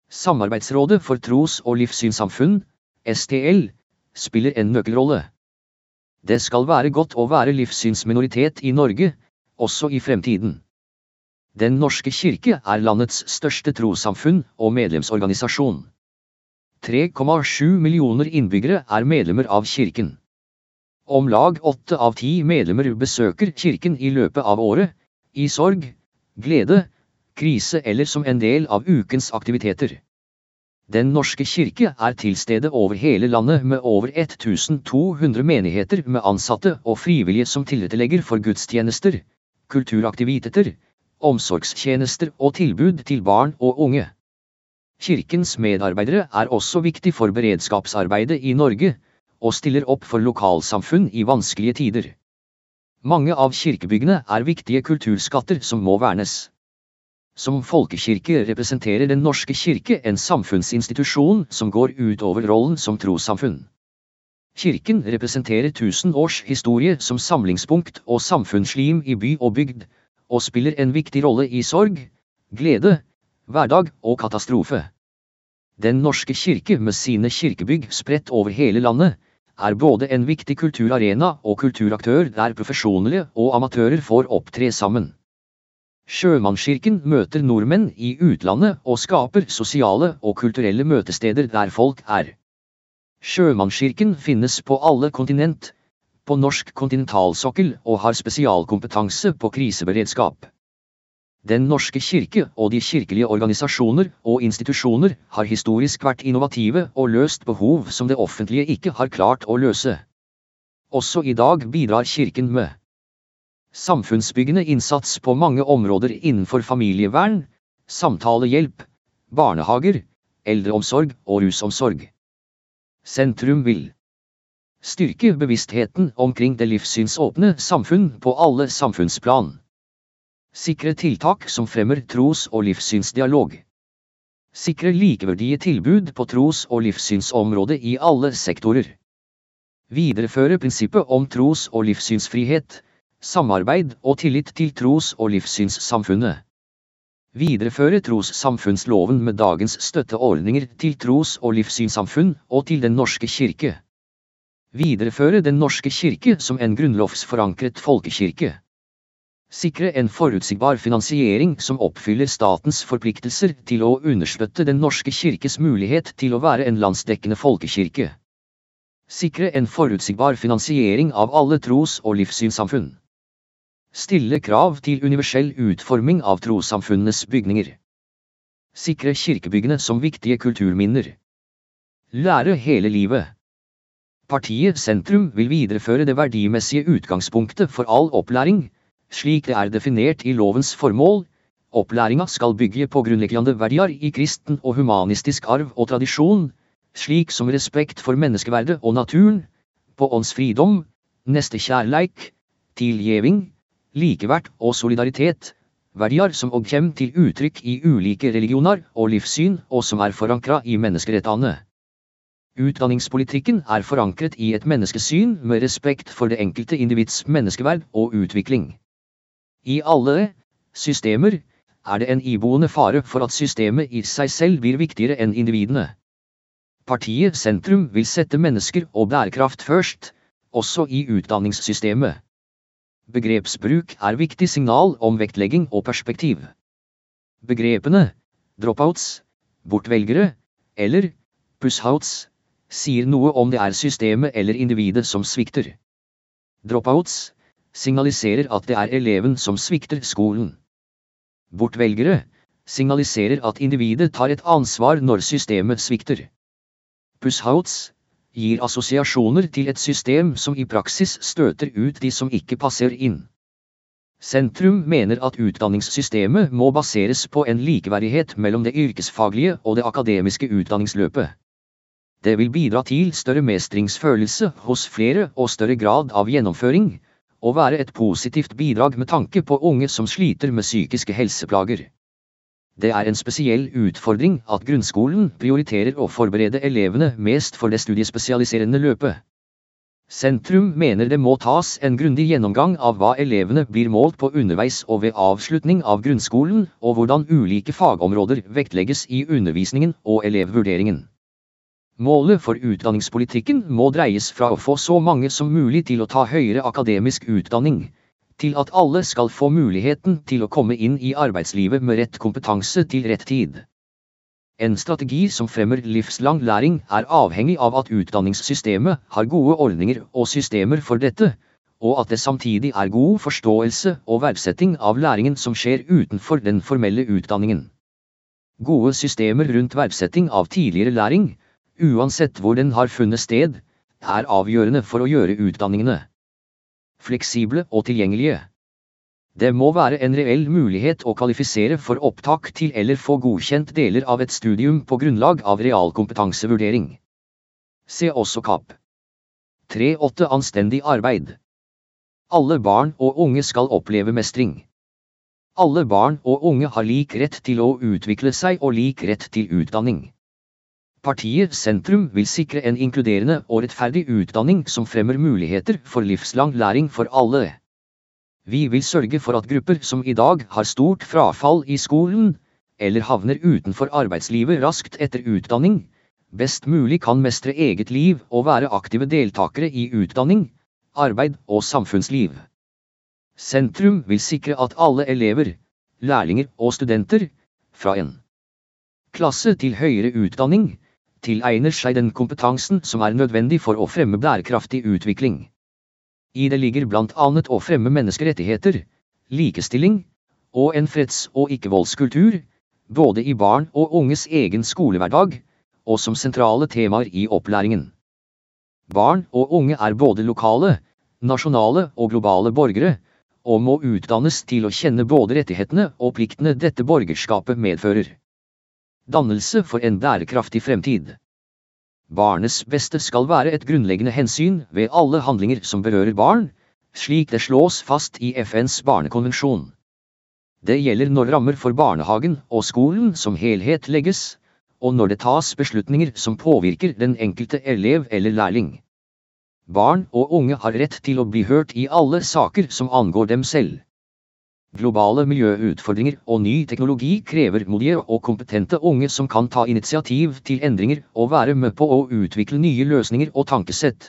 Samarbeidsrådet for tros- og livssynssamfunn, STL, spiller en nøkkelrolle. Det skal være godt å være livssynsminoritet i Norge, også i fremtiden. Den norske kirke er landets største trossamfunn og medlemsorganisasjon. 3,7 millioner innbyggere er medlemmer av kirken. Om lag åtte av ti medlemmer besøker kirken i løpet av året, i sorg, glede, krise eller som en del av ukens aktiviteter. Den norske kirke er til stede over hele landet med over 1200 menigheter med ansatte og frivillige som tilrettelegger for gudstjenester, kulturaktiviteter, omsorgstjenester og tilbud til barn og unge. Kirkens medarbeidere er også viktig for beredskapsarbeidet i Norge, og stiller opp for lokalsamfunn i vanskelige tider. Mange av kirkebyggene er viktige kulturskatter som må vernes. Som folkekirke representerer Den norske kirke en samfunnsinstitusjon som går utover rollen som trossamfunn. Kirken representerer tusen års historie som samlingspunkt og samfunnslim i by og bygd, og spiller en viktig rolle i sorg, glede, hverdag og katastrofe. Den norske kirke med sine kirkebygg spredt over hele landet, er både en viktig kulturarena og kulturaktør der profesjonelle og amatører får opptre sammen. Sjømannskirken møter nordmenn i utlandet og skaper sosiale og kulturelle møtesteder der folk er. Sjømannskirken finnes på alle kontinent, på norsk kontinentalsokkel og har spesialkompetanse på kriseberedskap. Den norske kirke og de kirkelige organisasjoner og institusjoner har historisk vært innovative og løst behov som det offentlige ikke har klart å løse. Også i dag bidrar kirken med Samfunnsbyggende innsats på mange områder innenfor familievern, samtalehjelp, barnehager, eldreomsorg og rusomsorg. Sentrum vil styrke bevisstheten omkring det livssynsåpne samfunn på alle samfunnsplan. Sikre tiltak som fremmer tros- og livssynsdialog. Sikre likeverdige tilbud på tros- og livssynsområdet i alle sektorer. Videreføre prinsippet om tros- og livssynsfrihet samarbeid og tillit til tros- og livssynssamfunnet. Videreføre trossamfunnsloven med dagens støtteordninger til tros- og livssynssamfunn og til Den norske kirke. Videreføre Den norske kirke som en grunnlovsforankret folkekirke. Sikre en forutsigbar finansiering som oppfyller statens forpliktelser til å understøtte Den norske kirkes mulighet til å være en landsdekkende folkekirke. Sikre en forutsigbar finansiering av alle tros- og livssynssamfunn. Stille krav til universell utforming av trossamfunnenes bygninger. Sikre kirkebyggene som viktige kulturminner. Lære hele livet. Partiet Sentrum vil videreføre det verdimessige utgangspunktet for all opplæring, slik det er definert i lovens formål. Opplæringa skal bygge på grunnleggende verdier i kristen og humanistisk arv og tradisjon, slik som respekt for menneskeverdet og naturen, på åndsfridom, nestekjærleik, tilgjeving, likeverd og solidaritet, verdier som òg kommer til uttrykk i ulike religioner og livssyn, og som er forankra i menneskerettene. Utdanningspolitikken er forankret i et menneskesyn med respekt for det enkelte individs menneskeverd og utvikling. I alle systemer er det en iboende fare for at systemet i seg selv blir viktigere enn individene. Partiet Sentrum vil sette mennesker og bærekraft først, også i utdanningssystemet. Begrepsbruk er viktig signal om vektlegging og perspektiv. Begrepene dropouts, bortvelgere, eller pushouts sier noe om det er systemet eller individet som svikter. Dropouts signaliserer at det er eleven som svikter skolen. Bortvelgere signaliserer at individet tar et ansvar når systemet svikter. Pushouts gir assosiasjoner til et system som i praksis støter ut de som ikke passer inn. Sentrum mener at utdanningssystemet må baseres på en likeverdighet mellom det yrkesfaglige og det akademiske utdanningsløpet. Det vil bidra til større mestringsfølelse hos flere og større grad av gjennomføring, og være et positivt bidrag med tanke på unge som sliter med psykiske helseplager. Det er en spesiell utfordring at grunnskolen prioriterer å forberede elevene mest for det studiespesialiserende løpet. Sentrum mener det må tas en grundig gjennomgang av hva elevene blir målt på underveis og ved avslutning av grunnskolen, og hvordan ulike fagområder vektlegges i undervisningen og elevvurderingen. Målet for utdanningspolitikken må dreies fra å få så mange som mulig til å ta høyere akademisk utdanning, til at alle skal få muligheten til å komme inn i arbeidslivet med rett kompetanse til rett tid. En strategi som fremmer livslang læring er avhengig av at utdanningssystemet har gode ordninger og systemer for dette, og at det samtidig er god forståelse og verdsetting av læringen som skjer utenfor den formelle utdanningen. Gode systemer rundt verdsetting av tidligere læring, uansett hvor den har funnet sted, er avgjørende for å gjøre utdanningene fleksible og tilgjengelige. Det må være en reell mulighet å kvalifisere for opptak til eller få godkjent deler av et studium på grunnlag av realkompetansevurdering. Se også KAP. 3.8 Anstendig arbeid. Alle barn og unge skal oppleve mestring. Alle barn og unge har lik rett til å utvikle seg og lik rett til utdanning. Partiet Sentrum vil sikre en inkluderende og rettferdig utdanning som fremmer muligheter for livslang læring for alle. Vi vil sørge for at grupper som i dag har stort frafall i skolen, eller havner utenfor arbeidslivet raskt etter utdanning, best mulig kan mestre eget liv og være aktive deltakere i utdanning, arbeid og samfunnsliv. Sentrum vil sikre at alle elever, lærlinger og studenter, fra en klasse til høyere utdanning, tilegner seg den kompetansen som er nødvendig for å fremme bærekraftig utvikling. I det ligger blant annet å fremme menneskerettigheter, likestilling, og en freds- og ikke-voldskultur, både i barn og unges egen skolehverdag, og som sentrale temaer i opplæringen. Barn og unge er både lokale, nasjonale og globale borgere, og må utdannes til å kjenne både rettighetene og pliktene dette borgerskapet medfører. Dannelse for en bærekraftig fremtid. Barnets beste skal være et grunnleggende hensyn ved alle handlinger som berører barn, slik det slås fast i FNs barnekonvensjon. Det gjelder når rammer for barnehagen og skolen som helhet legges, og når det tas beslutninger som påvirker den enkelte elev eller lærling. Barn og unge har rett til å bli hørt i alle saker som angår dem selv. Globale miljøutfordringer og ny teknologi krever modige og kompetente unge som kan ta initiativ til endringer og være med på å utvikle nye løsninger og tankesett.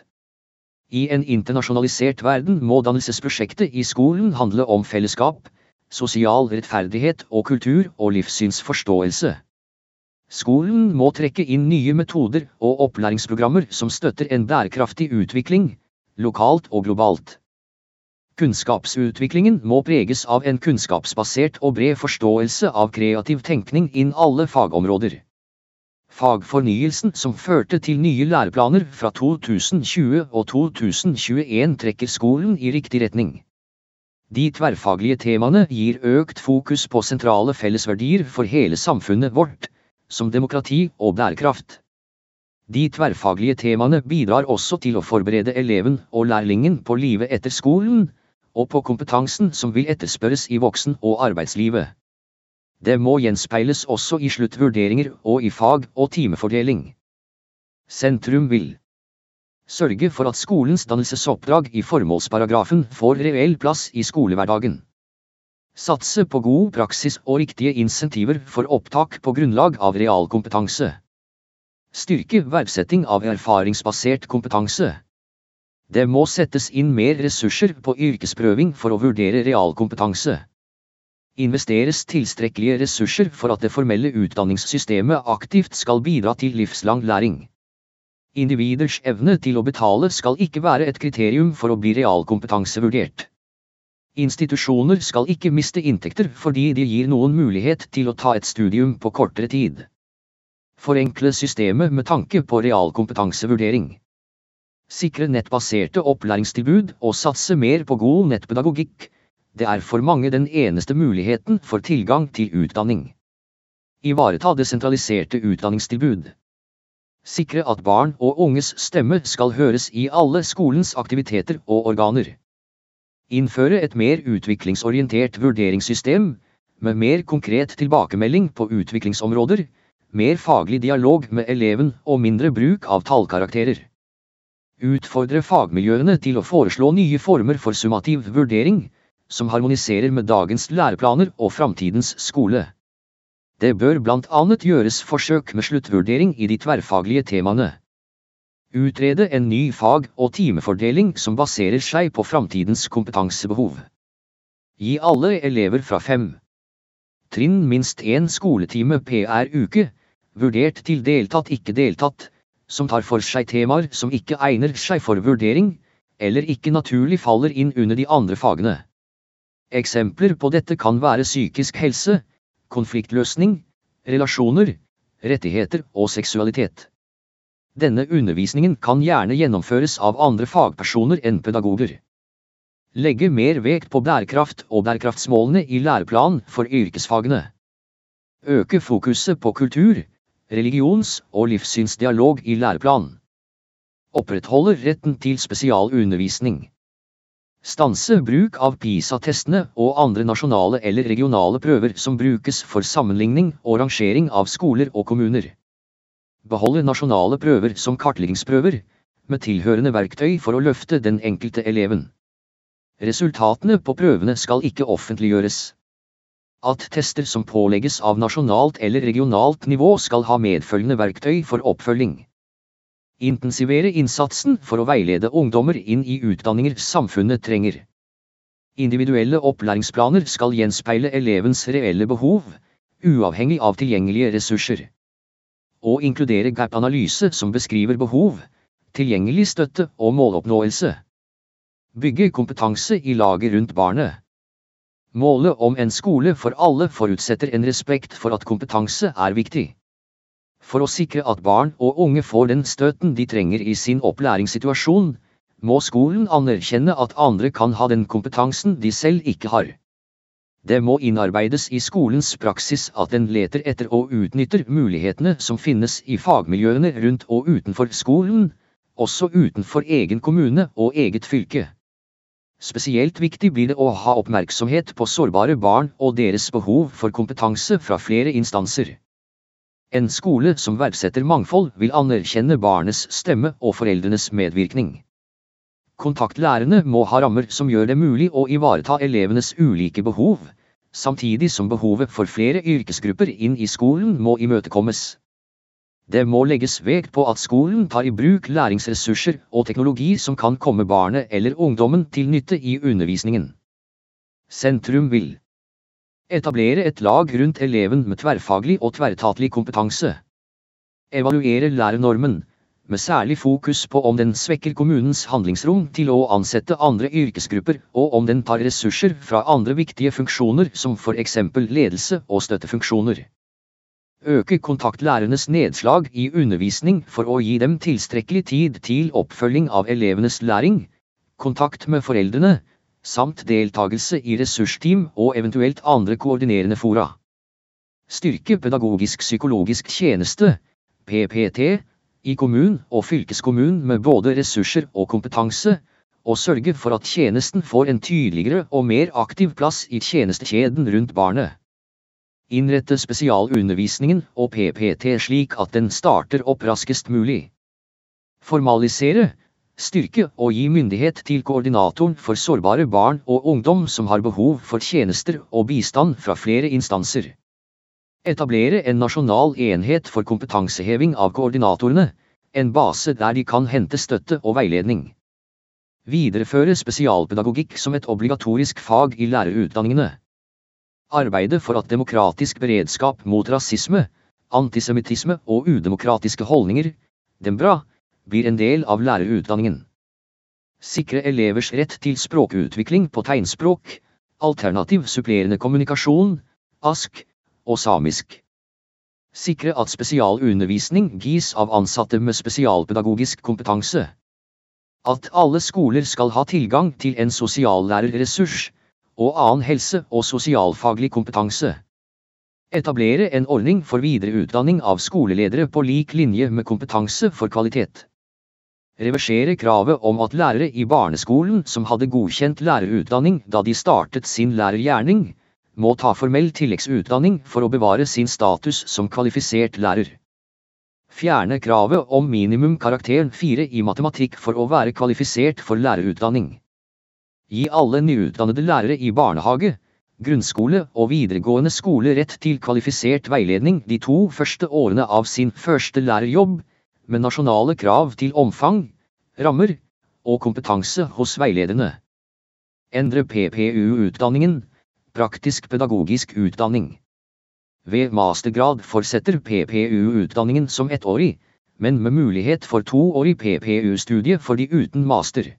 I en internasjonalisert verden må dannelsesprosjektet i skolen handle om fellesskap, sosial rettferdighet og kultur- og livssynsforståelse. Skolen må trekke inn nye metoder og opplæringsprogrammer som støtter en bærekraftig utvikling, lokalt og globalt. Kunnskapsutviklingen må preges av en kunnskapsbasert og bred forståelse av kreativ tenkning inn alle fagområder. Fagfornyelsen som førte til nye læreplaner fra 2020 og 2021 trekker skolen i riktig retning. De tverrfaglige temaene gir økt fokus på sentrale fellesverdier for hele samfunnet vårt, som demokrati og bærekraft. De tverrfaglige temaene bidrar også til å forberede eleven og lærlingen på livet etter skolen, og på kompetansen som vil etterspørres i voksen- og arbeidslivet. Det må gjenspeiles også i sluttvurderinger og i fag- og timefordeling. Sentrum vil sørge for at skolens dannelsesoppdrag i formålsparagrafen får reell plass i skolehverdagen. Satse på god praksis og riktige insentiver for opptak på grunnlag av realkompetanse. Styrke verdsetting av erfaringsbasert kompetanse. Det må settes inn mer ressurser på yrkesprøving for å vurdere realkompetanse. Investeres tilstrekkelige ressurser for at det formelle utdanningssystemet aktivt skal bidra til livslang læring. Individers evne til å betale skal ikke være et kriterium for å bli realkompetansevurdert. Institusjoner skal ikke miste inntekter fordi de gir noen mulighet til å ta et studium på kortere tid. Forenkle systemet med tanke på realkompetansevurdering. Sikre nettbaserte opplæringstilbud og satse mer på god nettpedagogikk. Det er for mange den eneste muligheten for tilgang til utdanning. Ivareta desentraliserte utdanningstilbud. Sikre at barn og unges stemme skal høres i alle skolens aktiviteter og organer. Innføre et mer utviklingsorientert vurderingssystem, med mer konkret tilbakemelding på utviklingsområder, mer faglig dialog med eleven og mindre bruk av tallkarakterer. Utfordre fagmiljøene til å foreslå nye former for summativ vurdering, som harmoniserer med dagens læreplaner og framtidens skole. Det bør blant annet gjøres forsøk med sluttvurdering i de tverrfaglige temaene. Utrede en ny fag- og timefordeling som baserer seg på framtidens kompetansebehov. Gi alle elever fra fem trinn minst én skoletime per uke, vurdert til deltatt ikke deltatt, som tar for seg temaer som ikke egner seg for vurdering, eller ikke naturlig faller inn under de andre fagene. Eksempler på dette kan være psykisk helse, konfliktløsning, relasjoner, rettigheter og seksualitet. Denne undervisningen kan gjerne gjennomføres av andre fagpersoner enn pedagoger. Legge mer vekt på bærekraft og bærekraftsmålene i læreplanen for yrkesfagene. Øke fokuset på kultur, religions- og livssynsdialog i læreplanen. Opprettholder retten til spesialundervisning. Stanse bruk av PISA-testene og andre nasjonale eller regionale prøver som brukes for sammenligning og rangering av skoler og kommuner. Beholde nasjonale prøver som kartleggingsprøver, med tilhørende verktøy for å løfte den enkelte eleven. Resultatene på prøvene skal ikke offentliggjøres. At tester som pålegges av nasjonalt eller regionalt nivå skal ha medfølgende verktøy for oppfølging. Intensivere innsatsen for å veilede ungdommer inn i utdanninger samfunnet trenger. Individuelle opplæringsplaner skal gjenspeile elevens reelle behov, uavhengig av tilgjengelige ressurser. Og inkludere gap-analyse som beskriver behov, tilgjengelig støtte og måloppnåelse. Bygge kompetanse i laget rundt barnet. Målet om en skole for alle forutsetter en respekt for at kompetanse er viktig. For å sikre at barn og unge får den støten de trenger i sin opplæringssituasjon, må skolen anerkjenne at andre kan ha den kompetansen de selv ikke har. Det må innarbeides i skolens praksis at den leter etter og utnytter mulighetene som finnes i fagmiljøene rundt og utenfor skolen, også utenfor egen kommune og eget fylke. Spesielt viktig blir det å ha oppmerksomhet på sårbare barn og deres behov for kompetanse fra flere instanser. En skole som verdsetter mangfold, vil anerkjenne barnets stemme og foreldrenes medvirkning. Kontaktlærerne må ha rammer som gjør det mulig å ivareta elevenes ulike behov, samtidig som behovet for flere yrkesgrupper inn i skolen må imøtekommes. Det må legges vekt på at skolen tar i bruk læringsressurser og teknologi som kan komme barnet eller ungdommen til nytte i undervisningen. Sentrum vil Etablere et lag rundt eleven med tverrfaglig og tverretatlig kompetanse. Evaluere lærernormen, med særlig fokus på om den svekker kommunens handlingsrom til å ansette andre yrkesgrupper, og om den tar ressurser fra andre viktige funksjoner som for eksempel ledelse og støttefunksjoner. Øke kontaktlærernes nedslag i undervisning for å gi dem tilstrekkelig tid til oppfølging av elevenes læring, kontakt med foreldrene, samt deltakelse i ressursteam og eventuelt andre koordinerende fora. Styrke pedagogisk-psykologisk tjeneste, PPT, i kommun og fylkeskommun med både ressurser og kompetanse, og sørge for at tjenesten får en tydeligere og mer aktiv plass i tjenestekjeden rundt barnet. Innrette spesialundervisningen og PPT slik at den starter opp raskest mulig. Formalisere, Styrke og gi myndighet til koordinatoren for sårbare barn og ungdom som har behov for tjenester og bistand fra flere instanser. Etablere en nasjonal enhet for kompetanseheving av koordinatorene, en base der de kan hente støtte og veiledning. Videreføre spesialpedagogikk som et obligatorisk fag i lærerutdanningene. Arbeide for at demokratisk beredskap mot rasisme, antisemittisme og udemokratiske holdninger, dem bra, blir en del av lærerutdanningen. Sikre elevers rett til språkutvikling på tegnspråk, alternativ supplerende kommunikasjon, ASK, og samisk. Sikre at spesialundervisning gis av ansatte med spesialpedagogisk kompetanse. At alle skoler skal ha tilgang til en sosiallærerressurs, og annen helse- og sosialfaglig kompetanse. Etablere en ordning for videre utdanning av skoleledere på lik linje med kompetanse for kvalitet. Reversere kravet om at lærere i barneskolen som hadde godkjent lærerutdanning da de startet sin lærergjerning, må ta formell tilleggsutdanning for å bevare sin status som kvalifisert lærer. Fjerne kravet om minimum karakteren 4 i matematikk for å være kvalifisert for lærerutdanning. Gi alle nyutdannede lærere i barnehage, grunnskole og videregående skole rett til kvalifisert veiledning de to første årene av sin første lærerjobb, med nasjonale krav til omfang, rammer og kompetanse hos veilederne. Endre PPU-utdanningen Praktisk pedagogisk utdanning. Ved mastergrad fortsetter PPU-utdanningen som ettårig, men med mulighet for toårig PPU-studie for de uten master.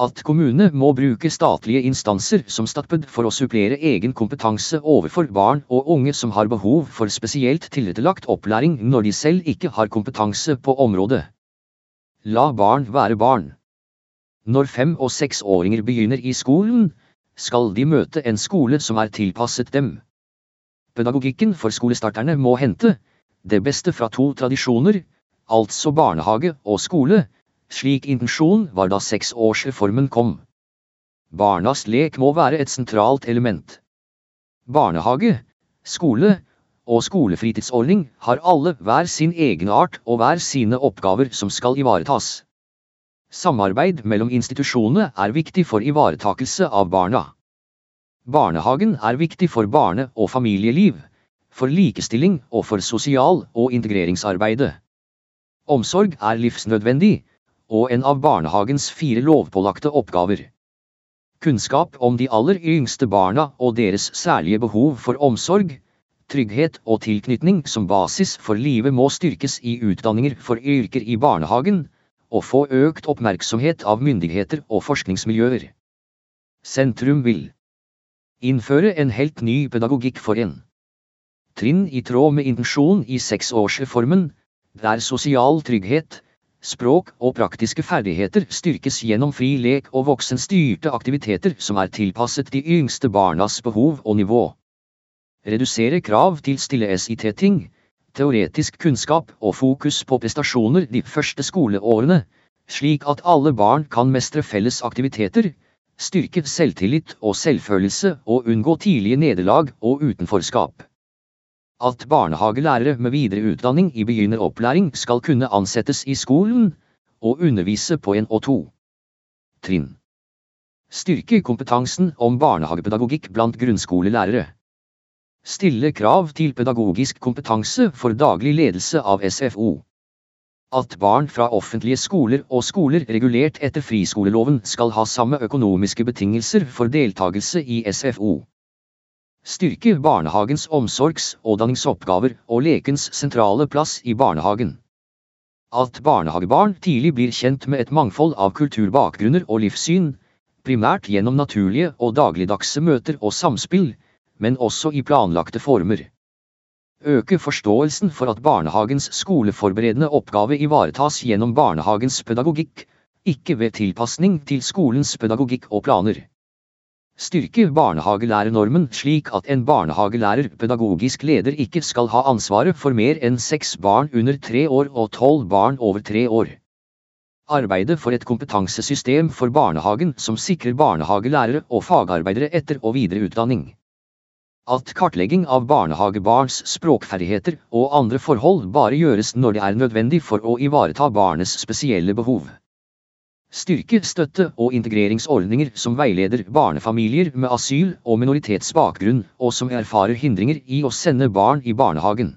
At kommunene må bruke statlige instanser som Statped for å supplere egen kompetanse overfor barn og unge som har behov for spesielt tilrettelagt opplæring når de selv ikke har kompetanse på området. La barn være barn. Når fem- og seksåringer begynner i skolen, skal de møte en skole som er tilpasset dem. Pedagogikken for skolestarterne må hente det beste fra to tradisjoner, altså barnehage og skole, slik intensjon var da seksårsreformen kom. Barnas lek må være et sentralt element. Barnehage, skole og skolefritidsordning har alle hver sin egenart og hver sine oppgaver som skal ivaretas. Samarbeid mellom institusjonene er viktig for ivaretakelse av barna. Barnehagen er viktig for barne- og familieliv, for likestilling og for sosial- og integreringsarbeidet. Omsorg er livsnødvendig, og en av barnehagens fire lovpålagte oppgaver. Kunnskap om de aller yngste barna og deres særlige behov for omsorg, trygghet og tilknytning som basis for livet må styrkes i utdanninger for yrker i barnehagen, og få økt oppmerksomhet av myndigheter og forskningsmiljøer. Sentrum vil innføre en helt ny pedagogikk for en trinn i tråd med intensjon i seksårsreformen, der sosial trygghet, språk og praktiske ferdigheter styrkes gjennom fri lek og voksenstyrte aktiviteter som er tilpasset de yngste barnas behov og nivå. Redusere krav til stille SIT-ting, teoretisk kunnskap og fokus på prestasjoner de første skoleårene, slik at alle barn kan mestre felles aktiviteter, styrke selvtillit og selvfølelse og unngå tidlige nederlag og utenforskap. At barnehagelærere med videre utdanning i begynneropplæring skal kunne ansettes i skolen, og undervise på en og to trinn. Styrke kompetansen om barnehagepedagogikk blant grunnskolelærere. Stille krav til pedagogisk kompetanse for daglig ledelse av SFO. At barn fra offentlige skoler og skoler regulert etter friskoleloven skal ha samme økonomiske betingelser for deltakelse i SFO. Styrke barnehagens omsorgs- og danningsoppgaver og lekens sentrale plass i barnehagen. At barnehagebarn tidlig blir kjent med et mangfold av kulturbakgrunner og livssyn, primært gjennom naturlige og dagligdagse møter og samspill, men også i planlagte former. Øke forståelsen for at barnehagens skoleforberedende oppgave ivaretas gjennom barnehagens pedagogikk, ikke ved tilpasning til skolens pedagogikk og planer. Styrke barnehagelærernormen slik at en barnehagelærer pedagogisk leder ikke skal ha ansvaret for mer enn seks barn under tre år og tolv barn over tre år. Arbeide for et kompetansesystem for barnehagen som sikrer barnehagelærere og fagarbeidere etter- og videreutdanning. At kartlegging av barnehagebarns språkferdigheter og andre forhold bare gjøres når det er nødvendig for å ivareta barnets spesielle behov. Styrke støtte og integreringsordninger som veileder barnefamilier med asyl- og minoritetsbakgrunn, og som erfarer hindringer i å sende barn i barnehagen.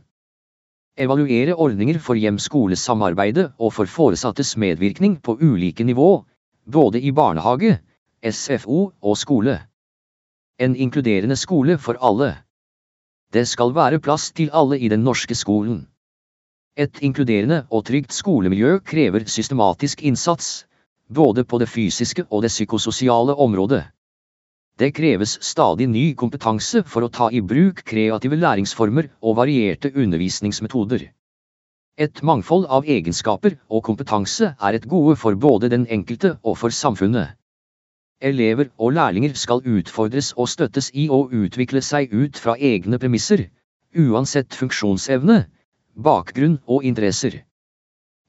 Evaluere ordninger for hjem-skole-samarbeidet og for foresattes medvirkning på ulike nivå, både i barnehage, SFO og skole. En inkluderende skole for alle. Det skal være plass til alle i den norske skolen. Et inkluderende og trygt skolemiljø krever systematisk innsats, både på det fysiske og det psykososiale området. Det kreves stadig ny kompetanse for å ta i bruk kreative læringsformer og varierte undervisningsmetoder. Et mangfold av egenskaper og kompetanse er et gode for både den enkelte og for samfunnet. Elever og lærlinger skal utfordres og støttes i å utvikle seg ut fra egne premisser, uansett funksjonsevne, bakgrunn og interesser.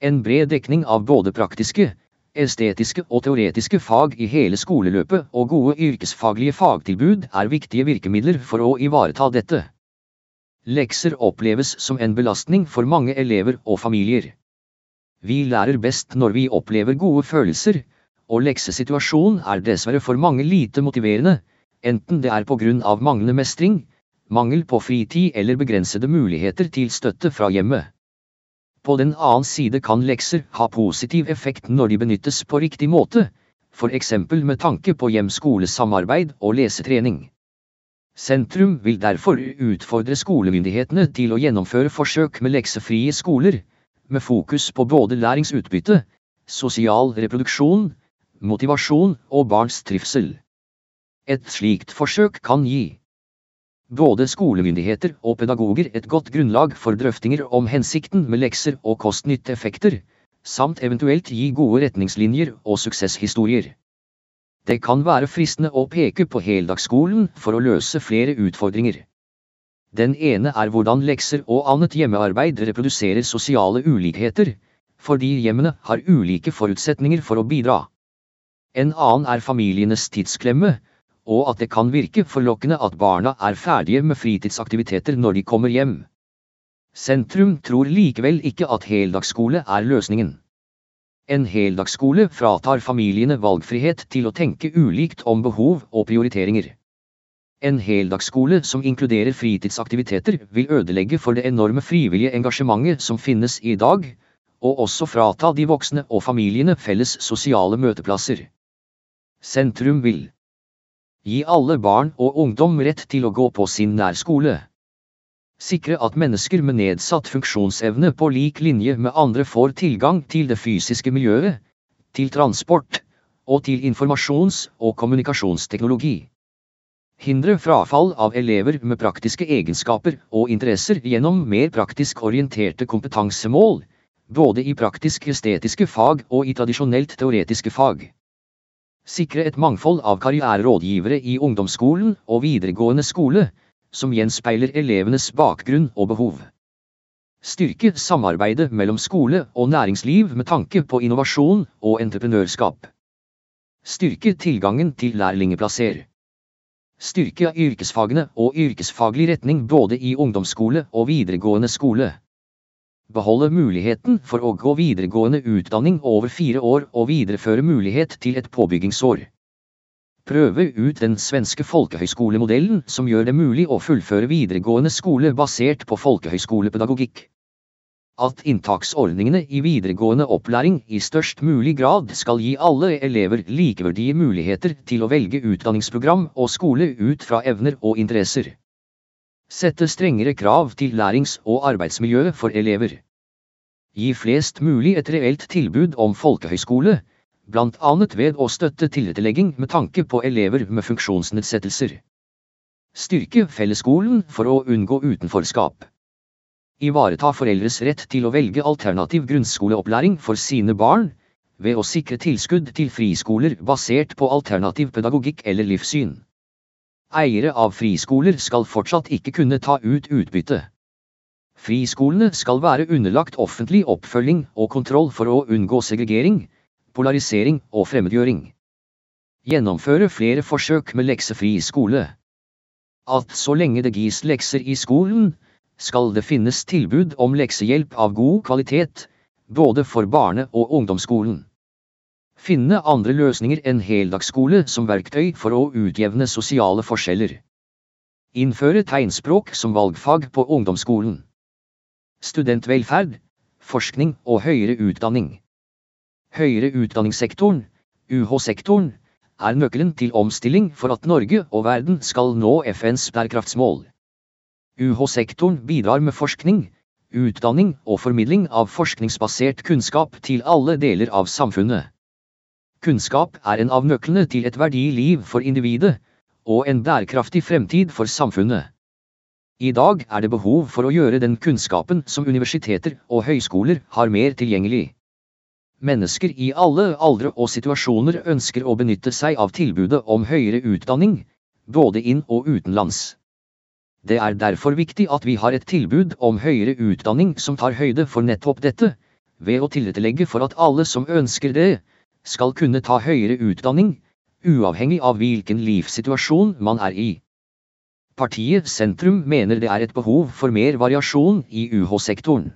En bred dekning av både praktiske, Estetiske og teoretiske fag i hele skoleløpet og gode yrkesfaglige fagtilbud er viktige virkemidler for å ivareta dette. Lekser oppleves som en belastning for mange elever og familier. Vi lærer best når vi opplever gode følelser, og leksesituasjonen er dessverre for mange lite motiverende, enten det er på grunn av manglende mestring, mangel på fritid eller begrensede muligheter til støtte fra hjemmet. På den annen side kan lekser ha positiv effekt når de benyttes på riktig måte, eksempel med tanke på hjem-skole-samarbeid og lesetrening. Sentrum vil derfor utfordre skolemyndighetene til å gjennomføre forsøk med leksefrie skoler, med fokus på både læringsutbytte, sosial reproduksjon, motivasjon og barns trivsel. Et slikt forsøk kan gi både skolemyndigheter og pedagoger et godt grunnlag for drøftinger om hensikten med lekser og kost-nytte-effekter, samt eventuelt gi gode retningslinjer og suksesshistorier. Det kan være fristende å peke på heldagsskolen for å løse flere utfordringer. Den ene er hvordan lekser og annet hjemmearbeid reproduserer sosiale ulikheter, fordi hjemmene har ulike forutsetninger for å bidra. En annen er familienes tidsklemme, og at det kan virke forlokkende at barna er ferdige med fritidsaktiviteter når de kommer hjem. Sentrum tror likevel ikke at heldagsskole er løsningen. En heldagsskole fratar familiene valgfrihet til å tenke ulikt om behov og prioriteringer. En heldagsskole som inkluderer fritidsaktiviteter vil ødelegge for det enorme frivillige engasjementet som finnes i dag, og også frata de voksne og familiene felles sosiale møteplasser. Sentrum vil Gi alle barn og ungdom rett til å gå på sin nærskole. Sikre at mennesker med nedsatt funksjonsevne på lik linje med andre får tilgang til det fysiske miljøet, til transport, og til informasjons- og kommunikasjonsteknologi. Hindre frafall av elever med praktiske egenskaper og interesser gjennom mer praktisk orienterte kompetansemål, både i praktisk-estetiske fag og i tradisjonelt teoretiske fag. Sikre et mangfold av karriererådgivere i ungdomsskolen og videregående skole, som gjenspeiler elevenes bakgrunn og behov. Styrke samarbeidet mellom skole og næringsliv med tanke på innovasjon og entreprenørskap. Styrke tilgangen til lærlingeplasser. Styrke yrkesfagene og yrkesfaglig retning både i ungdomsskole og videregående skole. Beholde muligheten for å gå videregående utdanning over fire år og videreføre mulighet til et påbyggingsår. Prøve ut den svenske folkehøyskolemodellen som gjør det mulig å fullføre videregående skole basert på folkehøyskolepedagogikk. At inntaksordningene i videregående opplæring i størst mulig grad skal gi alle elever likeverdige muligheter til å velge utdanningsprogram og skole ut fra evner og interesser. Sette strengere krav til lærings- og arbeidsmiljøet for elever. Gi flest mulig et reelt tilbud om folkehøyskole, annet ved å støtte tilrettelegging med tanke på elever med funksjonsnedsettelser. Styrke fellesskolen for å unngå utenforskap. Ivareta foreldres rett til å velge alternativ grunnskoleopplæring for sine barn, ved å sikre tilskudd til friskoler basert på alternativ pedagogikk eller livssyn. Eiere av friskoler skal fortsatt ikke kunne ta ut utbytte. Friskolene skal være underlagt offentlig oppfølging og kontroll for å unngå segregering, polarisering og fremmedgjøring. Gjennomføre flere forsøk med leksefri skole. At så lenge det gis lekser i skolen, skal det finnes tilbud om leksehjelp av god kvalitet, både for barne- og ungdomsskolen. Finne andre løsninger enn heldagsskole som verktøy for å utjevne sosiale forskjeller. Innføre tegnspråk som valgfag på ungdomsskolen. Studentvelferd, forskning og høyere utdanning. Høyere utdanningssektoren, UH-sektoren, er nøkkelen til omstilling for at Norge og verden skal nå FNs bærekraftsmål. UH-sektoren bidrar med forskning, utdanning og formidling av forskningsbasert kunnskap til alle deler av samfunnet. Kunnskap er en av nøklene til et verdiliv for individet, og en bærekraftig fremtid for samfunnet. I dag er det behov for å gjøre den kunnskapen som universiteter og høyskoler har mer tilgjengelig. Mennesker i alle aldre og situasjoner ønsker å benytte seg av tilbudet om høyere utdanning, både inn- og utenlands. Det er derfor viktig at vi har et tilbud om høyere utdanning som tar høyde for nettopp dette, ved å tilrettelegge for at alle som ønsker det, skal kunne ta høyere utdanning, uavhengig av hvilken livssituasjon man er i. Partiet Sentrum mener det er et behov for mer variasjon i UH-sektoren.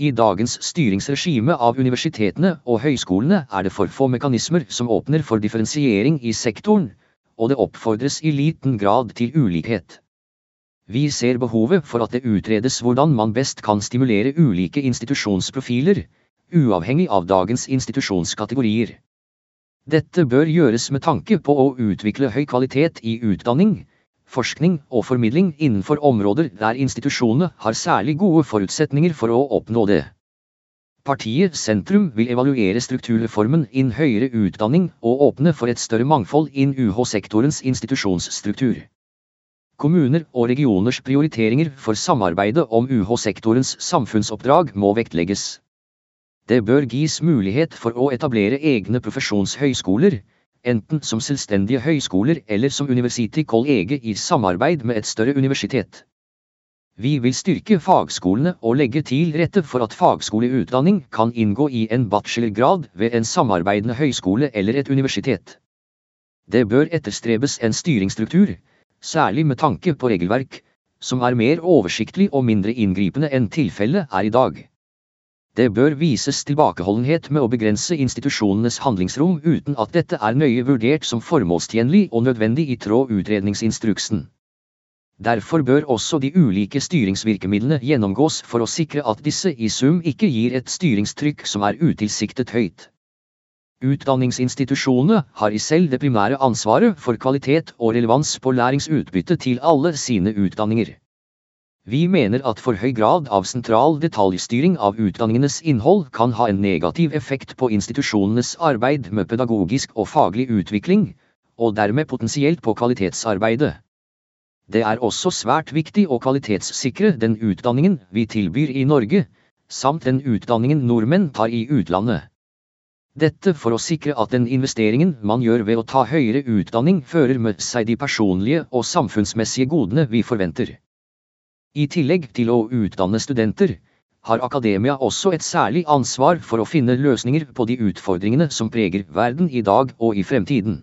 I dagens styringsregime av universitetene og høyskolene er det for få mekanismer som åpner for differensiering i sektoren, og det oppfordres i liten grad til ulikhet. Vi ser behovet for at det utredes hvordan man best kan stimulere ulike institusjonsprofiler, uavhengig av dagens institusjonskategorier. Dette bør gjøres med tanke på å utvikle høy kvalitet i utdanning, forskning og formidling innenfor områder der institusjonene har særlig gode forutsetninger for å oppnå det. Partiet Sentrum vil evaluere strukturreformen innen høyere utdanning og åpne for et større mangfold innen UH-sektorens institusjonsstruktur. Kommuner og regioners prioriteringer for samarbeidet om UH-sektorens samfunnsoppdrag må vektlegges. Det bør gis mulighet for å etablere egne profesjonshøyskoler, enten som selvstendige høyskoler eller som University College i samarbeid med et større universitet. Vi vil styrke fagskolene og legge til rette for at fagskoleutdanning kan inngå i en bachelorgrad ved en samarbeidende høyskole eller et universitet. Det bør etterstrebes en styringsstruktur, særlig med tanke på regelverk, som er mer oversiktlig og mindre inngripende enn tilfellet er i dag. Det bør vises tilbakeholdenhet med å begrense institusjonenes handlingsrom uten at dette er nøye vurdert som formålstjenlig og nødvendig i tråd utredningsinstruksen. Derfor bør også de ulike styringsvirkemidlene gjennomgås for å sikre at disse i sum ikke gir et styringstrykk som er utilsiktet høyt. Utdanningsinstitusjonene har i selv det primære ansvaret for kvalitet og relevans på læringsutbytte til alle sine utdanninger. Vi mener at for høy grad av sentral detaljstyring av utdanningenes innhold kan ha en negativ effekt på institusjonenes arbeid med pedagogisk og faglig utvikling, og dermed potensielt på kvalitetsarbeidet. Det er også svært viktig å kvalitetssikre den utdanningen vi tilbyr i Norge, samt den utdanningen nordmenn tar i utlandet. Dette for å sikre at den investeringen man gjør ved å ta høyere utdanning fører med seg de personlige og samfunnsmessige godene vi forventer. I tillegg til å utdanne studenter, har akademia også et særlig ansvar for å finne løsninger på de utfordringene som preger verden i dag og i fremtiden.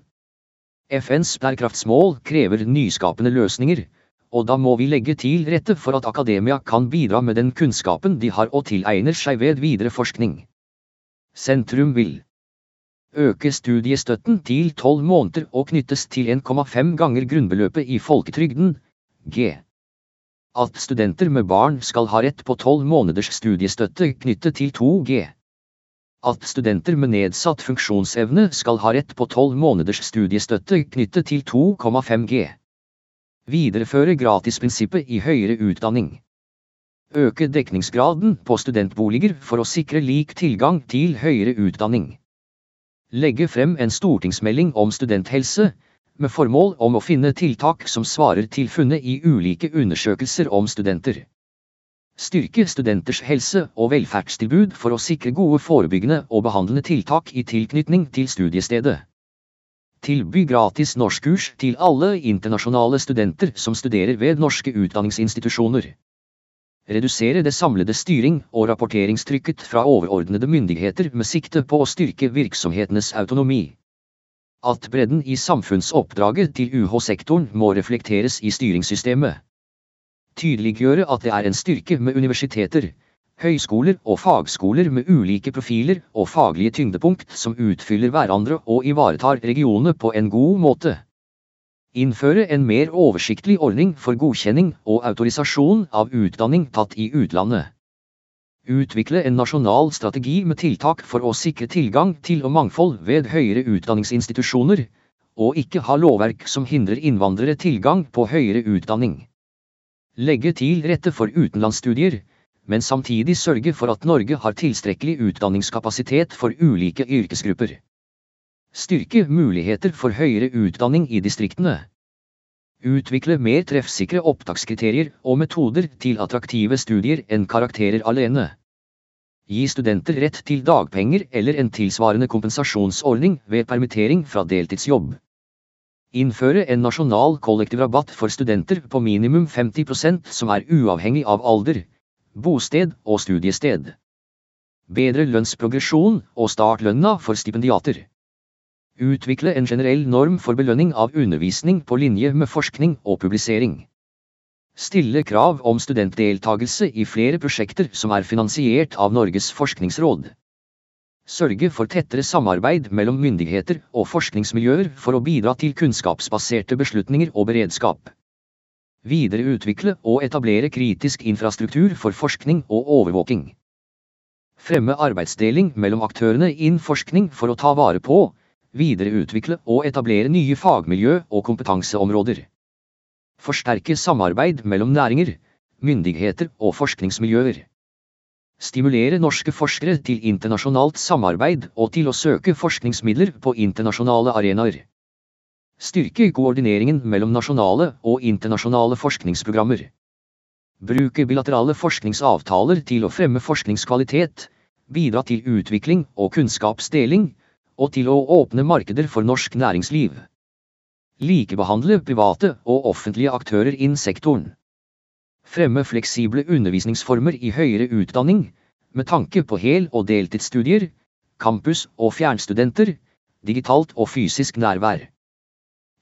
FNs bærekraftsmål krever nyskapende løsninger, og da må vi legge til rette for at akademia kan bidra med den kunnskapen de har og tilegner seg ved videre forskning. Sentrum vil øke studiestøtten til tolv måneder og knyttes til 1,5 ganger grunnbeløpet i folketrygden, G at studenter med barn skal ha rett på tolv måneders studiestøtte knyttet til 2G. At studenter med nedsatt funksjonsevne skal ha rett på tolv måneders studiestøtte knyttet til 2,5G. Videreføre gratisprinsippet i høyere utdanning. Øke dekningsgraden på studentboliger for å sikre lik tilgang til høyere utdanning. Legge frem en stortingsmelding om studenthelse, med formål om å finne tiltak som svarer til funnet i ulike undersøkelser om studenter. Styrke studenters helse- og velferdstilbud for å sikre gode forebyggende og behandlende tiltak i tilknytning til studiestedet. Tilby gratis norskkurs til alle internasjonale studenter som studerer ved norske utdanningsinstitusjoner. Redusere det samlede styring- og rapporteringstrykket fra overordnede myndigheter med sikte på å styrke virksomhetenes autonomi. At bredden i samfunnsoppdraget til UH-sektoren må reflekteres i styringssystemet. Tydeliggjøre at det er en styrke med universiteter, høyskoler og fagskoler med ulike profiler og faglige tyngdepunkt som utfyller hverandre og ivaretar regionene på en god måte. Innføre en mer oversiktlig ordning for godkjenning og autorisasjon av utdanning tatt i utlandet. Utvikle en nasjonal strategi med tiltak for å sikre tilgang til og mangfold ved høyere utdanningsinstitusjoner, og ikke ha lovverk som hindrer innvandrere tilgang på høyere utdanning. Legge til rette for utenlandsstudier, men samtidig sørge for at Norge har tilstrekkelig utdanningskapasitet for ulike yrkesgrupper. Styrke muligheter for høyere utdanning i distriktene. Utvikle mer treffsikre opptakskriterier og metoder til attraktive studier enn karakterer alene. Gi studenter rett til dagpenger eller en tilsvarende kompensasjonsordning ved permittering fra deltidsjobb. Innføre en nasjonal kollektivrabatt for studenter på minimum 50% som er uavhengig av alder, bosted og studiested. Bedre lønnsprogresjon og startlønna for stipendiater. Utvikle en generell norm for belønning av undervisning på linje med forskning og publisering. Stille krav om studentdeltagelse i flere prosjekter som er finansiert av Norges forskningsråd. Sørge for tettere samarbeid mellom myndigheter og forskningsmiljøer for å bidra til kunnskapsbaserte beslutninger og beredskap. Videreutvikle og etablere kritisk infrastruktur for forskning og overvåking. Fremme arbeidsdeling mellom aktørene innen forskning for å ta vare på, videreutvikle og etablere nye fagmiljø og kompetanseområder. Forsterke samarbeid mellom næringer, myndigheter og forskningsmiljøer. Stimulere norske forskere til internasjonalt samarbeid og til å søke forskningsmidler på internasjonale arenaer. Styrke koordineringen mellom nasjonale og internasjonale forskningsprogrammer. Bruke bilaterale forskningsavtaler til å fremme forskningskvalitet, bidra til utvikling og kunnskapsdeling, og til å åpne markeder for norsk næringsliv. Likebehandle private og offentlige aktører innen sektoren. Fremme fleksible undervisningsformer i høyere utdanning, med tanke på hel- og deltidsstudier, campus- og fjernstudenter, digitalt og fysisk nærvær.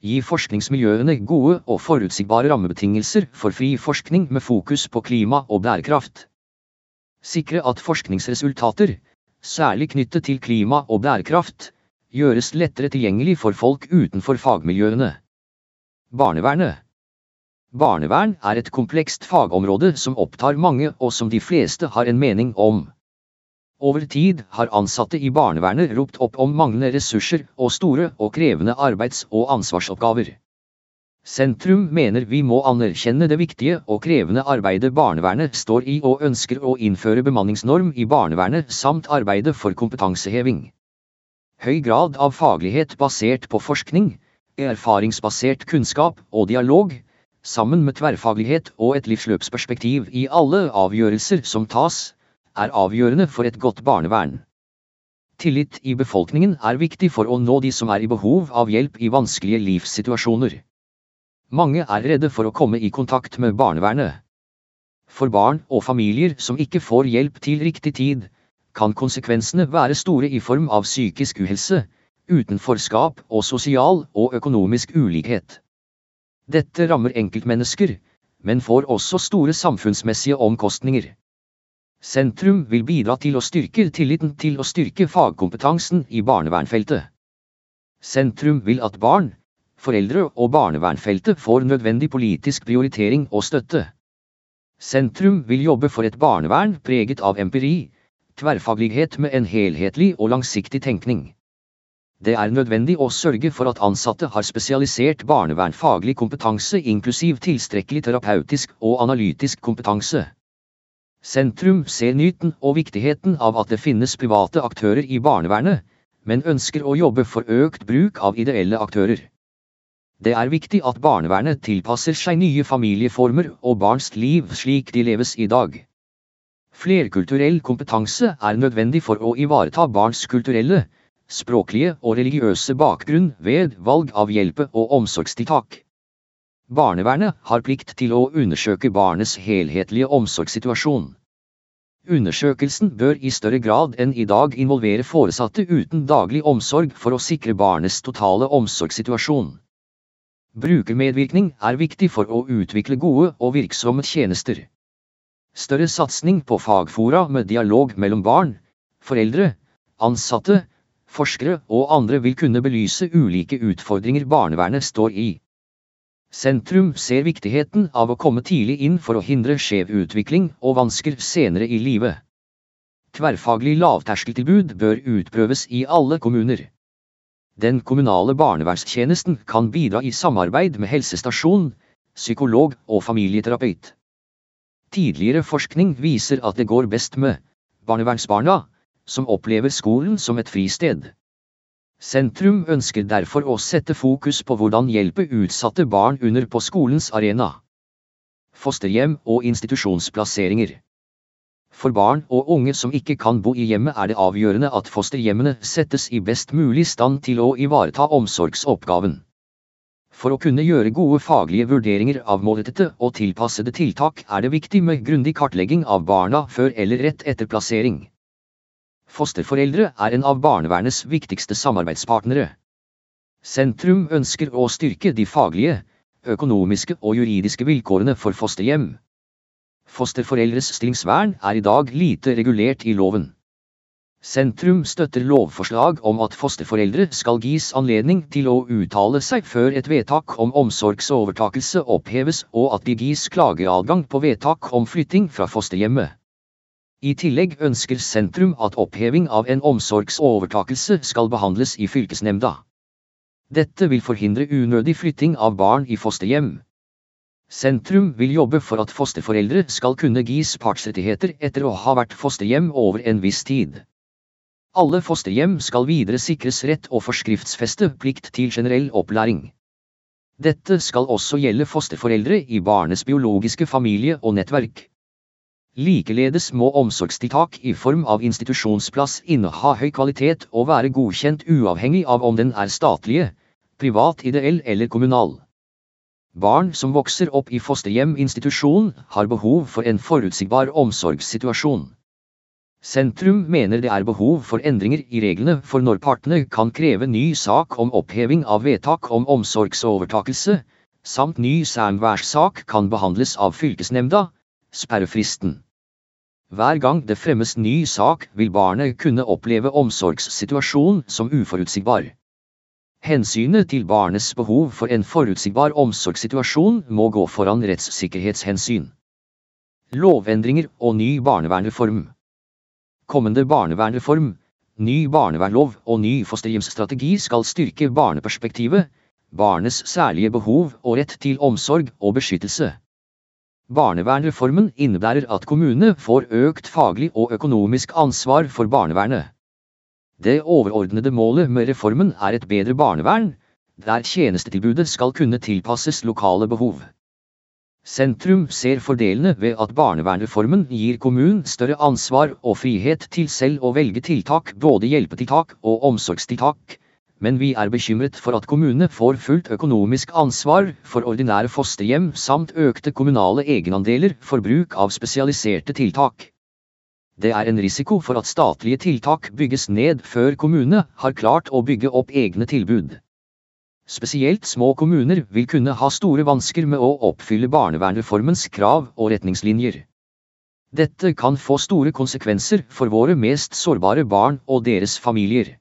Gi forskningsmiljøene gode og forutsigbare rammebetingelser for fri forskning med fokus på klima og bærekraft. Sikre at forskningsresultater, særlig knyttet til klima og bærekraft, gjøres lettere tilgjengelig for folk utenfor fagmiljøene. Barnevernet Barnevern er et komplekst fagområde som opptar mange og som de fleste har en mening om. Over tid har ansatte i barnevernet ropt opp om manglende ressurser og store og krevende arbeids- og ansvarsoppgaver. Sentrum mener vi må anerkjenne det viktige og krevende arbeidet barnevernet står i og ønsker å innføre bemanningsnorm i barnevernet samt arbeide for kompetanseheving. Høy grad av faglighet basert på forskning, erfaringsbasert kunnskap og dialog sammen med tverrfaglighet og et livsløpsperspektiv i alle avgjørelser som tas, er avgjørende for et godt barnevern. Tillit i befolkningen er viktig for å nå de som er i behov av hjelp i vanskelige livssituasjoner. Mange er redde for å komme i kontakt med barnevernet. For barn og familier som ikke får hjelp til riktig tid, kan konsekvensene være store i form av psykisk uhelse, utenforskap og sosial og økonomisk ulikhet. Dette rammer enkeltmennesker, men får også store samfunnsmessige omkostninger. Sentrum vil bidra til å styrke tilliten til å styrke fagkompetansen i barnevernfeltet. Sentrum vil at barn, foreldre og barnevernfeltet får nødvendig politisk prioritering og støtte. Sentrum vil jobbe for et barnevern preget av empiri, tverrfaglighet med en helhetlig og langsiktig tenkning. Det er nødvendig å sørge for at ansatte har spesialisert barnevernfaglig kompetanse inklusiv tilstrekkelig terapeutisk og analytisk kompetanse. Sentrum ser nyten og viktigheten av at det finnes private aktører i barnevernet, men ønsker å jobbe for økt bruk av ideelle aktører. Det er viktig at barnevernet tilpasser seg nye familieformer og barns liv slik de leves i dag. Flerkulturell kompetanse er nødvendig for å ivareta barns kulturelle, språklige og religiøse bakgrunn ved valg av hjelpe- og omsorgstiltak. Barnevernet har plikt til å undersøke barnets helhetlige omsorgssituasjon. Undersøkelsen bør i større grad enn i dag involvere foresatte uten daglig omsorg for å sikre barnets totale omsorgssituasjon. Brukermedvirkning er viktig for å utvikle gode og virksomme tjenester. Større satsing på fagfora med dialog mellom barn, foreldre, ansatte, forskere og andre vil kunne belyse ulike utfordringer barnevernet står i. Sentrum ser viktigheten av å komme tidlig inn for å hindre skjev utvikling og vansker senere i livet. Tverrfaglig lavterskeltilbud bør utprøves i alle kommuner. Den kommunale barnevernstjenesten kan bidra i samarbeid med helsestasjon, psykolog og familieterapeut. Tidligere forskning viser at det går best med barnevernsbarna, som opplever skolen som et fristed. Sentrum ønsker derfor å sette fokus på hvordan hjelpe utsatte barn under på skolens arena. Fosterhjem og institusjonsplasseringer. For barn og unge som ikke kan bo i hjemmet er det avgjørende at fosterhjemmene settes i best mulig stand til å ivareta omsorgsoppgaven. For å kunne gjøre gode faglige vurderinger av målrettede og tilpassede tiltak er det viktig med grundig kartlegging av barna før eller rett etter plassering. Fosterforeldre er en av barnevernets viktigste samarbeidspartnere. Sentrum ønsker å styrke de faglige, økonomiske og juridiske vilkårene for fosterhjem. Fosterforeldres stillingsvern er i dag lite regulert i loven. Sentrum støtter lovforslag om at fosterforeldre skal gis anledning til å uttale seg før et vedtak om omsorgsovertakelse oppheves og at de gis klageadgang på vedtak om flytting fra fosterhjemmet. I tillegg ønsker sentrum at oppheving av en omsorgsovertakelse skal behandles i fylkesnemnda. Dette vil forhindre unødig flytting av barn i fosterhjem. Sentrum vil jobbe for at fosterforeldre skal kunne gis partsrettigheter etter å ha vært fosterhjem over en viss tid. Alle fosterhjem skal videre sikres rett og forskriftsfeste plikt til generell opplæring. Dette skal også gjelde fosterforeldre i barnets biologiske familie og nettverk. Likeledes må omsorgstiltak i form av institusjonsplass inneha høy kvalitet og være godkjent uavhengig av om den er statlige, privat ideell eller kommunal. Barn som vokser opp i fosterhjem-institusjon har behov for en forutsigbar omsorgssituasjon. Sentrum mener det er behov for endringer i reglene for når partene kan kreve ny sak om oppheving av vedtak om omsorgsovertakelse, samt ny særværssak kan behandles av fylkesnemnda, sperrefristen. Hver gang det fremmes ny sak vil barnet kunne oppleve omsorgssituasjon som uforutsigbar. Hensynet til barnets behov for en forutsigbar omsorgssituasjon må gå foran rettssikkerhetshensyn. Lovendringer og ny barnevernreform kommende barnevernreform, ny barnevernlov og ny fosterhjemsstrategi skal styrke barneperspektivet, barnets særlige behov og rett til omsorg og beskyttelse. Barnevernreformen innebærer at kommunene får økt faglig og økonomisk ansvar for barnevernet. Det overordnede målet med reformen er et bedre barnevern, der tjenestetilbudet skal kunne tilpasses lokale behov. Sentrum ser fordelene ved at barnevernreformen gir kommunen større ansvar og frihet til selv å velge tiltak, både hjelpetiltak og omsorgstiltak, men vi er bekymret for at kommunene får fullt økonomisk ansvar for ordinære fosterhjem samt økte kommunale egenandeler for bruk av spesialiserte tiltak. Det er en risiko for at statlige tiltak bygges ned før kommunene har klart å bygge opp egne tilbud. Spesielt små kommuner vil kunne ha store vansker med å oppfylle barnevernreformens krav og retningslinjer. Dette kan få store konsekvenser for våre mest sårbare barn og deres familier.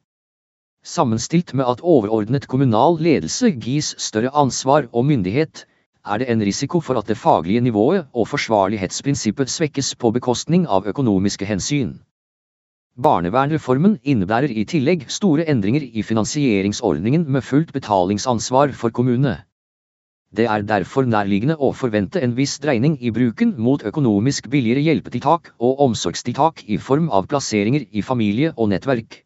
Sammenstilt med at overordnet kommunal ledelse gis større ansvar og myndighet, er det en risiko for at det faglige nivået og forsvarlighetsprinsippet svekkes på bekostning av økonomiske hensyn. Barnevernreformen innebærer i tillegg store endringer i finansieringsordningen med fullt betalingsansvar for kommunene. Det er derfor nærliggende å forvente en viss dreining i bruken mot økonomisk billigere hjelpetiltak og omsorgstiltak i form av plasseringer i familie og nettverk.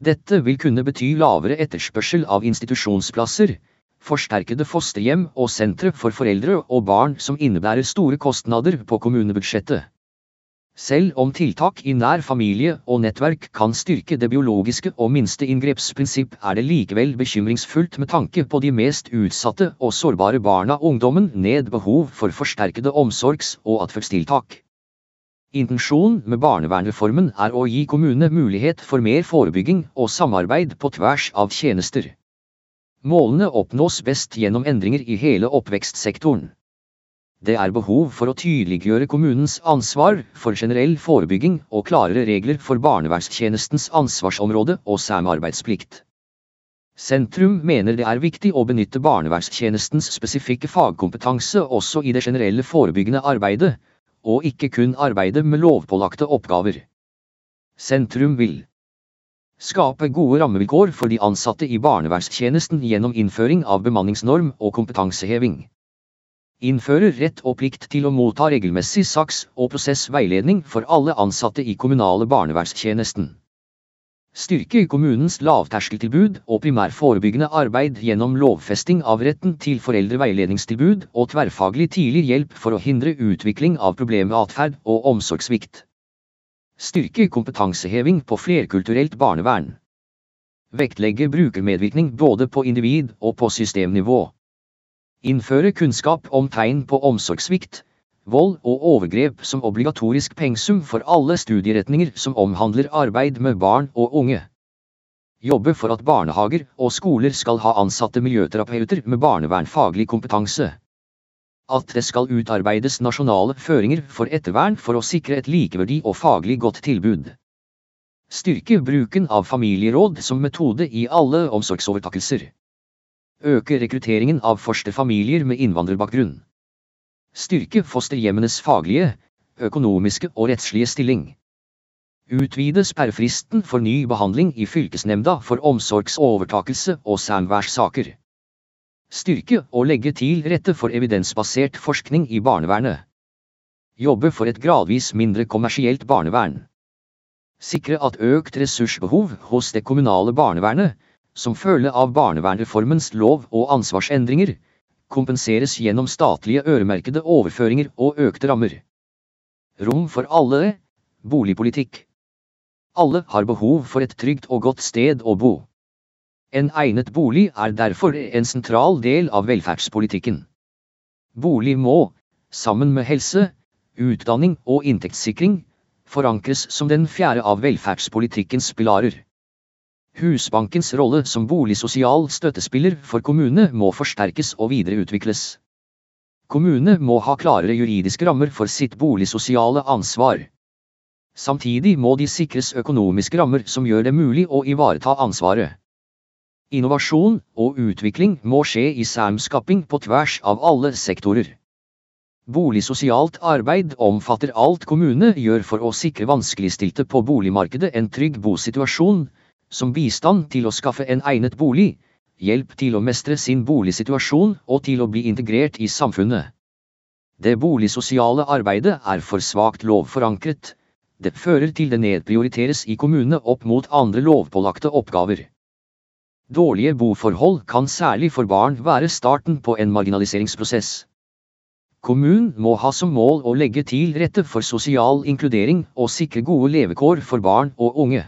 Dette vil kunne bety lavere etterspørsel av institusjonsplasser, forsterkede fosterhjem og sentre for foreldre og barn som innebærer store kostnader på kommunebudsjettet. Selv om tiltak i nær familie og nettverk kan styrke det biologiske og minsteinngrepsprinsipp, er det likevel bekymringsfullt med tanke på de mest utsatte og sårbare barna ungdommen ned behov for forsterkede omsorgs- og atferdstiltak. Intensjonen med barnevernreformen er å gi kommunene mulighet for mer forebygging og samarbeid på tvers av tjenester. Målene oppnås best gjennom endringer i hele oppvekstsektoren. Det er behov for å tydeliggjøre kommunens ansvar for generell forebygging og klarere regler for barnevernstjenestens ansvarsområde og samarbeidsplikt. Sentrum mener det er viktig å benytte barnevernstjenestens spesifikke fagkompetanse også i det generelle forebyggende arbeidet, og ikke kun arbeide med lovpålagte oppgaver. Sentrum vil skape gode rammevilkår for de ansatte i barnevernstjenesten gjennom innføring av bemanningsnorm og kompetanseheving Innføre rett og plikt til å motta regelmessig saks- og prosessveiledning for alle ansatte i kommunale barnevernstjenesten. Styrke kommunens lavterskeltilbud og primærforebyggende arbeid gjennom lovfesting av retten til foreldreveiledningstilbud og tverrfaglig tidlig hjelp for å hindre utvikling av problematferd og omsorgssvikt. Styrke kompetanseheving på flerkulturelt barnevern. Vektlegge brukermedvirkning både på individ- og på systemnivå. Innføre kunnskap om tegn på omsorgssvikt, vold og overgrep som obligatorisk pensum for alle studieretninger som omhandler arbeid med barn og unge. Jobbe for at barnehager og skoler skal ha ansatte miljøterapeuter med barnevernfaglig kompetanse. At det skal utarbeides nasjonale føringer for ettervern for å sikre et likeverdig og faglig godt tilbud. Styrke bruken av familieråd som metode i alle omsorgsovertakelser. Øke rekrutteringen av fosterfamilier med innvandrerbakgrunn. Styrke fosterhjemmenes faglige, økonomiske og rettslige stilling. Utvide sperrefristen for ny behandling i fylkesnemnda for omsorgsovertakelse og samværssaker. Styrke og legge til rette for evidensbasert forskning i barnevernet. Jobbe for et gradvis mindre kommersielt barnevern. Sikre at økt ressursbehov hos det kommunale barnevernet, som følge av barnevernreformens lov- og ansvarsendringer, kompenseres gjennom statlige øremerkede overføringer og økte rammer. Rom for alle, boligpolitikk. Alle har behov for et trygt og godt sted å bo. En egnet bolig er derfor en sentral del av velferdspolitikken. Bolig må, sammen med helse, utdanning og inntektssikring, forankres som den fjerde av velferdspolitikkens pilarer. Husbankens rolle som boligsosial støttespiller for kommunene må forsterkes og videreutvikles. Kommunene må ha klarere juridiske rammer for sitt boligsosiale ansvar. Samtidig må de sikres økonomiske rammer som gjør det mulig å ivareta ansvaret. Innovasjon og utvikling må skje i samskaping på tvers av alle sektorer. Boligsosialt arbeid omfatter alt kommunene gjør for å sikre vanskeligstilte på boligmarkedet en trygg bosituasjon, som bistand til å skaffe en egnet bolig, hjelp til å mestre sin boligsituasjon og til å bli integrert i samfunnet. Det boligsosiale arbeidet er for svakt lovforankret. Det fører til det nedprioriteres i kommunene opp mot andre lovpålagte oppgaver. Dårlige boforhold kan særlig for barn være starten på en marginaliseringsprosess. Kommunen må ha som mål å legge til rette for sosial inkludering og sikre gode levekår for barn og unge.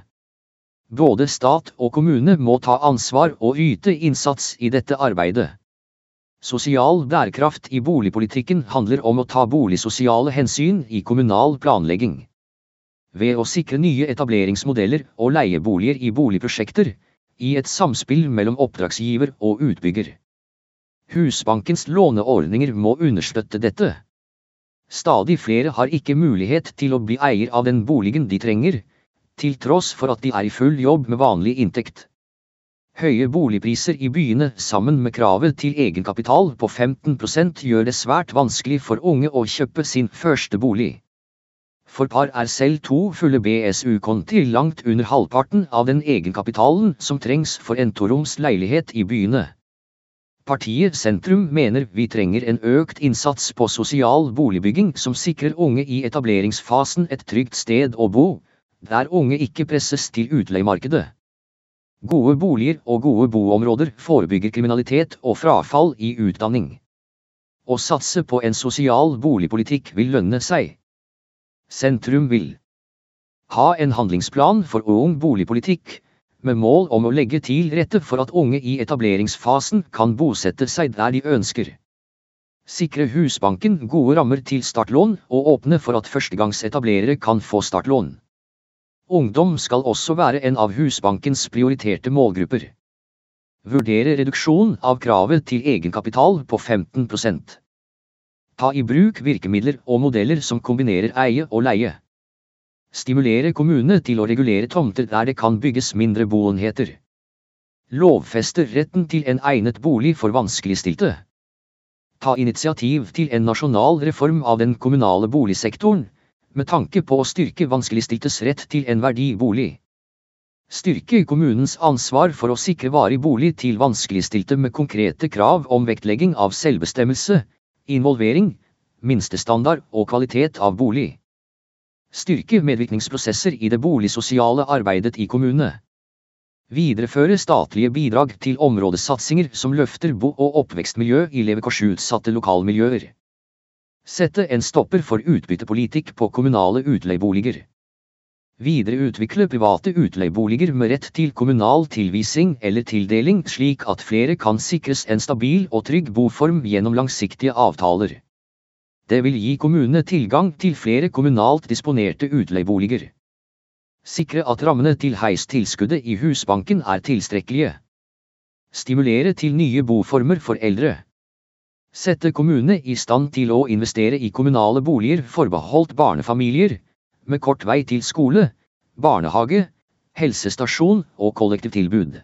Både stat og kommune må ta ansvar og yte innsats i dette arbeidet. Sosial bærekraft i boligpolitikken handler om å ta boligsosiale hensyn i kommunal planlegging. Ved å sikre nye etableringsmodeller og leieboliger i boligprosjekter, i et samspill mellom oppdragsgiver og utbygger. Husbankens låneordninger må understøtte dette. Stadig flere har ikke mulighet til å bli eier av den boligen de trenger, til tross for at de er i full jobb med vanlig inntekt. Høye boligpriser i byene sammen med kravet til egenkapital på 15% gjør det svært vanskelig for unge å kjøpe sin første bolig. For par er selv to fulle BSU-konti langt under halvparten av den egenkapitalen som trengs for en toroms leilighet i byene. Partiet Sentrum mener vi trenger en økt innsats på sosial boligbygging som sikrer unge i etableringsfasen et trygt sted å bo, der unge ikke presses til utleiemarkedet. Gode boliger og gode boområder forebygger kriminalitet og frafall i utdanning. Å satse på en sosial boligpolitikk vil lønne seg. Sentrum vil ha en handlingsplan for ung boligpolitikk med mål om å legge til rette for at unge i etableringsfasen kan bosette seg der de ønsker. Sikre Husbanken gode rammer til startlån og åpne for at førstegangsetablerere kan få startlån. Ungdom skal også være en av Husbankens prioriterte målgrupper. Vurdere reduksjon av kravet til egenkapital på 15% Ta i bruk virkemidler og modeller som kombinerer eie og leie. Stimulere kommunene til å regulere tomter der det kan bygges mindre boenheter. Lovfeste retten til en egnet bolig for vanskeligstilte. Ta initiativ til en nasjonal reform av den kommunale boligsektoren, med tanke på å styrke vanskeligstiltes rett til en verdig bolig. Styrke kommunens ansvar for å sikre varig bolig til vanskeligstilte med konkrete krav om vektlegging av selvbestemmelse, involvering, minstestandard og kvalitet av bolig. Styrke medvirkningsprosesser i det boligsosiale arbeidet i kommunene. Videreføre statlige bidrag til områdesatsinger som løfter bo- og oppvekstmiljø i levekårsutsatte lokalmiljøer. Sette en stopper for utbyttepolitikk på kommunale utleieboliger. Videreutvikle private utleieboliger med rett til kommunal tilvising eller tildeling slik at flere kan sikres en stabil og trygg boform gjennom langsiktige avtaler. Det vil gi kommunene tilgang til flere kommunalt disponerte utleieboliger. Sikre at rammene til heistilskuddet i Husbanken er tilstrekkelige. Stimulere til nye boformer for eldre. Sette kommunene i stand til å investere i kommunale boliger forbeholdt barnefamilier, med kort vei til skole, barnehage, helsestasjon og kollektivtilbud.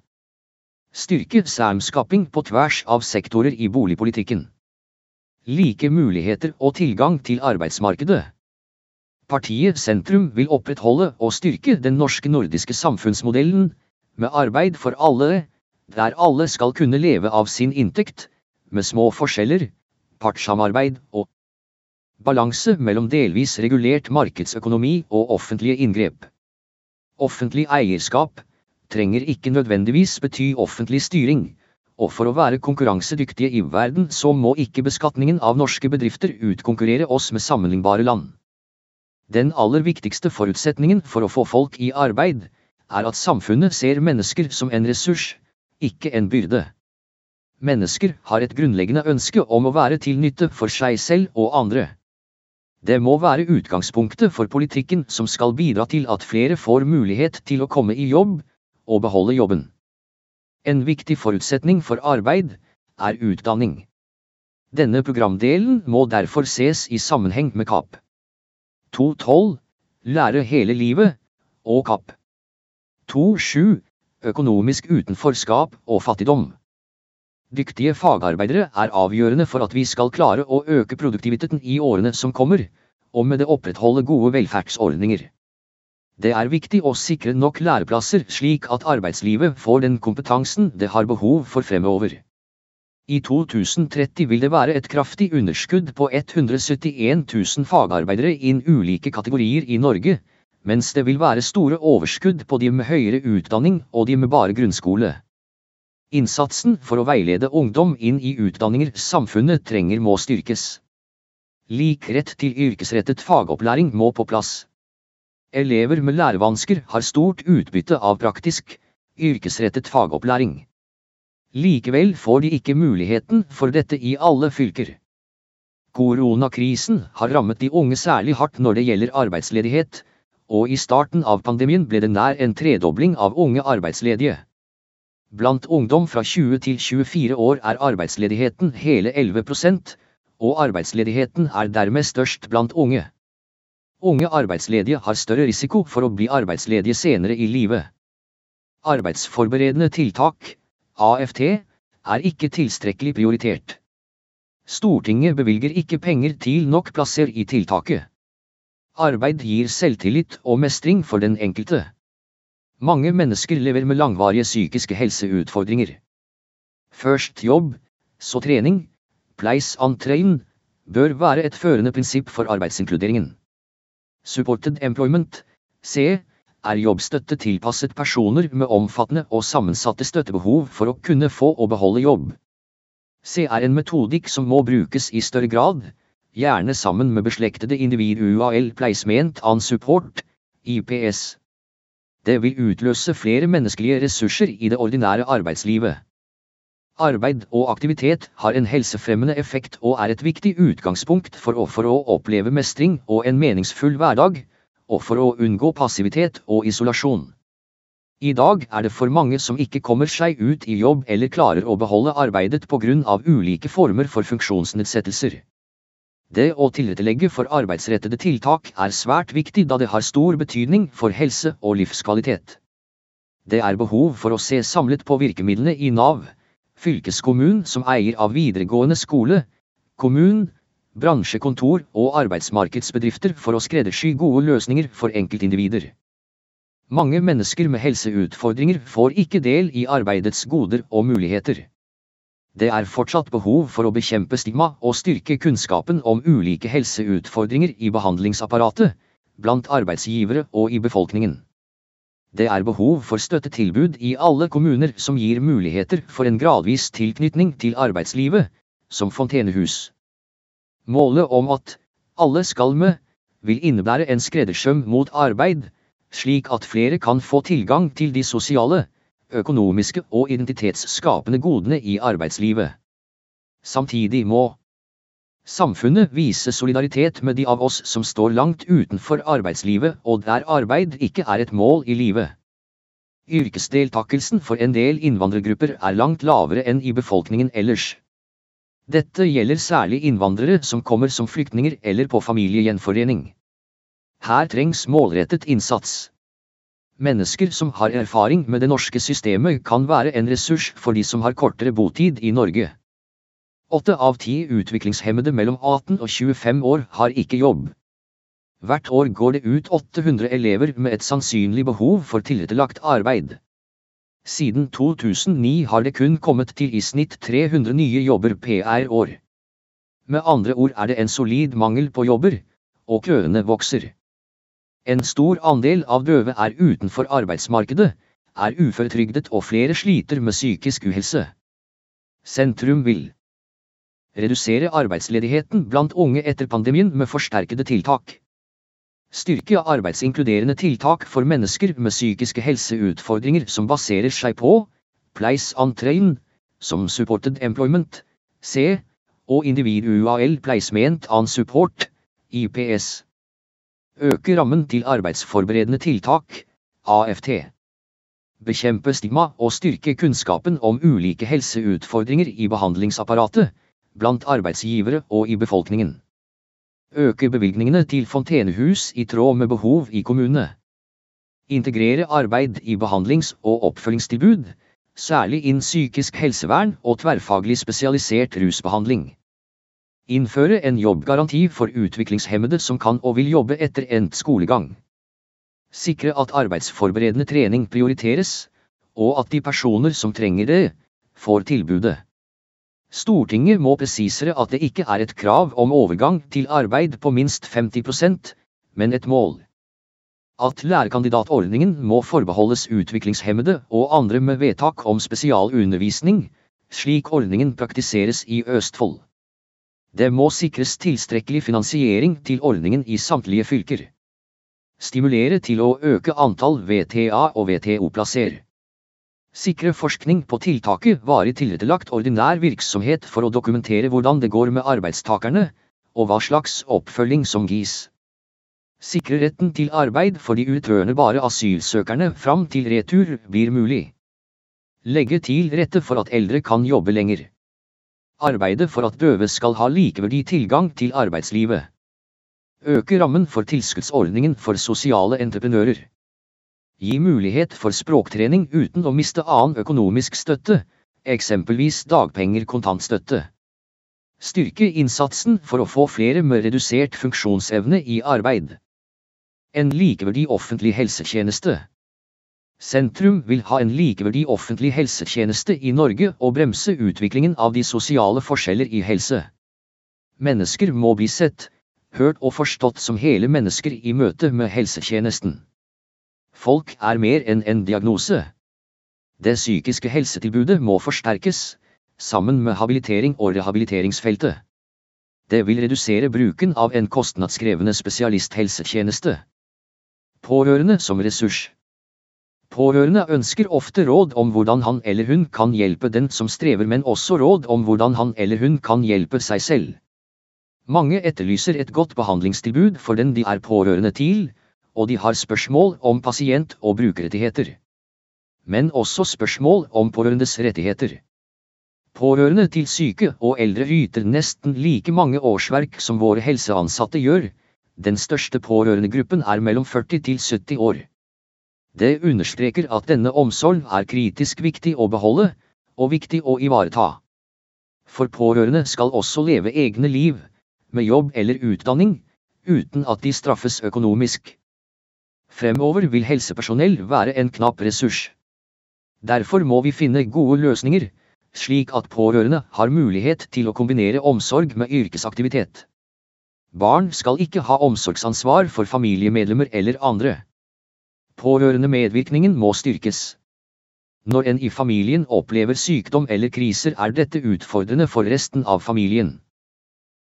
Styrke samskaping på tvers av sektorer i boligpolitikken. Like muligheter og tilgang til arbeidsmarkedet. Partiet Sentrum vil opprettholde og styrke den norske nordiske samfunnsmodellen, med arbeid for alle, der alle skal kunne leve av sin inntekt, med små forskjeller, partssamarbeid og balanse mellom delvis regulert markedsøkonomi og offentlige inngrep. Offentlig eierskap trenger ikke nødvendigvis bety offentlig styring, og for å være konkurransedyktige i verden så må ikke beskatningen av norske bedrifter utkonkurrere oss med sammenlignbare land. Den aller viktigste forutsetningen for å få folk i arbeid, er at samfunnet ser mennesker som en ressurs, ikke en byrde. Mennesker har et grunnleggende ønske om å være til nytte for seg selv og andre. Det må være utgangspunktet for politikken som skal bidra til at flere får mulighet til å komme i jobb, og beholde jobben. En viktig forutsetning for arbeid, er utdanning. Denne programdelen må derfor ses i sammenheng med KAP. 2.12 Lære hele livet og KAP. 2.7 Økonomisk utenforskap og fattigdom. Dyktige fagarbeidere er avgjørende for at vi skal klare å øke produktiviteten i årene som kommer, og med det opprettholde gode velferdsordninger. Det er viktig å sikre nok læreplasser slik at arbeidslivet får den kompetansen det har behov for fremover. I 2030 vil det være et kraftig underskudd på 171 000 fagarbeidere innen ulike kategorier i Norge, mens det vil være store overskudd på de med høyere utdanning og de med bare grunnskole. Innsatsen for å veilede ungdom inn i utdanninger samfunnet trenger må styrkes. Lik rett til yrkesrettet fagopplæring må på plass. Elever med lærevansker har stort utbytte av praktisk, yrkesrettet fagopplæring. Likevel får de ikke muligheten for dette i alle fylker. Koronakrisen har rammet de unge særlig hardt når det gjelder arbeidsledighet, og i starten av pandemien ble det nær en tredobling av unge arbeidsledige. Blant ungdom fra 20 til 24 år er arbeidsledigheten hele 11% og arbeidsledigheten er dermed størst blant unge. Unge arbeidsledige har større risiko for å bli arbeidsledige senere i livet. Arbeidsforberedende tiltak AFT, er ikke tilstrekkelig prioritert. Stortinget bevilger ikke penger til nok plasser i tiltaket. Arbeid gir selvtillit og mestring for den enkelte. Mange mennesker lever med langvarige psykiske helseutfordringer. Først jobb, så trening, place on train, bør være et førende prinsipp for arbeidsinkluderingen. Supported employment, C, er jobbstøtte tilpasset personer med omfattende og sammensatte støttebehov for å kunne få og beholde jobb. C er en metodikk som må brukes i større grad, gjerne sammen med beslektede individual placement on support, IPS. Det vil utløse flere menneskelige ressurser i det ordinære arbeidslivet. Arbeid og aktivitet har en helsefremmende effekt og er et viktig utgangspunkt for å, for å oppleve mestring og en meningsfull hverdag, og for å unngå passivitet og isolasjon. I dag er det for mange som ikke kommer seg ut i jobb eller klarer å beholde arbeidet på grunn av ulike former for funksjonsnedsettelser. Det å tilrettelegge for arbeidsrettede tiltak er svært viktig da det har stor betydning for helse og livskvalitet. Det er behov for å se samlet på virkemidlene i Nav, fylkeskommunen som eier av videregående skole, kommunen, bransjekontor og arbeidsmarkedsbedrifter for å skreddersy gode løsninger for enkeltindivider. Mange mennesker med helseutfordringer får ikke del i arbeidets goder og muligheter. Det er fortsatt behov for å bekjempe stigma og styrke kunnskapen om ulike helseutfordringer i behandlingsapparatet, blant arbeidsgivere og i befolkningen. Det er behov for støttetilbud i alle kommuner som gir muligheter for en gradvis tilknytning til arbeidslivet, som fontenehus. Målet om at alle skal med, vil innebære en skreddersøm mot arbeid, slik at flere kan få tilgang til de sosiale, økonomiske og identitetsskapende godene i arbeidslivet. Samtidig må samfunnet vise solidaritet med de av oss som står langt utenfor arbeidslivet og der arbeid ikke er et mål i livet. Yrkesdeltakelsen for en del innvandrergrupper er langt lavere enn i befolkningen ellers. Dette gjelder særlig innvandrere som kommer som flyktninger eller på familiegjenforening. Her trengs målrettet innsats. Mennesker som har erfaring med det norske systemet kan være en ressurs for de som har kortere botid i Norge. Åtte av ti utviklingshemmede mellom 18 og 25 år har ikke jobb. Hvert år går det ut 800 elever med et sannsynlig behov for tilrettelagt arbeid. Siden 2009 har det kun kommet til i snitt 300 nye jobber per år. Med andre ord er det en solid mangel på jobber, og køene vokser. En stor andel av døve er utenfor arbeidsmarkedet, er uføretrygdet og flere sliter med psykisk uhelse. Sentrum vil redusere arbeidsledigheten blant unge etter pandemien med forsterkede tiltak. Styrke arbeidsinkluderende tiltak for mennesker med psykiske helseutfordringer som baserer seg på Place on Train, som Supported Employment, C, og Individual Placement on Support, IPS. Øke rammen til arbeidsforberedende tiltak, AFT. Bekjempe stigma og styrke kunnskapen om ulike helseutfordringer i behandlingsapparatet, blant arbeidsgivere og i befolkningen. Øke bevilgningene til fontenehus i tråd med behov i kommunene. Integrere arbeid i behandlings- og oppfølgingstilbud, særlig innen psykisk helsevern og tverrfaglig spesialisert rusbehandling. Innføre en jobbgaranti for utviklingshemmede som kan og vil jobbe etter endt skolegang. Sikre at arbeidsforberedende trening prioriteres, og at de personer som trenger det, får tilbudet. Stortinget må presisere at det ikke er et krav om overgang til arbeid på minst 50% men et mål. At lærekandidatordningen må forbeholdes utviklingshemmede og andre med vedtak om spesialundervisning, slik ordningen praktiseres i Østfold. Det må sikres tilstrekkelig finansiering til ordningen i samtlige fylker. Stimulere til å øke antall VTA og VTO-plasser. Sikre forskning på tiltaket varig tilrettelagt ordinær virksomhet for å dokumentere hvordan det går med arbeidstakerne, og hva slags oppfølging som gis. Sikre retten til arbeid for de utrenerbare asylsøkerne fram til retur blir mulig. Legge til rette for at eldre kan jobbe lenger. Arbeide for at døve skal ha likeverdig tilgang til arbeidslivet. Øke rammen for tilskuddsordningen for sosiale entreprenører. Gi mulighet for språktrening uten å miste annen økonomisk støtte, eksempelvis dagpenger kontantstøtte. Styrke innsatsen for å få flere med redusert funksjonsevne i arbeid. En likeverdig offentlig helsetjeneste. Sentrum vil ha en likeverdig offentlig helsetjeneste i Norge og bremse utviklingen av de sosiale forskjeller i helse. Mennesker må bli sett, hørt og forstått som hele mennesker i møte med helsetjenesten. Folk er mer enn en diagnose. Det psykiske helsetilbudet må forsterkes, sammen med habilitering og rehabiliteringsfeltet. Det vil redusere bruken av en kostnadskrevende spesialisthelsetjeneste. Pårørende som ressurs. Pårørende ønsker ofte råd om hvordan han eller hun kan hjelpe den som strever, men også råd om hvordan han eller hun kan hjelpe seg selv. Mange etterlyser et godt behandlingstilbud for den de er pårørende til, og de har spørsmål om pasient- og brukerrettigheter. Men også spørsmål om pårørendes rettigheter. Pårørende til syke og eldre yter nesten like mange årsverk som våre helseansatte gjør, den største pårørendegruppen er mellom 40 til 70 år. Det understreker at denne omsorg er kritisk viktig å beholde, og viktig å ivareta. For pårørende skal også leve egne liv, med jobb eller utdanning, uten at de straffes økonomisk. Fremover vil helsepersonell være en knapp ressurs. Derfor må vi finne gode løsninger, slik at pårørende har mulighet til å kombinere omsorg med yrkesaktivitet. Barn skal ikke ha omsorgsansvar for familiemedlemmer eller andre. Pårørende medvirkningen må styrkes. Når en i familien opplever sykdom eller kriser er dette utfordrende for resten av familien.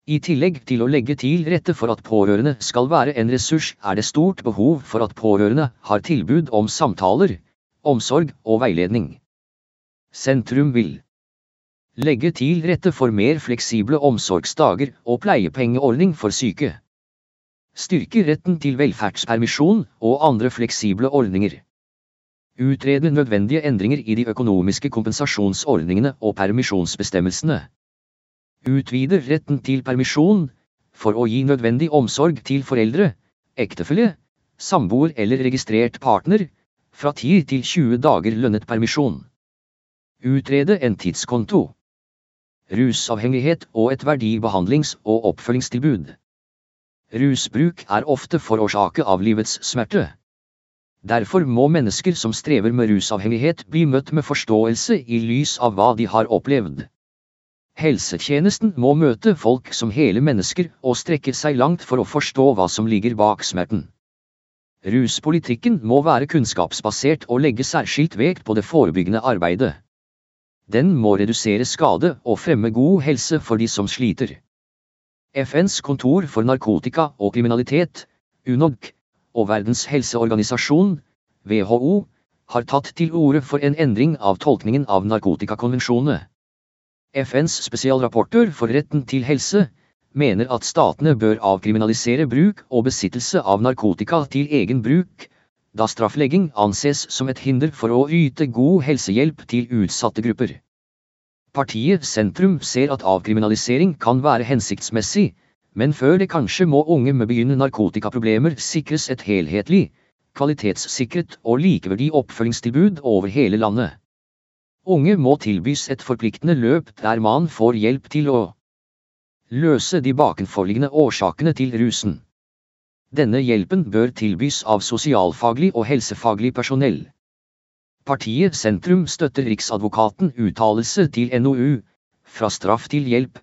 I tillegg til å legge til rette for at pårørende skal være en ressurs, er det stort behov for at pårørende har tilbud om samtaler, omsorg og veiledning. Sentrum vil Legge til rette for mer fleksible omsorgsdager og pleiepengeordning for syke. Styrke retten til velferdspermisjon og andre fleksible ordninger. Utrede nødvendige endringer i de økonomiske kompensasjonsordningene og permisjonsbestemmelsene. Utvide retten til permisjon, for å gi nødvendig omsorg til foreldre, ektefelle, samboer eller registrert partner, fra 10 til 20 dager lønnet permisjon. Utrede en tidskonto rusavhengighet og et verdibehandlings- og oppfølgingstilbud. Rusbruk er ofte forårsaket av livets smerte. Derfor må mennesker som strever med rusavhengighet bli møtt med forståelse i lys av hva de har opplevd. Helsetjenesten må møte folk som hele mennesker og strekke seg langt for å forstå hva som ligger bak smerten. Ruspolitikken må være kunnskapsbasert og legge særskilt vekt på det forebyggende arbeidet. Den må redusere skade og fremme god helse for de som sliter. FNs kontor for narkotika og kriminalitet, UNOG, og Verdens helseorganisasjon, WHO, har tatt til orde for en endring av tolkningen av narkotikakonvensjonene. FNs spesialrapporter for retten til helse mener at statene bør avkriminalisere bruk og besittelse av narkotika til egen bruk, da strafflegging anses som et hinder for å yte god helsehjelp til utsatte grupper. Partiet Sentrum ser at avkriminalisering kan være hensiktsmessig, men før det kanskje må unge med begynnende narkotikaproblemer sikres et helhetlig, kvalitetssikret og likeverdig oppfølgingstilbud over hele landet. Unge må tilbys et forpliktende løp der man får hjelp til å løse de bakenforliggende årsakene til rusen. Denne hjelpen bør tilbys av sosialfaglig og helsefaglig personell. Partiet Sentrum støtter Riksadvokaten uttalelse til NOU, fra straff til hjelp.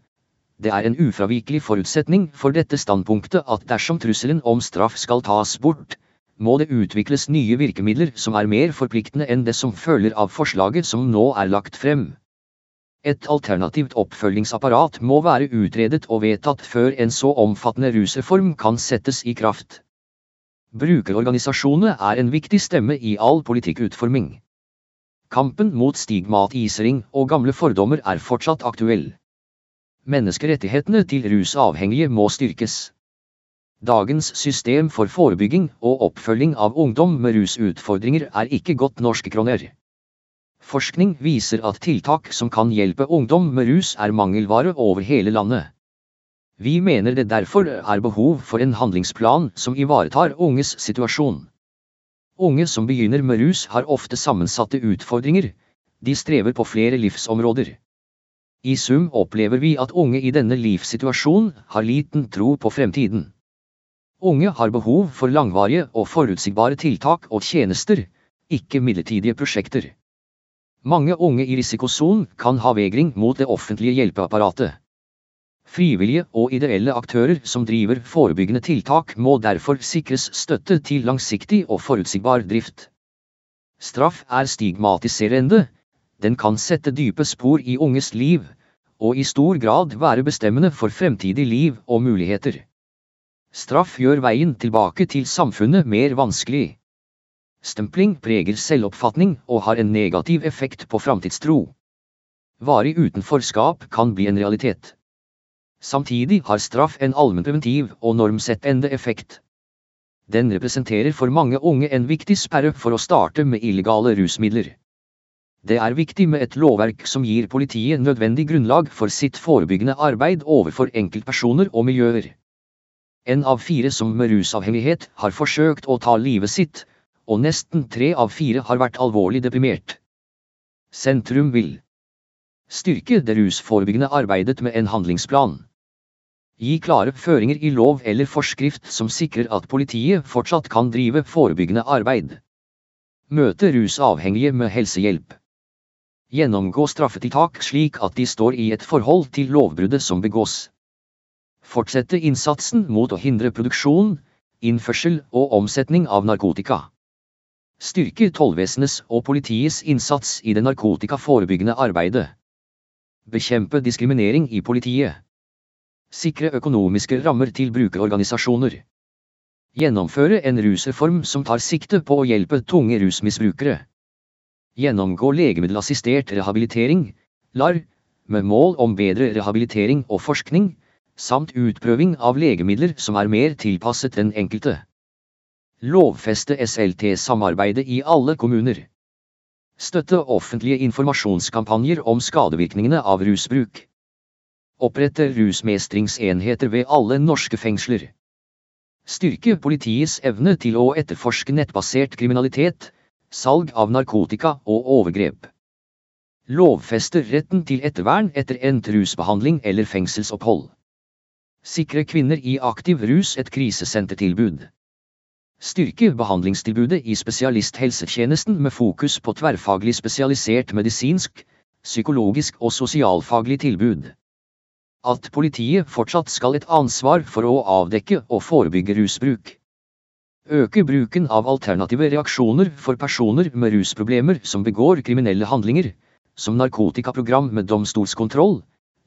Det er en ufravikelig forutsetning for dette standpunktet at dersom trusselen om straff skal tas bort, må det utvikles nye virkemidler som er mer forpliktende enn det som følger av forslaget som nå er lagt frem. Et alternativt oppfølgingsapparat må være utredet og vedtatt før en så omfattende rusreform kan settes i kraft. Brukerorganisasjonene er en viktig stemme i all politikkutforming. Kampen mot stigmatisering og gamle fordommer er fortsatt aktuell. Menneskerettighetene til rusavhengige må styrkes. Dagens system for forebygging og oppfølging av ungdom med rusutfordringer er ikke godt norske kroner. Forskning viser at tiltak som kan hjelpe ungdom med rus er mangelvare over hele landet. Vi mener det derfor er behov for en handlingsplan som ivaretar unges situasjon. Unge som begynner med rus har ofte sammensatte utfordringer, de strever på flere livsområder. I sum opplever vi at unge i denne livssituasjonen har liten tro på fremtiden. Unge har behov for langvarige og forutsigbare tiltak og tjenester, ikke midlertidige prosjekter. Mange unge i risikosonen kan ha vegring mot det offentlige hjelpeapparatet. Frivillige og ideelle aktører som driver forebyggende tiltak må derfor sikres støtte til langsiktig og forutsigbar drift. Straff er stigmatiserende, den kan sette dype spor i unges liv, og i stor grad være bestemmende for fremtidig liv og muligheter. Straff gjør veien tilbake til samfunnet mer vanskelig. Stempling preger selvoppfatning og har en negativ effekt på framtidstro. Varig utenforskap kan bli en realitet. Samtidig har straff en allmennpreventiv og normsettende effekt. Den representerer for mange unge en viktig sperre for å starte med illegale rusmidler. Det er viktig med et lovverk som gir politiet nødvendig grunnlag for sitt forebyggende arbeid overfor enkeltpersoner og miljøer. En av fire som med rusavhengighet har forsøkt å ta livet sitt, og nesten tre av fire har vært alvorlig deprimert. Sentrum vil styrke det rusforebyggende arbeidet med en handlingsplan. Gi klare føringer i lov eller forskrift som sikrer at politiet fortsatt kan drive forebyggende arbeid. Møte rusavhengige med helsehjelp. Gjennomgå straffetiltak slik at de står i et forhold til lovbruddet som begås. Fortsette innsatsen mot å hindre produksjon, innførsel og omsetning av narkotika. Styrke tollvesenets og politiets innsats i det narkotikaforebyggende arbeidet. Bekjempe diskriminering i politiet. Sikre økonomiske rammer til brukerorganisasjoner. Gjennomføre en rusreform som tar sikte på å hjelpe tunge rusmisbrukere. Gjennomgå legemiddelassistert rehabilitering, LAR, med mål om bedre rehabilitering og forskning, samt utprøving av legemidler som er mer tilpasset den enkelte. Lovfeste SLT-samarbeidet i alle kommuner. Støtte offentlige informasjonskampanjer om skadevirkningene av rusbruk. Opprette rusmestringsenheter ved alle norske fengsler. Styrke politiets evne til å etterforske nettbasert kriminalitet, salg av narkotika og overgrep. Lovfester retten til ettervern etter endt rusbehandling eller fengselsopphold. Sikre kvinner i aktiv rus et krisesentertilbud. Styrke behandlingstilbudet i spesialisthelsetjenesten med fokus på tverrfaglig spesialisert medisinsk, psykologisk og sosialfaglig tilbud. At politiet fortsatt skal et ansvar for å avdekke og forebygge rusbruk. Øke bruken av alternative reaksjoner for personer med rusproblemer som begår kriminelle handlinger, som narkotikaprogram med domstolskontroll,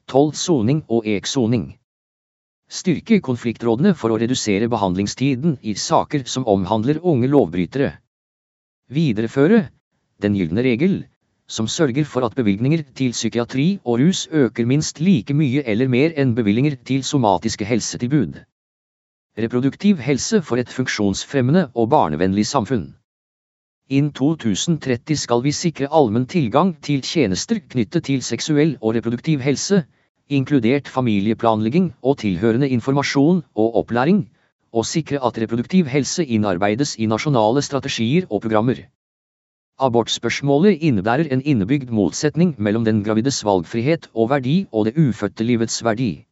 tolv soning og ek-soning. Styrke konfliktrådene for å redusere behandlingstiden i saker som omhandler unge lovbrytere. Videreføre den gylne regel, som sørger for at bevilgninger til psykiatri og rus øker minst like mye eller mer enn bevilgninger til somatiske helsetilbud. Reproduktiv helse for et funksjonsfremmende og barnevennlig samfunn. Innen 2030 skal vi sikre allmenn tilgang til tjenester knyttet til seksuell og reproduktiv helse, inkludert familieplanlegging og tilhørende informasjon og opplæring, og sikre at reproduktiv helse innarbeides i nasjonale strategier og programmer. Abortspørsmålet innebærer en innebygd motsetning mellom den gravides valgfrihet og verdi og det ufødte livets verdi.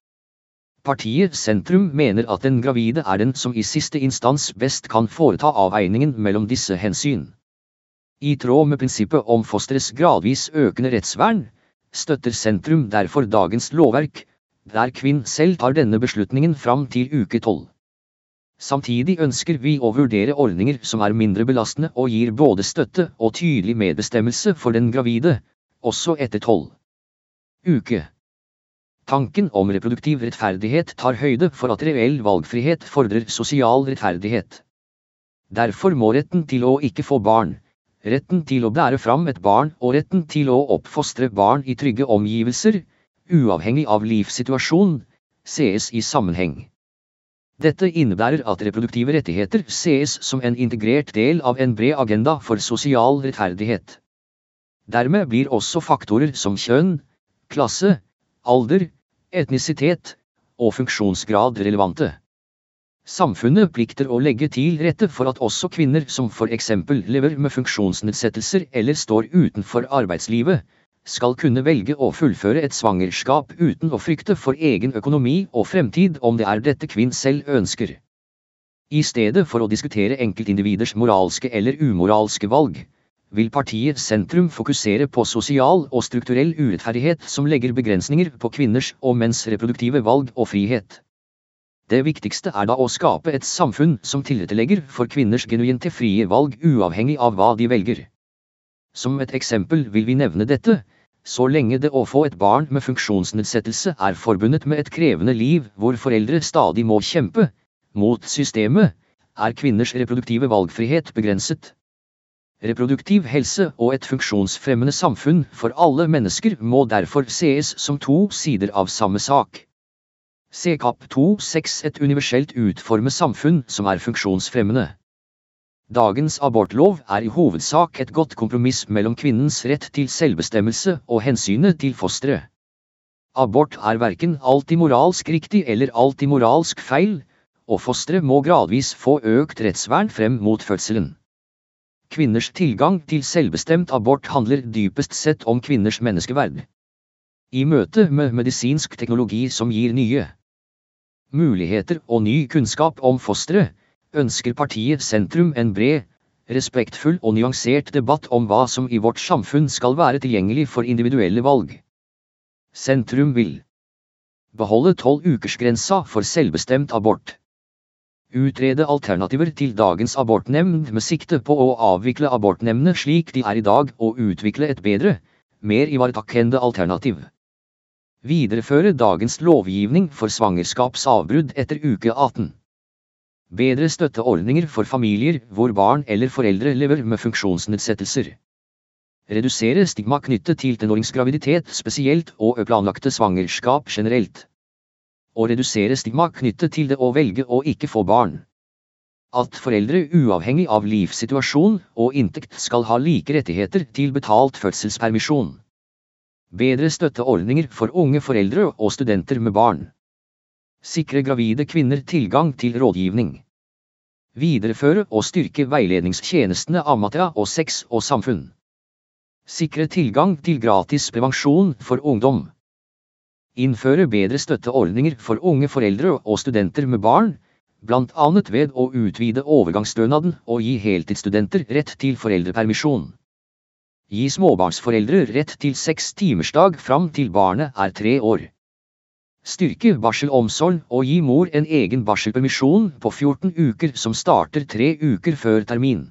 Partiet Sentrum mener at den gravide er den som i siste instans best kan foreta avveiningen mellom disse hensyn. I tråd med prinsippet om fosterets gradvis økende rettsvern, støtter Sentrum derfor dagens lovverk, der kvinn selv tar denne beslutningen fram til uke tolv. Samtidig ønsker vi å vurdere ordninger som er mindre belastende og gir både støtte og tydelig medbestemmelse for den gravide, også etter tolv uke. Tanken om reproduktiv rettferdighet tar høyde for at reell valgfrihet fordrer sosial rettferdighet. Derfor må retten til å ikke få barn, retten til å bære fram et barn og retten til å oppfostre barn i trygge omgivelser, uavhengig av livssituasjon, sees i sammenheng. Dette innebærer at reproduktive rettigheter sees som en integrert del av en bred agenda for sosial rettferdighet. Dermed blir også faktorer som kjønn, klasse, alder, etnisitet og funksjonsgrad relevante. Samfunnet plikter å legge til rette for at også kvinner som for eksempel lever med funksjonsnedsettelser eller står utenfor arbeidslivet, skal kunne velge å fullføre et svangerskap uten å frykte for egen økonomi og fremtid om det er dette kvinn selv ønsker. I stedet for å diskutere enkeltindividers moralske eller umoralske valg, vil partiet Sentrum fokusere på sosial og strukturell urettferdighet som legger begrensninger på kvinners og menns reproduktive valg og frihet. Det viktigste er da å skape et samfunn som tilrettelegger for kvinners genuinte frie valg uavhengig av hva de velger. Som et eksempel vil vi nevne dette, så lenge det å få et barn med funksjonsnedsettelse er forbundet med et krevende liv hvor foreldre stadig må kjempe, mot systemet, er kvinners reproduktive valgfrihet begrenset. Reproduktiv helse og et funksjonsfremmende samfunn for alle mennesker må derfor sees som to sider av samme sak. CKAP 2.6 Et universelt utformet samfunn som er funksjonsfremmende. Dagens abortlov er i hovedsak et godt kompromiss mellom kvinnens rett til selvbestemmelse og hensynet til fosteret. Abort er verken alltid moralsk riktig eller alltid moralsk feil, og fosteret må gradvis få økt rettsvern frem mot fødselen. Kvinners tilgang til selvbestemt abort handler dypest sett om kvinners menneskeverd. I møte med medisinsk teknologi som gir nye muligheter og ny kunnskap om fosteret, ønsker partiet Sentrum en bred, respektfull og nyansert debatt om hva som i vårt samfunn skal være tilgjengelig for individuelle valg. Sentrum vil beholde tolv-ukersgrensa for selvbestemt abort. Utrede alternativer til dagens abortnemnd med sikte på å avvikle abortnemndene slik de er i dag og utvikle et bedre, mer ivaretakende alternativ. Videreføre dagens lovgivning for svangerskapsavbrudd etter uke 18. Bedre støtteordninger for familier hvor barn eller foreldre lever med funksjonsnedsettelser. Redusere stigma knyttet til tenåringsgraviditet spesielt og planlagte svangerskap generelt. Og redusere stigma knyttet til det å velge å ikke få barn. At foreldre uavhengig av livssituasjon og inntekt skal ha like rettigheter til betalt fødselspermisjon. Bedre støtteordninger for unge foreldre og studenter med barn. Sikre gravide kvinner tilgang til rådgivning. Videreføre og styrke veiledningstjenestene Amatia og Sex og Samfunn. Sikre tilgang til gratis prevensjon for ungdom. Innføre bedre støtteordninger for unge foreldre og studenter med barn, bl.a. ved å utvide overgangsstønaden og gi heltidsstudenter rett til foreldrepermisjon. Gi småbarnsforeldre rett til seks timersdag fram til barnet er tre år. Styrke barselomsorg og gi mor en egen barselpermisjon på 14 uker som starter tre uker før termin.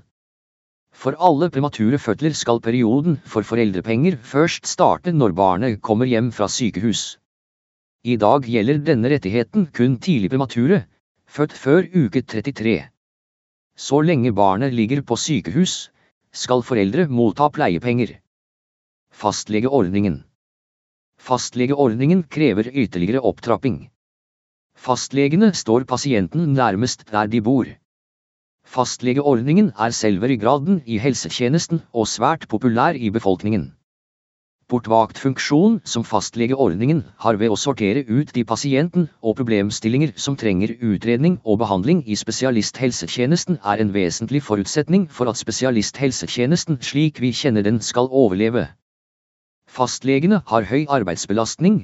For alle premature fødsler skal perioden for foreldrepenger først starte når barnet kommer hjem fra sykehus. I dag gjelder denne rettigheten kun tidlig premature, født før uke 33. Så lenge barnet ligger på sykehus, skal foreldre motta pleiepenger. Fastlegeordningen Fastlegeordningen krever ytterligere opptrapping. Fastlegene står pasienten nærmest der de bor. Fastlegeordningen er selve ryggraden i helsetjenesten og svært populær i befolkningen. Portvaktfunksjon som fastlegeordningen har ved å sortere ut de pasienten og problemstillinger som trenger utredning og behandling i spesialisthelsetjenesten er en vesentlig forutsetning for at spesialisthelsetjenesten slik vi kjenner den skal overleve. Fastlegene har høy arbeidsbelastning,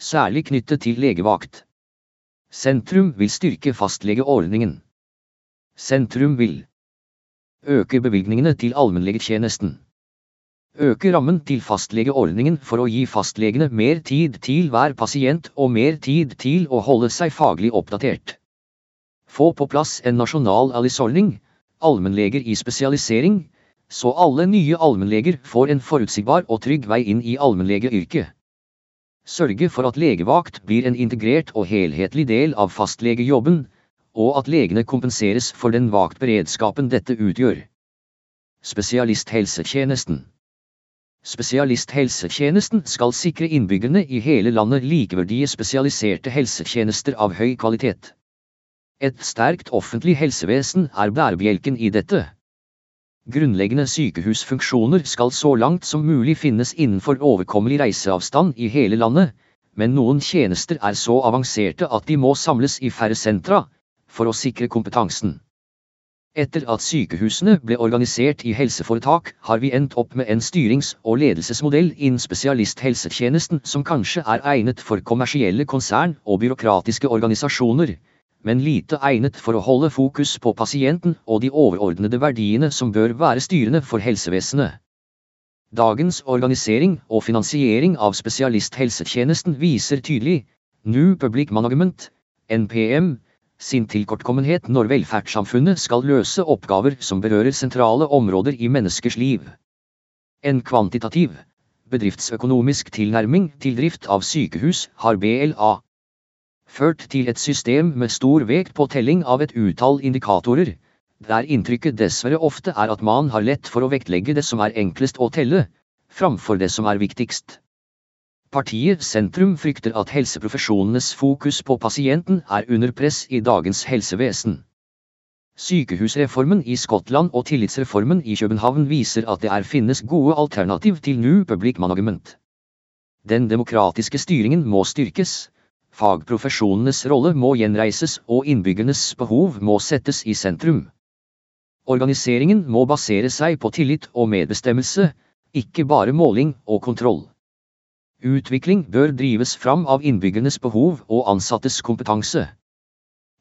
særlig knyttet til legevakt. Sentrum vil styrke fastlegeordningen. Sentrum vil øke bevilgningene til allmennlegetjenesten. Øke rammen til fastlegeordningen for å gi fastlegene mer tid til hver pasient og mer tid til å holde seg faglig oppdatert. Få på plass en nasjonal allisordning, allmennleger i spesialisering, så alle nye allmennleger får en forutsigbar og trygg vei inn i allmennlegeyrket. Sørge for at legevakt blir en integrert og helhetlig del av fastlegejobben, og at legene kompenseres for den vaktberedskapen dette utgjør. Spesialisthelsetjenesten Spesialisthelsetjenesten skal sikre innbyggerne i hele landet likeverdige spesialiserte helsetjenester av høy kvalitet. Et sterkt offentlig helsevesen er bærebjelken i dette. Grunnleggende sykehusfunksjoner skal så langt som mulig finnes innenfor overkommelig reiseavstand i hele landet, men noen tjenester er så avanserte at de må samles i færre sentra, for å sikre kompetansen. Etter at sykehusene ble organisert i helseforetak, har vi endt opp med en styrings- og ledelsesmodell innen spesialisthelsetjenesten som kanskje er egnet for kommersielle konsern og byråkratiske organisasjoner, men lite egnet for å holde fokus på pasienten og de overordnede verdiene som bør være styrende for helsevesenet. Dagens organisering og finansiering av spesialisthelsetjenesten viser tydelig New Public Management, NPM, sin tilkortkommenhet når velferdssamfunnet skal løse oppgaver som berører sentrale områder i menneskers liv. En kvantitativ, bedriftsøkonomisk tilnærming til drift av sykehus har BLA ført til et system med stor vekt på telling av et utall indikatorer, der inntrykket dessverre ofte er at man har lett for å vektlegge det som er enklest å telle, framfor det som er viktigst. Partiet Sentrum frykter at helseprofesjonenes fokus på pasienten er under press i dagens helsevesen. Sykehusreformen i Skottland og tillitsreformen i København viser at det er finnes gode alternativ til New Public Management. Den demokratiske styringen må styrkes, Fagprofesjonenes rolle må gjenreises og innbyggernes behov må settes i sentrum. Organiseringen må basere seg på tillit og medbestemmelse, ikke bare måling og kontroll. Utvikling bør drives fram av innbyggernes behov og ansattes kompetanse.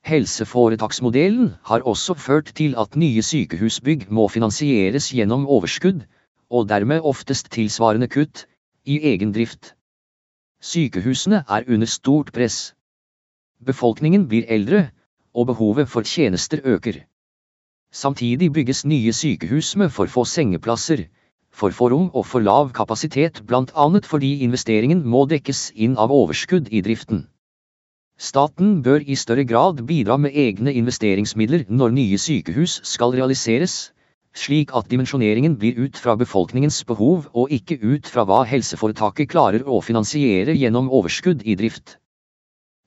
Helseforetaksmodellen har også ført til at nye sykehusbygg må finansieres gjennom overskudd, og dermed oftest tilsvarende kutt, i egen drift. Sykehusene er under stort press. Befolkningen blir eldre, og behovet for tjenester øker. Samtidig bygges nye sykehus med for få sengeplasser, for få rom og for lav kapasitet blant annet fordi investeringen må dekkes inn av overskudd i driften. Staten bør i større grad bidra med egne investeringsmidler når nye sykehus skal realiseres, slik at dimensjoneringen blir ut fra befolkningens behov og ikke ut fra hva helseforetaket klarer å finansiere gjennom overskudd i drift.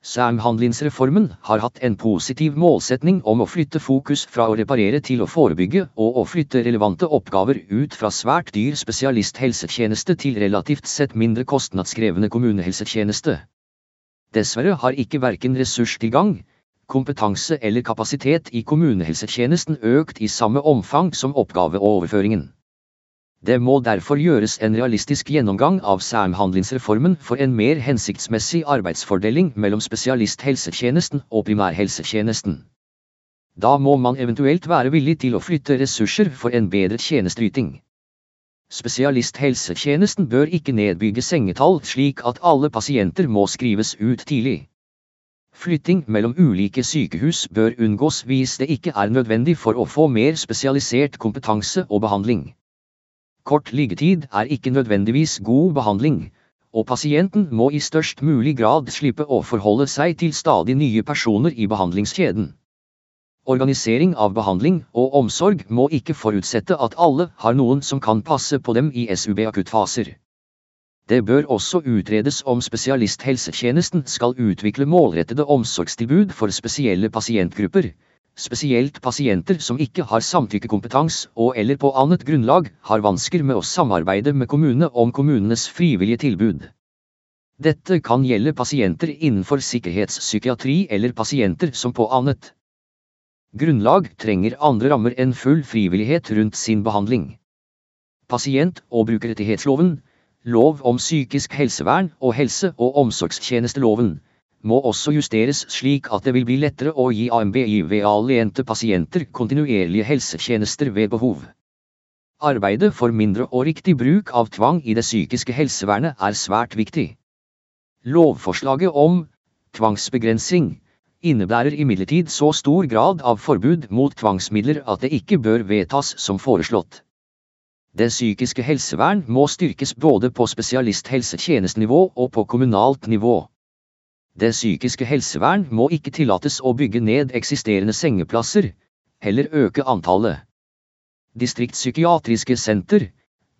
Samhandlingsreformen har hatt en positiv målsetning om å flytte fokus fra å reparere til å forebygge og å flytte relevante oppgaver ut fra svært dyr spesialisthelsetjeneste til relativt sett mindre kostnadskrevende kommunehelsetjeneste. Dessverre har ikke verken ressurstilgang, kompetanse eller kapasitet i kommunehelsetjenesten økt i samme omfang som oppgaveoverføringen. Det må derfor gjøres en realistisk gjennomgang av samhandlingsreformen for en mer hensiktsmessig arbeidsfordeling mellom spesialisthelsetjenesten og primærhelsetjenesten. Da må man eventuelt være villig til å flytte ressurser for en bedre tjenesteyting. Spesialisthelsetjenesten bør ikke nedbygge sengetall slik at alle pasienter må skrives ut tidlig. Flytting mellom ulike sykehus bør unngås hvis det ikke er nødvendig for å få mer spesialisert kompetanse og behandling. Kort liggetid er ikke nødvendigvis god behandling, og pasienten må i størst mulig grad slippe å forholde seg til stadig nye personer i behandlingskjeden. Organisering av behandling og omsorg må ikke forutsette at alle har noen som kan passe på dem i SUB-akuttfaser. Det bør også utredes om spesialisthelsetjenesten skal utvikle målrettede omsorgstilbud for spesielle pasientgrupper, spesielt pasienter som ikke har samtykkekompetanse og eller på annet grunnlag har vansker med å samarbeide med kommunene om kommunenes frivillige tilbud. Dette kan gjelde pasienter innenfor sikkerhetspsykiatri eller pasienter som på annet grunnlag trenger andre rammer enn full frivillighet rundt sin behandling. Pasient- og brukerrettighetsloven, lov om psykisk helsevern og helse- og omsorgstjenesteloven må også justeres slik at det vil bli lettere å gi AMBIV-aliente pasienter kontinuerlige helsetjenester ved behov. Arbeidet for mindre og riktig bruk av tvang i det psykiske helsevernet er svært viktig. Lovforslaget om tvangsbegrensing innebærer imidlertid så stor grad av forbud mot tvangsmidler at det ikke bør vedtas som foreslått. Det psykiske helsevern må styrkes både på spesialisthelsetjenestenivå og på kommunalt nivå. Det psykiske helsevern må ikke tillates å bygge ned eksisterende sengeplasser, heller øke antallet. Distriktspsykiatriske senter,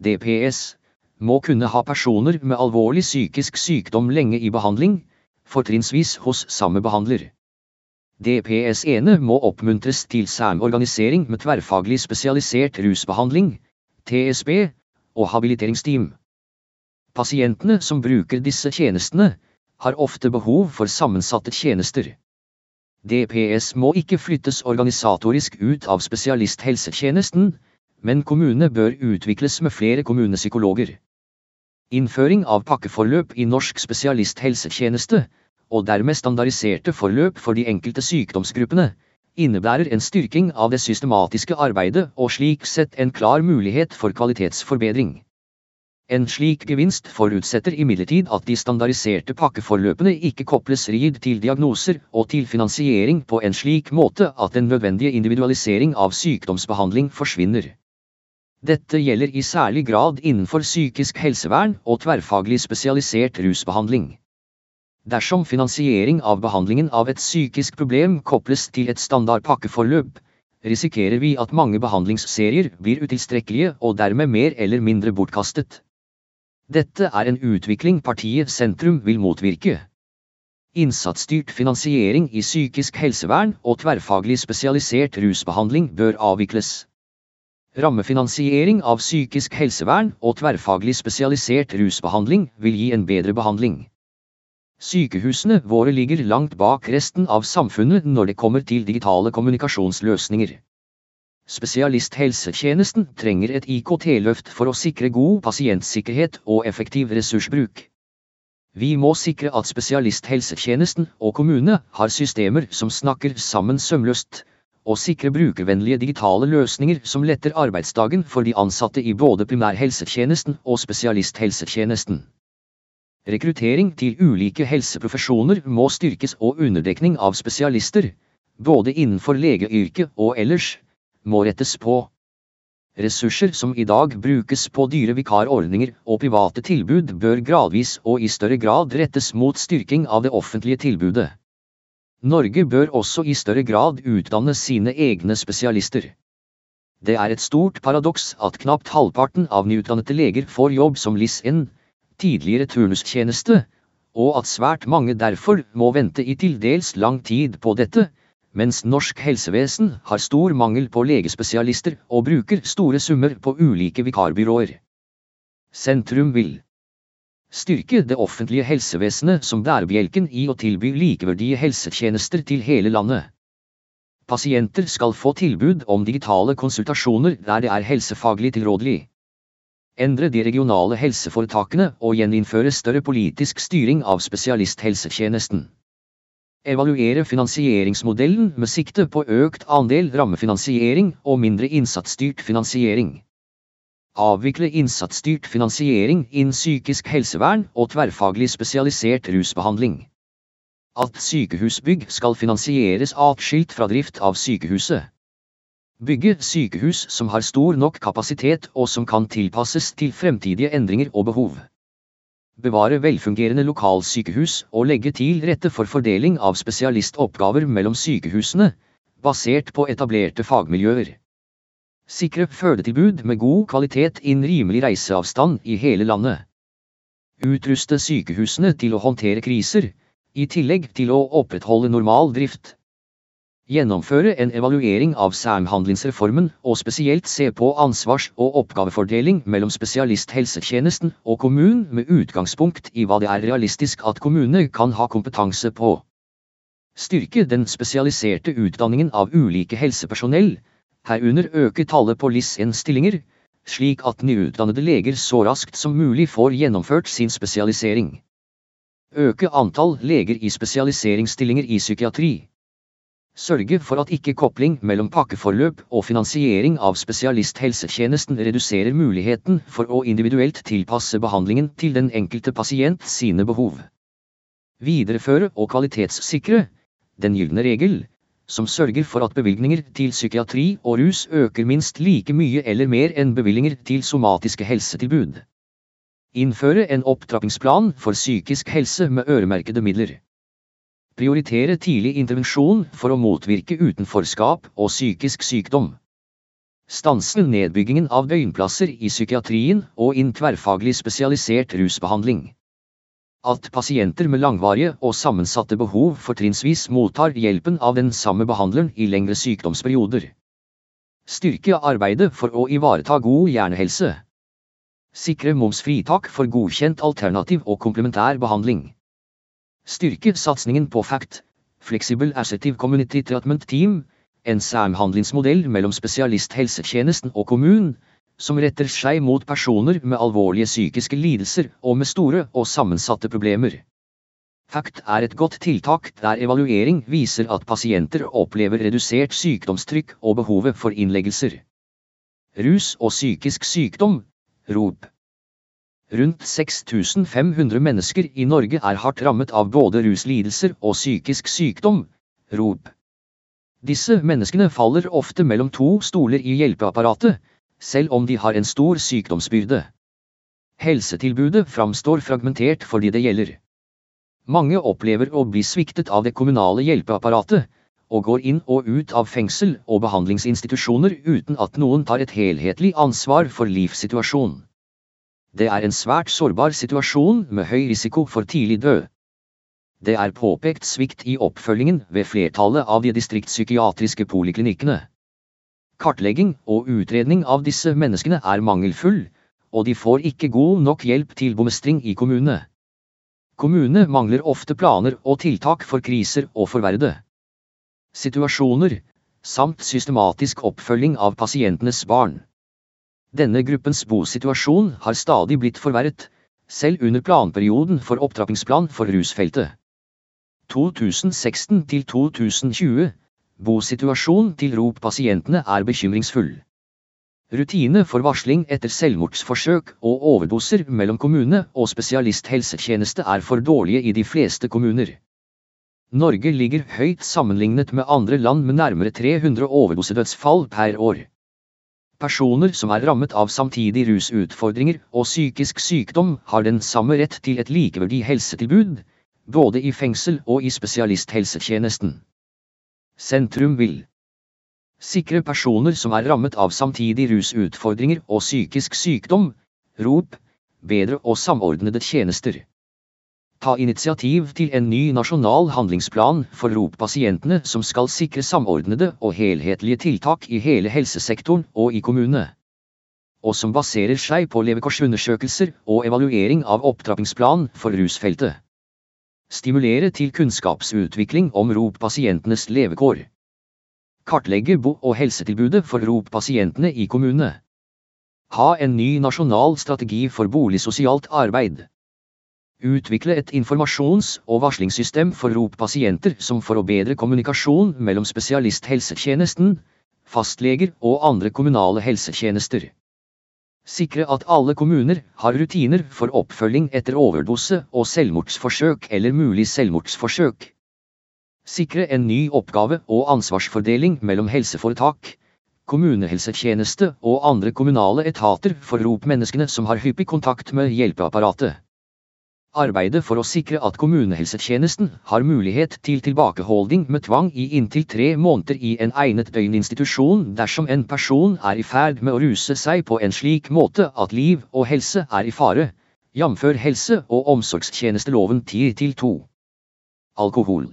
DPS, må kunne ha personer med alvorlig psykisk sykdom lenge i behandling, fortrinnsvis hos samme behandler. DPS-ene må oppmuntres til samorganisering med tverrfaglig spesialisert rusbehandling, TSB, og habiliteringsteam. Pasientene som bruker disse tjenestene, har ofte behov for sammensatte tjenester. DPS må ikke flyttes organisatorisk ut av spesialisthelsetjenesten, men kommunene bør utvikles med flere kommunepsykologer. Innføring av pakkeforløp i norsk spesialisthelsetjeneste, og dermed standardiserte forløp for de enkelte sykdomsgruppene, innebærer en styrking av det systematiske arbeidet og slik sett en klar mulighet for kvalitetsforbedring. En slik gevinst forutsetter imidlertid at de standardiserte pakkeforløpene ikke kobles rigid til diagnoser og til finansiering på en slik måte at den nødvendige individualisering av sykdomsbehandling forsvinner. Dette gjelder i særlig grad innenfor psykisk helsevern og tverrfaglig spesialisert rusbehandling. Dersom finansiering av behandlingen av et psykisk problem kobles til et standard pakkeforløp, risikerer vi at mange behandlingsserier blir utilstrekkelige og dermed mer eller mindre bortkastet. Dette er en utvikling partiet Sentrum vil motvirke. Innsatsstyrt finansiering i psykisk helsevern og tverrfaglig spesialisert rusbehandling bør avvikles. Rammefinansiering av psykisk helsevern og tverrfaglig spesialisert rusbehandling vil gi en bedre behandling. Sykehusene våre ligger langt bak resten av samfunnet når det kommer til digitale kommunikasjonsløsninger. Spesialisthelsetjenesten trenger et IKT-løft for å sikre god pasientsikkerhet og effektiv ressursbruk. Vi må sikre at spesialisthelsetjenesten og kommunene har systemer som snakker sammen sømløst, og sikre brukervennlige digitale løsninger som letter arbeidsdagen for de ansatte i både primærhelsetjenesten og spesialisthelsetjenesten. Rekruttering til ulike helseprofesjoner må styrkes og underdekning av spesialister, både innenfor legeyrket og ellers, må rettes på. Ressurser som i dag brukes på dyre vikarordninger og private tilbud bør gradvis og i større grad rettes mot styrking av det offentlige tilbudet. Norge bør også i større grad utdanne sine egne spesialister. Det er et stort paradoks at knapt halvparten av nyutdannede leger får jobb som LIS-N, tidligere turnustjeneste, og at svært mange derfor må vente i til dels lang tid på dette, mens norsk helsevesen har stor mangel på legespesialister og bruker store summer på ulike vikarbyråer. Sentrum vil styrke det offentlige helsevesenet som bærebjelken i å tilby likeverdige helsetjenester til hele landet. Pasienter skal få tilbud om digitale konsultasjoner der det er helsefaglig tilrådelig. Endre de regionale helseforetakene og gjeninnføre større politisk styring av spesialisthelsetjenesten. Evaluere finansieringsmodellen med sikte på økt andel rammefinansiering og mindre innsatsstyrt finansiering. Avvikle innsatsstyrt finansiering innen psykisk helsevern og tverrfaglig spesialisert rusbehandling. At sykehusbygg skal finansieres atskilt fra drift av sykehuset. Bygge sykehus som har stor nok kapasitet og som kan tilpasses til fremtidige endringer og behov bevare velfungerende lokalsykehus og legge til rette for fordeling av spesialistoppgaver mellom sykehusene, basert på etablerte fagmiljøer. Sikre fødetilbud med god kvalitet innen rimelig reiseavstand i hele landet. Utruste sykehusene til å håndtere kriser, i tillegg til å opprettholde normal drift. Gjennomføre en evaluering av samhandlingsreformen og spesielt se på ansvars- og oppgavefordeling mellom spesialisthelsetjenesten og kommunen med utgangspunkt i hva det er realistisk at kommunene kan ha kompetanse på. Styrke den spesialiserte utdanningen av ulike helsepersonell, herunder øke tallet på LIS-1-stillinger, slik at nyutdannede leger så raskt som mulig får gjennomført sin spesialisering. Øke antall leger i spesialiseringsstillinger i psykiatri. Sørge for at ikke kopling mellom pakkeforløp og finansiering av spesialisthelsetjenesten reduserer muligheten for å individuelt tilpasse behandlingen til den enkelte pasient sine behov. Videreføre og kvalitetssikre den gylne regel, som sørger for at bevilgninger til psykiatri og rus øker minst like mye eller mer enn bevilgninger til somatiske helsetilbud. Innføre en opptrappingsplan for psykisk helse med øremerkede midler. Prioritere tidlig intervensjon for å motvirke utenforskap og psykisk sykdom. Stanse nedbyggingen av døgnplasser i psykiatrien og inn tverrfaglig spesialisert rusbehandling. At pasienter med langvarige og sammensatte behov fortrinnsvis mottar hjelpen av den samme behandleren i lengre sykdomsperioder. Styrke arbeidet for å ivareta god hjernehelse. Sikre momsfritak for godkjent alternativ og komplementær behandling. Styrke satsingen på FACT, Flexible Assertive Community Treatment Team, en samhandlingsmodell mellom spesialisthelsetjenesten og kommunen, som retter seg mot personer med alvorlige psykiske lidelser og med store og sammensatte problemer. FACT er et godt tiltak der evaluering viser at pasienter opplever redusert sykdomstrykk og behovet for innleggelser. Rus og psykisk sykdom, ROP. Rundt 6500 mennesker i Norge er hardt rammet av både ruslidelser og psykisk sykdom, ROP. Disse menneskene faller ofte mellom to stoler i hjelpeapparatet, selv om de har en stor sykdomsbyrde. Helsetilbudet framstår fragmentert for de det gjelder. Mange opplever å bli sviktet av det kommunale hjelpeapparatet, og går inn og ut av fengsel og behandlingsinstitusjoner uten at noen tar et helhetlig ansvar for livssituasjonen. Det er en svært sårbar situasjon med høy risiko for tidlig død. Det er påpekt svikt i oppfølgingen ved flertallet av de distriktspsykiatriske poliklinikkene. Kartlegging og utredning av disse menneskene er mangelfull, og de får ikke god nok hjelp til bomestring i kommunene. Kommunene mangler ofte planer og tiltak for kriser og forverrede situasjoner, samt systematisk oppfølging av pasientenes barn. Denne gruppens bosituasjon har stadig blitt forverret, selv under planperioden for opptrappingsplan for rusfeltet. 2016 til 2020 Bosituasjonen til ROP-pasientene er bekymringsfull. Rutine for varsling etter selvmordsforsøk og overdoser mellom kommune og spesialisthelsetjeneste er for dårlige i de fleste kommuner. Norge ligger høyt sammenlignet med andre land med nærmere 300 overdosedødsfall per år. Personer som er rammet av samtidig rusutfordringer og psykisk sykdom, har den samme rett til et likeverdig helsetilbud, både i fengsel og i spesialisthelsetjenesten. Sentrum vil sikre personer som er rammet av samtidig rusutfordringer og psykisk sykdom, ROP, bedre og samordnede tjenester. Ta initiativ til en ny nasjonal handlingsplan for ROP-pasientene som skal sikre samordnede og helhetlige tiltak i hele helsesektoren og i kommunene. Og som baserer seg på levekårsundersøkelser og evaluering av opptrappingsplan for rusfeltet. Stimulere til kunnskapsutvikling om ROP-pasientenes levekår. Kartlegge bo- og helsetilbudet for ROP-pasientene i kommunene. Ha en ny nasjonal strategi for boligsosialt arbeid. Utvikle et informasjons- og varslingssystem for ROP-pasienter som for å bedre kommunikasjon mellom spesialisthelsetjenesten, fastleger og andre kommunale helsetjenester. Sikre at alle kommuner har rutiner for oppfølging etter overdose og selvmordsforsøk eller mulig selvmordsforsøk. Sikre en ny oppgave- og ansvarsfordeling mellom helseforetak, kommunehelsetjeneste og andre kommunale etater for ROP-menneskene som har hyppig kontakt med hjelpeapparatet. Arbeide for å sikre at kommunehelsetjenesten har mulighet til tilbakeholding med tvang i inntil tre måneder i en egnet døgninstitusjon dersom en person er i ferd med å ruse seg på en slik måte at liv og helse er i fare, jf. helse- og omsorgstjenesteloven 10-2. Alkohol.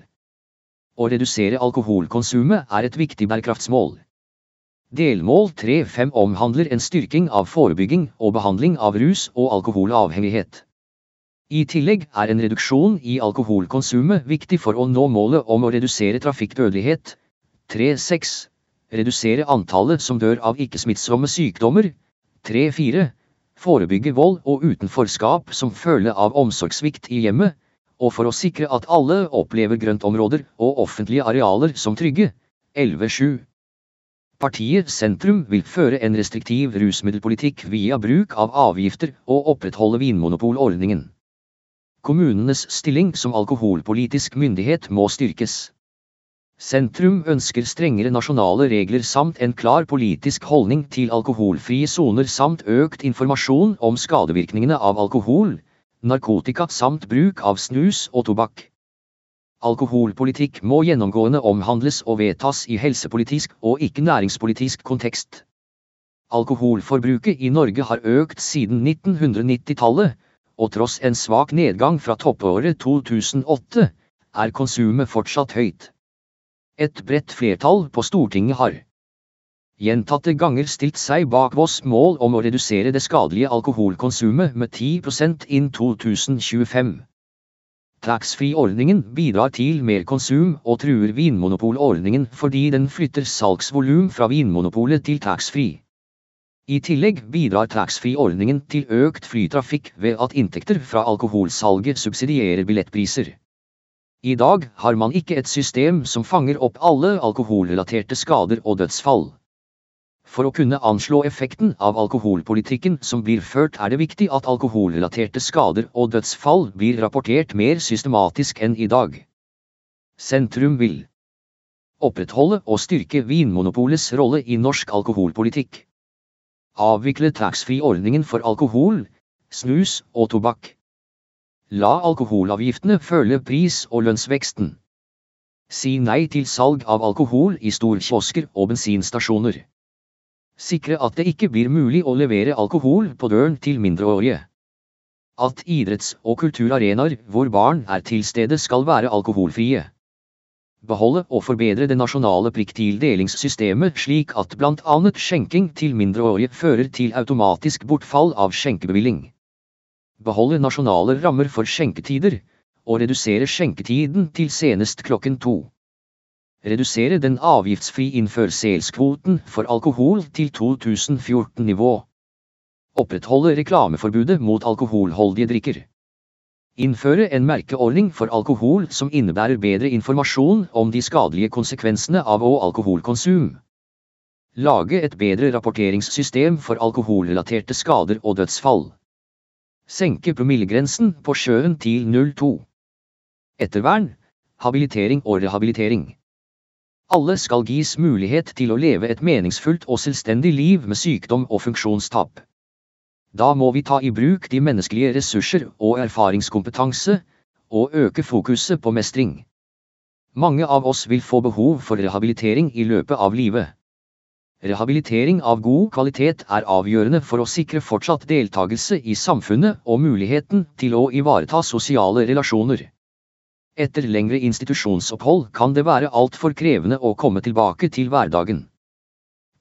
Å redusere alkoholkonsumet er et viktig bærekraftsmål. Delmål 3-5 omhandler en styrking av forebygging og behandling av rus og alkoholavhengighet. I tillegg er en reduksjon i alkoholkonsumet viktig for å nå målet om å redusere trafikkdødelighet. 3.6. Redusere antallet som dør av ikke-smittsomme sykdommer. 3.4. Forebygge vold og utenforskap som følge av omsorgssvikt i hjemmet, og for å sikre at alle opplever grøntområder og offentlige arealer som trygge. 11.7. Partiet Sentrum vil føre en restriktiv rusmiddelpolitikk via bruk av avgifter og opprettholde vinmonopolordningen. Kommunenes stilling som alkoholpolitisk myndighet må styrkes. Sentrum ønsker strengere nasjonale regler samt en klar politisk holdning til alkoholfrie soner samt økt informasjon om skadevirkningene av alkohol, narkotika samt bruk av snus og tobakk. Alkoholpolitikk må gjennomgående omhandles og vedtas i helsepolitisk og ikke næringspolitisk kontekst. Alkoholforbruket i Norge har økt siden 1990-tallet, og tross en svak nedgang fra toppåret 2008, er konsumet fortsatt høyt. Et bredt flertall på Stortinget har gjentatte ganger stilt seg bak Voss mål om å redusere det skadelige alkoholkonsumet med 10% innen 2025. Taxfree-ordningen bidrar til mer konsum og truer vinmonopolordningen fordi den flytter salgsvolum fra Vinmonopolet til taxfree. I tillegg bidrar taxfree-ordningen til økt flytrafikk ved at inntekter fra alkoholsalget subsidierer billettpriser. I dag har man ikke et system som fanger opp alle alkoholrelaterte skader og dødsfall. For å kunne anslå effekten av alkoholpolitikken som blir ført er det viktig at alkoholrelaterte skader og dødsfall blir rapportert mer systematisk enn i dag. Sentrum vil opprettholde og styrke Vinmonopolets rolle i norsk alkoholpolitikk. Avvikle taxfree-ordningen for alkohol, snus og tobakk. La alkoholavgiftene følge pris- og lønnsveksten. Si nei til salg av alkohol i storkiosker og bensinstasjoner. Sikre at det ikke blir mulig å levere alkohol på døren til mindreårige. At idretts- og kulturarenaer hvor barn er til stede skal være alkoholfrie beholde og forbedre det nasjonale prikktildelingssystemet slik at bl.a. skjenking til mindreårige fører til automatisk bortfall av skjenkebevilling. Beholde nasjonale rammer for skjenketider, og redusere skjenketiden til senest klokken to. Redusere den avgiftsfri innførselskvoten for alkohol til 2014-nivå. Opprettholde reklameforbudet mot alkoholholdige drikker. Innføre en merkeordning for alkohol som innebærer bedre informasjon om de skadelige konsekvensene av å alkoholkonsum. Lage et bedre rapporteringssystem for alkoholrelaterte skader og dødsfall. Senke promillegrensen på sjøen til 02. Ettervern, habilitering og rehabilitering. Alle skal gis mulighet til å leve et meningsfullt og selvstendig liv med sykdom og funksjonstap. Da må vi ta i bruk de menneskelige ressurser og erfaringskompetanse, og øke fokuset på mestring. Mange av oss vil få behov for rehabilitering i løpet av livet. Rehabilitering av god kvalitet er avgjørende for å sikre fortsatt deltakelse i samfunnet og muligheten til å ivareta sosiale relasjoner. Etter lengre institusjonsopphold kan det være altfor krevende å komme tilbake til hverdagen.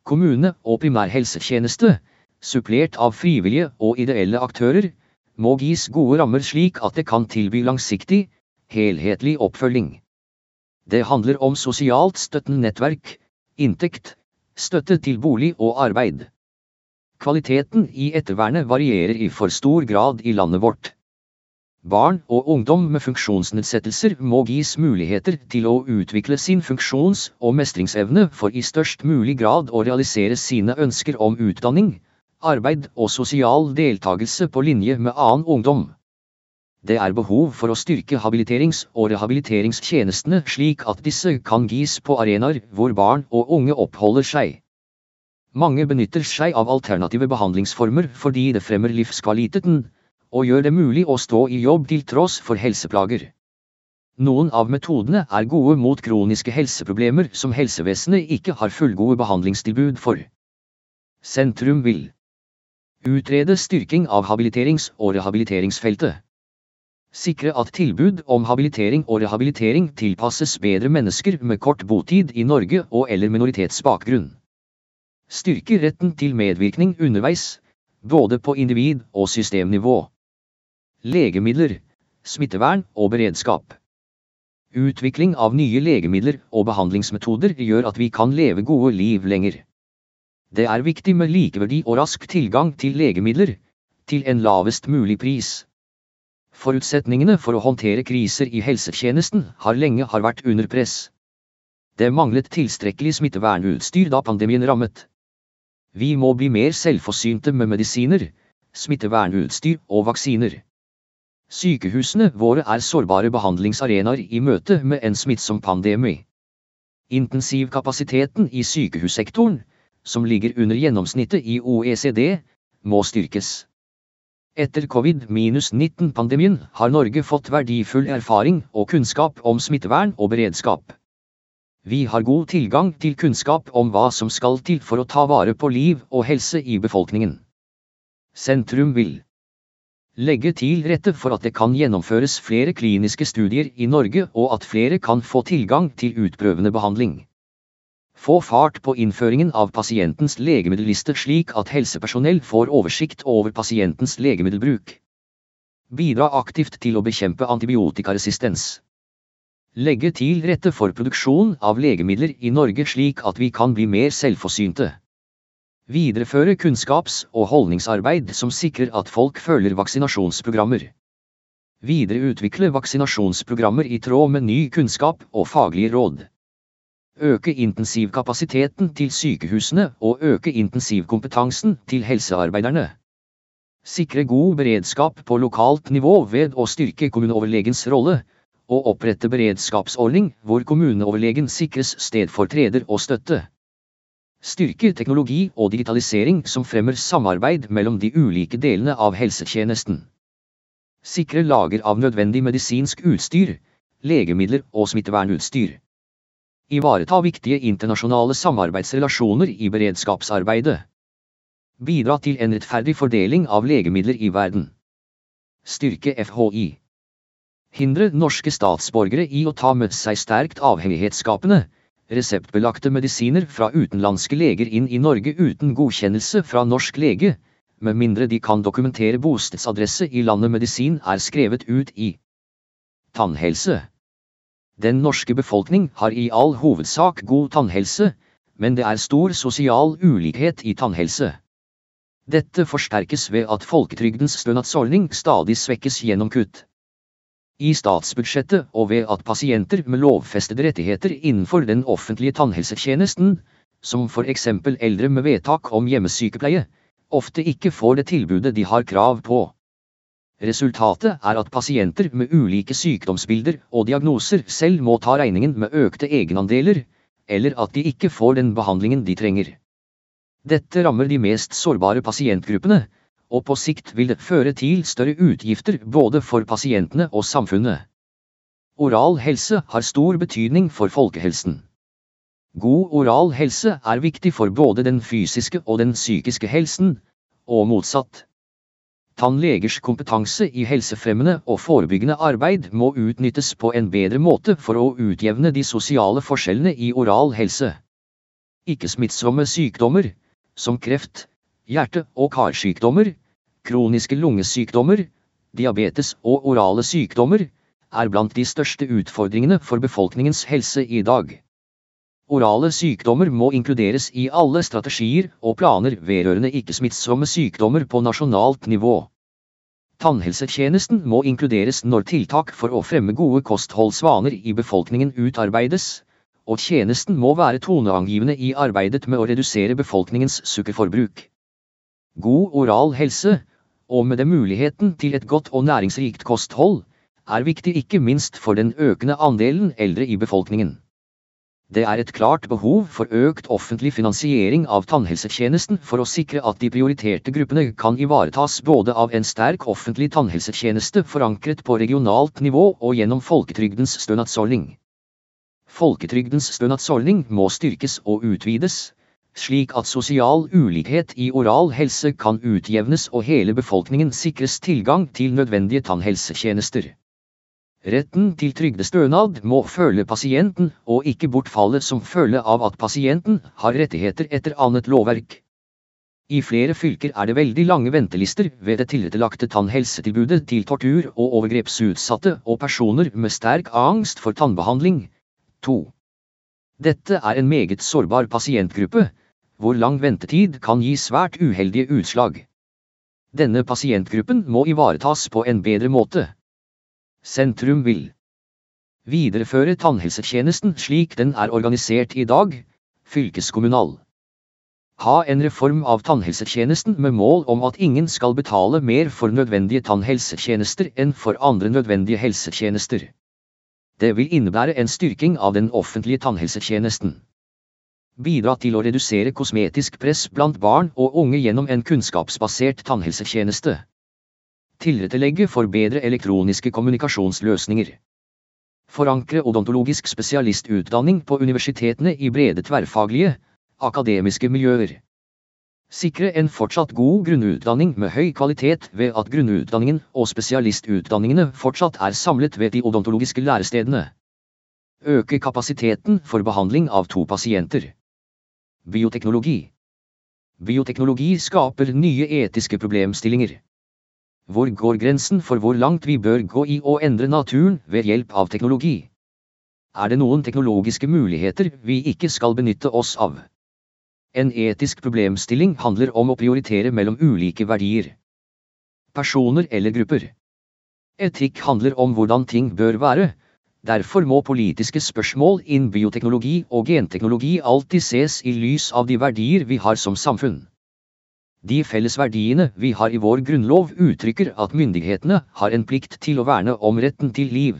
Kommune og primærhelsetjeneste supplert av frivillige og ideelle aktører, må gis gode rammer slik at det kan tilby langsiktig, helhetlig oppfølging. Det handler om sosialt støttende nettverk, inntekt, støtte til bolig og arbeid. Kvaliteten i ettervernet varierer i for stor grad i landet vårt. Barn og ungdom med funksjonsnedsettelser må gis muligheter til å utvikle sin funksjons- og mestringsevne for i størst mulig grad å realisere sine ønsker om utdanning, arbeid og sosial deltakelse på linje med annen ungdom. Det er behov for å styrke habiliterings- og rehabiliteringstjenestene slik at disse kan gis på arenaer hvor barn og unge oppholder seg. Mange benytter seg av alternative behandlingsformer fordi det fremmer livskvaliteten, og gjør det mulig å stå i jobb til tross for helseplager. Noen av metodene er gode mot kroniske helseproblemer som helsevesenet ikke har fullgode behandlingstilbud for. Sentrum vil Utrede styrking av habiliterings- og rehabiliteringsfeltet. Sikre at tilbud om habilitering og rehabilitering tilpasses bedre mennesker med kort botid i Norge og eller minoritetsbakgrunn. Styrke retten til medvirkning underveis, både på individ- og systemnivå. Legemidler, smittevern og beredskap. Utvikling av nye legemidler og behandlingsmetoder gjør at vi kan leve gode liv lenger. Det er viktig med likeverdig og rask tilgang til legemidler, til en lavest mulig pris. Forutsetningene for å håndtere kriser i helsetjenesten har lenge har vært under press. Det manglet tilstrekkelig smittevernutstyr da pandemien rammet. Vi må bli mer selvforsynte med medisiner, smittevernutstyr og vaksiner. Sykehusene våre er sårbare behandlingsarenaer i møte med en smittsom pandemi. Intensivkapasiteten i sykehussektoren, som ligger under gjennomsnittet i OECD, må styrkes. Etter covid-19-pandemien har Norge fått verdifull erfaring og kunnskap om smittevern og beredskap. Vi har god tilgang til kunnskap om hva som skal til for å ta vare på liv og helse i befolkningen. Sentrum vil legge til rette for at det kan gjennomføres flere kliniske studier i Norge og at flere kan få tilgang til utprøvende behandling. Få fart på innføringen av pasientens legemiddelliste slik at helsepersonell får oversikt over pasientens legemiddelbruk. Bidra aktivt til å bekjempe antibiotikaresistens. Legge til rette for produksjon av legemidler i Norge slik at vi kan bli mer selvforsynte. Videreføre kunnskaps- og holdningsarbeid som sikrer at folk følger vaksinasjonsprogrammer. Videreutvikle vaksinasjonsprogrammer i tråd med ny kunnskap og faglige råd. Øke intensivkapasiteten til sykehusene og øke intensivkompetansen til helsearbeiderne. Sikre god beredskap på lokalt nivå ved å styrke kommuneoverlegens rolle, og opprette beredskapsordning hvor kommuneoverlegen sikres stedfortreder og støtte. Styrke teknologi og digitalisering som fremmer samarbeid mellom de ulike delene av helsetjenesten. Sikre lager av nødvendig medisinsk utstyr, legemidler og smittevernutstyr. Ivareta viktige internasjonale samarbeidsrelasjoner i beredskapsarbeidet. Bidra til en rettferdig fordeling av legemidler i verden. Styrke FHI. Hindre norske statsborgere i å ta med seg sterkt avhengighetsskapende, reseptbelagte medisiner fra utenlandske leger inn i Norge uten godkjennelse fra norsk lege, med mindre de kan dokumentere bostedsadresse i landet medisin er skrevet ut i. Tannhelse. Den norske befolkning har i all hovedsak god tannhelse, men det er stor sosial ulikhet i tannhelse. Dette forsterkes ved at folketrygdens stønadsordning stadig svekkes gjennom kutt i statsbudsjettet og ved at pasienter med lovfestede rettigheter innenfor den offentlige tannhelsetjenesten, som for eksempel eldre med vedtak om hjemmesykepleie, ofte ikke får det tilbudet de har krav på. Resultatet er at pasienter med ulike sykdomsbilder og diagnoser selv må ta regningen med økte egenandeler, eller at de ikke får den behandlingen de trenger. Dette rammer de mest sårbare pasientgruppene, og på sikt vil det føre til større utgifter både for pasientene og samfunnet. Oral helse har stor betydning for folkehelsen. God oral helse er viktig for både den fysiske og den psykiske helsen, og motsatt. Tannlegers kompetanse i helsefremmende og forebyggende arbeid må utnyttes på en bedre måte for å utjevne de sosiale forskjellene i oral helse. Ikke-smittsomme sykdommer, som kreft, hjerte- og karsykdommer, kroniske lungesykdommer, diabetes og orale sykdommer, er blant de største utfordringene for befolkningens helse i dag. Orale sykdommer må inkluderes i alle strategier og planer vedrørende ikke-smittsomme sykdommer på nasjonalt nivå. Tannhelsetjenesten må inkluderes når tiltak for å fremme gode kostholdsvaner i befolkningen utarbeides, og tjenesten må være toneangivende i arbeidet med å redusere befolkningens sukkerforbruk. God oral helse, og med det muligheten til et godt og næringsrikt kosthold, er viktig ikke minst for den økende andelen eldre i befolkningen. Det er et klart behov for økt offentlig finansiering av tannhelsetjenesten for å sikre at de prioriterte gruppene kan ivaretas både av en sterk offentlig tannhelsetjeneste forankret på regionalt nivå og gjennom folketrygdens stønadsordning. Folketrygdens stønadsordning må styrkes og utvides, slik at sosial ulikhet i oral helse kan utjevnes og hele befolkningen sikres tilgang til nødvendige tannhelsetjenester. Retten til trygdestønad må følge pasienten, og ikke bortfalle som følge av at pasienten har rettigheter etter annet lovverk. I flere fylker er det veldig lange ventelister ved det tilrettelagte tannhelsetilbudet til tortur- og overgrepsutsatte og personer med sterk angst for tannbehandling. 2. Dette er en meget sårbar pasientgruppe, hvor lang ventetid kan gi svært uheldige utslag. Denne pasientgruppen må ivaretas på en bedre måte. Sentrum vil videreføre tannhelsetjenesten slik den er organisert i dag, fylkeskommunal. Ha en reform av tannhelsetjenesten med mål om at ingen skal betale mer for nødvendige tannhelsetjenester enn for andre nødvendige helsetjenester. Det vil innebære en styrking av den offentlige tannhelsetjenesten. Bidra til å redusere kosmetisk press blant barn og unge gjennom en kunnskapsbasert tannhelsetjeneste. Tilrettelegge for bedre elektroniske kommunikasjonsløsninger. Forankre odontologisk spesialistutdanning på universitetene i brede tverrfaglige, akademiske miljøer. Sikre en fortsatt god grunnutdanning med høy kvalitet ved at grunnutdanningen og spesialistutdanningene fortsatt er samlet ved de odontologiske lærestedene. Øke kapasiteten for behandling av to pasienter. Bioteknologi. Bioteknologi skaper nye etiske problemstillinger. Hvor går grensen for hvor langt vi bør gå i å endre naturen ved hjelp av teknologi? Er det noen teknologiske muligheter vi ikke skal benytte oss av? En etisk problemstilling handler om å prioritere mellom ulike verdier. Personer eller grupper. Etikk handler om hvordan ting bør være, derfor må politiske spørsmål innen bioteknologi og genteknologi alltid ses i lys av de verdier vi har som samfunn. De felles verdiene vi har i vår grunnlov uttrykker at myndighetene har en plikt til å verne om retten til liv.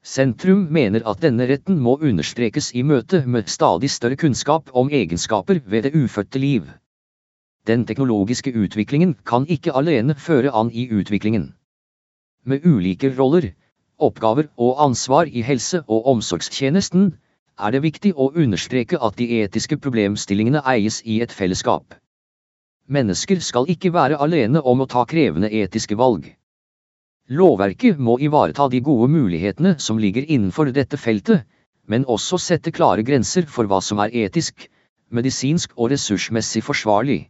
Sentrum mener at denne retten må understrekes i møte med stadig større kunnskap om egenskaper ved det ufødte liv. Den teknologiske utviklingen kan ikke alene føre an i utviklingen. Med ulike roller, oppgaver og ansvar i helse- og omsorgstjenesten, er det viktig å understreke at de etiske problemstillingene eies i et fellesskap. Mennesker skal ikke være alene om å ta krevende etiske valg. Lovverket må ivareta de gode mulighetene som ligger innenfor dette feltet, men også sette klare grenser for hva som er etisk, medisinsk og ressursmessig forsvarlig.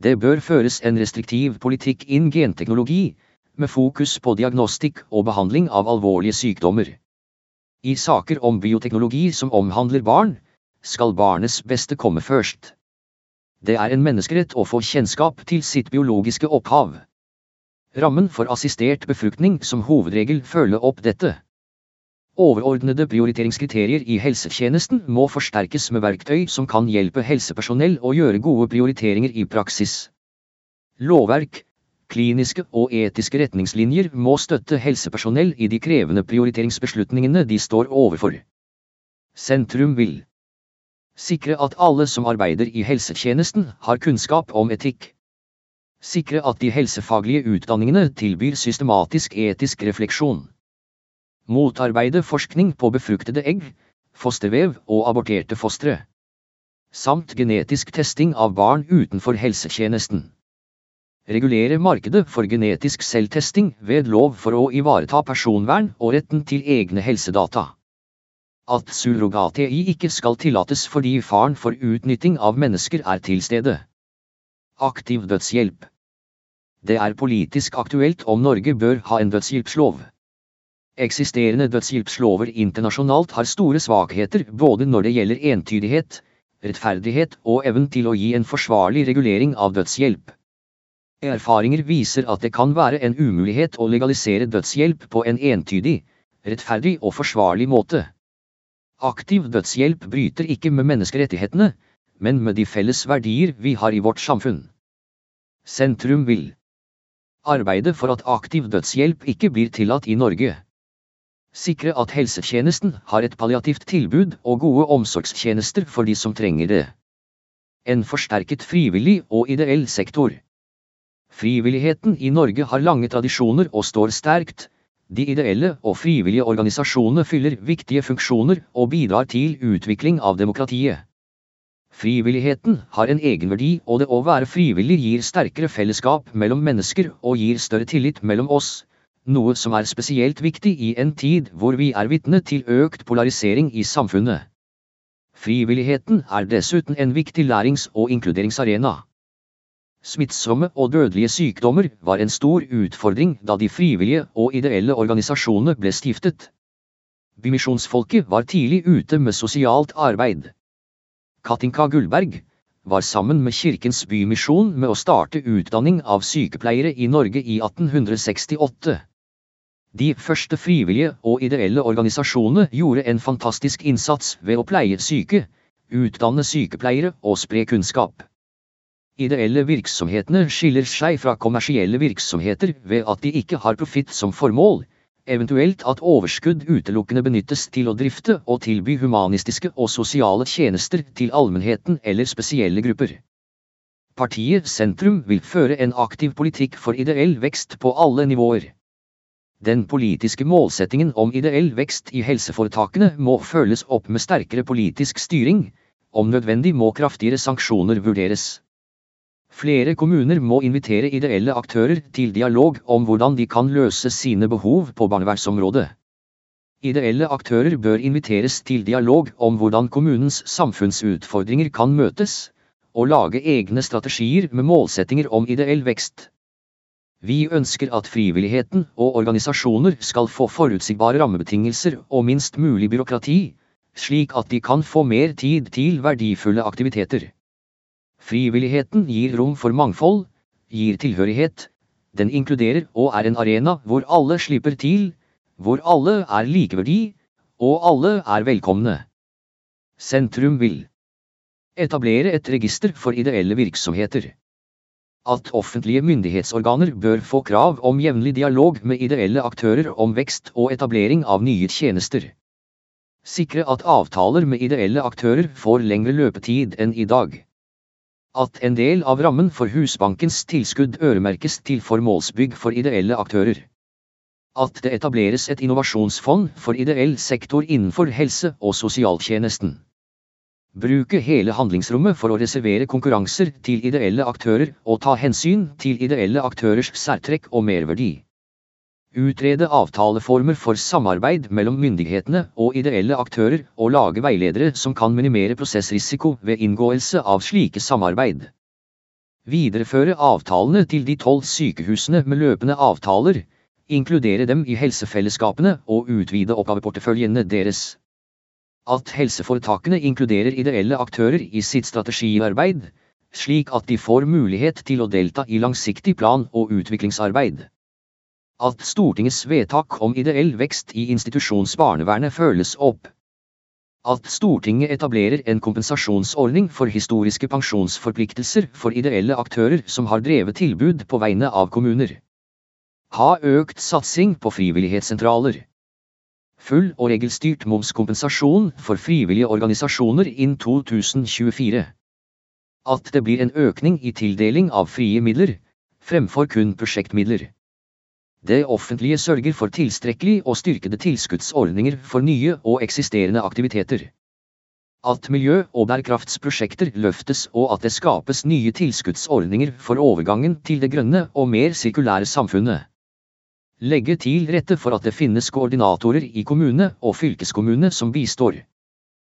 Det bør føres en restriktiv politikk innen genteknologi, med fokus på diagnostikk og behandling av alvorlige sykdommer. I saker om bioteknologi som omhandler barn, skal barnets beste komme først. Det er en menneskerett å få kjennskap til sitt biologiske opphav. Rammen for assistert befruktning som hovedregel følger opp dette. Overordnede prioriteringskriterier i helsetjenesten må forsterkes med verktøy som kan hjelpe helsepersonell å gjøre gode prioriteringer i praksis. Lovverk, kliniske og etiske retningslinjer må støtte helsepersonell i de krevende prioriteringsbeslutningene de står overfor. Sentrum vil sikre at alle som arbeider i helsetjenesten har kunnskap om etikk. Sikre at de helsefaglige utdanningene tilbyr systematisk etisk refleksjon. Motarbeide forskning på befruktede egg, fostervev og aborterte fostre. Samt genetisk testing av barn utenfor helsetjenesten regulere markedet for genetisk selvtesting ved lov for å ivareta personvern og retten til egne helsedata. At surrogati ikke skal tillates fordi faren for utnytting av mennesker er til stede. Aktiv dødshjelp. Det er politisk aktuelt om Norge bør ha en dødshjelpslov. Eksisterende dødshjelpslover internasjonalt har store svakheter både når det gjelder entydighet, rettferdighet og evnen til å gi en forsvarlig regulering av dødshjelp. Erfaringer viser at det kan være en umulighet å legalisere dødshjelp på en entydig, rettferdig og forsvarlig måte. Aktiv dødshjelp bryter ikke med menneskerettighetene, men med de felles verdier vi har i vårt samfunn. Sentrum vil arbeide for at aktiv dødshjelp ikke blir tillatt i Norge. Sikre at helsetjenesten har et palliativt tilbud og gode omsorgstjenester for de som trenger det. En forsterket frivillig og ideell sektor. Frivilligheten i Norge har lange tradisjoner og står sterkt. De ideelle og frivillige organisasjonene fyller viktige funksjoner og bidrar til utvikling av demokratiet. Frivilligheten har en egenverdi, og det å være frivillig gir sterkere fellesskap mellom mennesker og gir større tillit mellom oss, noe som er spesielt viktig i en tid hvor vi er vitne til økt polarisering i samfunnet. Frivilligheten er dessuten en viktig lærings- og inkluderingsarena. Smittsomme og dødelige sykdommer var en stor utfordring da de frivillige og ideelle organisasjonene ble stiftet. Bymisjonsfolket var tidlig ute med sosialt arbeid. Katinka Gullberg var sammen med Kirkens Bymisjon med å starte utdanning av sykepleiere i Norge i 1868. De første frivillige og ideelle organisasjonene gjorde en fantastisk innsats ved å pleie syke, utdanne sykepleiere og spre kunnskap. Ideelle virksomhetene skiller seg fra kommersielle virksomheter ved at de ikke har profitt som formål, eventuelt at overskudd utelukkende benyttes til å drifte og tilby humanistiske og sosiale tjenester til allmennheten eller spesielle grupper. Partiet Sentrum vil føre en aktiv politikk for ideell vekst på alle nivåer. Den politiske målsettingen om ideell vekst i helseforetakene må følges opp med sterkere politisk styring, om nødvendig må kraftigere sanksjoner vurderes. Flere kommuner må invitere ideelle aktører til dialog om hvordan de kan løse sine behov på barnevernsområdet. Ideelle aktører bør inviteres til dialog om hvordan kommunens samfunnsutfordringer kan møtes, og lage egne strategier med målsettinger om ideell vekst. Vi ønsker at frivilligheten og organisasjoner skal få forutsigbare rammebetingelser og minst mulig byråkrati, slik at de kan få mer tid til verdifulle aktiviteter. Frivilligheten gir rom for mangfold, gir tilhørighet, den inkluderer og er en arena hvor alle slipper til, hvor alle er likeverdi, og alle er velkomne. Sentrum vil etablere et register for ideelle virksomheter. At offentlige myndighetsorganer bør få krav om jevnlig dialog med ideelle aktører om vekst og etablering av nye tjenester. Sikre at avtaler med ideelle aktører får lengre løpetid enn i dag at en del av rammen for Husbankens tilskudd øremerkes til formålsbygg for ideelle aktører. At det etableres et innovasjonsfond for ideell sektor innenfor helse- og sosialtjenesten. Bruke hele handlingsrommet for å reservere konkurranser til ideelle aktører og ta hensyn til ideelle aktørers særtrekk og merverdi. Utrede avtaleformer for samarbeid mellom myndighetene og ideelle aktører og lage veiledere som kan minimere prosessrisiko ved inngåelse av slike samarbeid. Videreføre avtalene til de tolv sykehusene med løpende avtaler, inkludere dem i helsefellesskapene og utvide oppgaveporteføljene deres. At helseforetakene inkluderer ideelle aktører i sitt strategiarbeid, slik at de får mulighet til å delta i langsiktig plan- og utviklingsarbeid. At Stortingets vedtak om ideell vekst i institusjonsbarnevernet følges opp. At Stortinget etablerer en kompensasjonsordning for historiske pensjonsforpliktelser for ideelle aktører som har drevet tilbud på vegne av kommuner. Ha økt satsing på frivillighetssentraler. Full og regelstyrt momskompensasjon for frivillige organisasjoner innen 2024. At det blir en økning i tildeling av frie midler, fremfor kun prosjektmidler. Det offentlige sørger for tilstrekkelig og styrkede tilskuddsordninger for nye og eksisterende aktiviteter. At miljø- og bærekraftsprosjekter løftes og at det skapes nye tilskuddsordninger for overgangen til det grønne og mer sirkulære samfunnet. Legge til rette for at det finnes koordinatorer i kommune og fylkeskommune som bistår.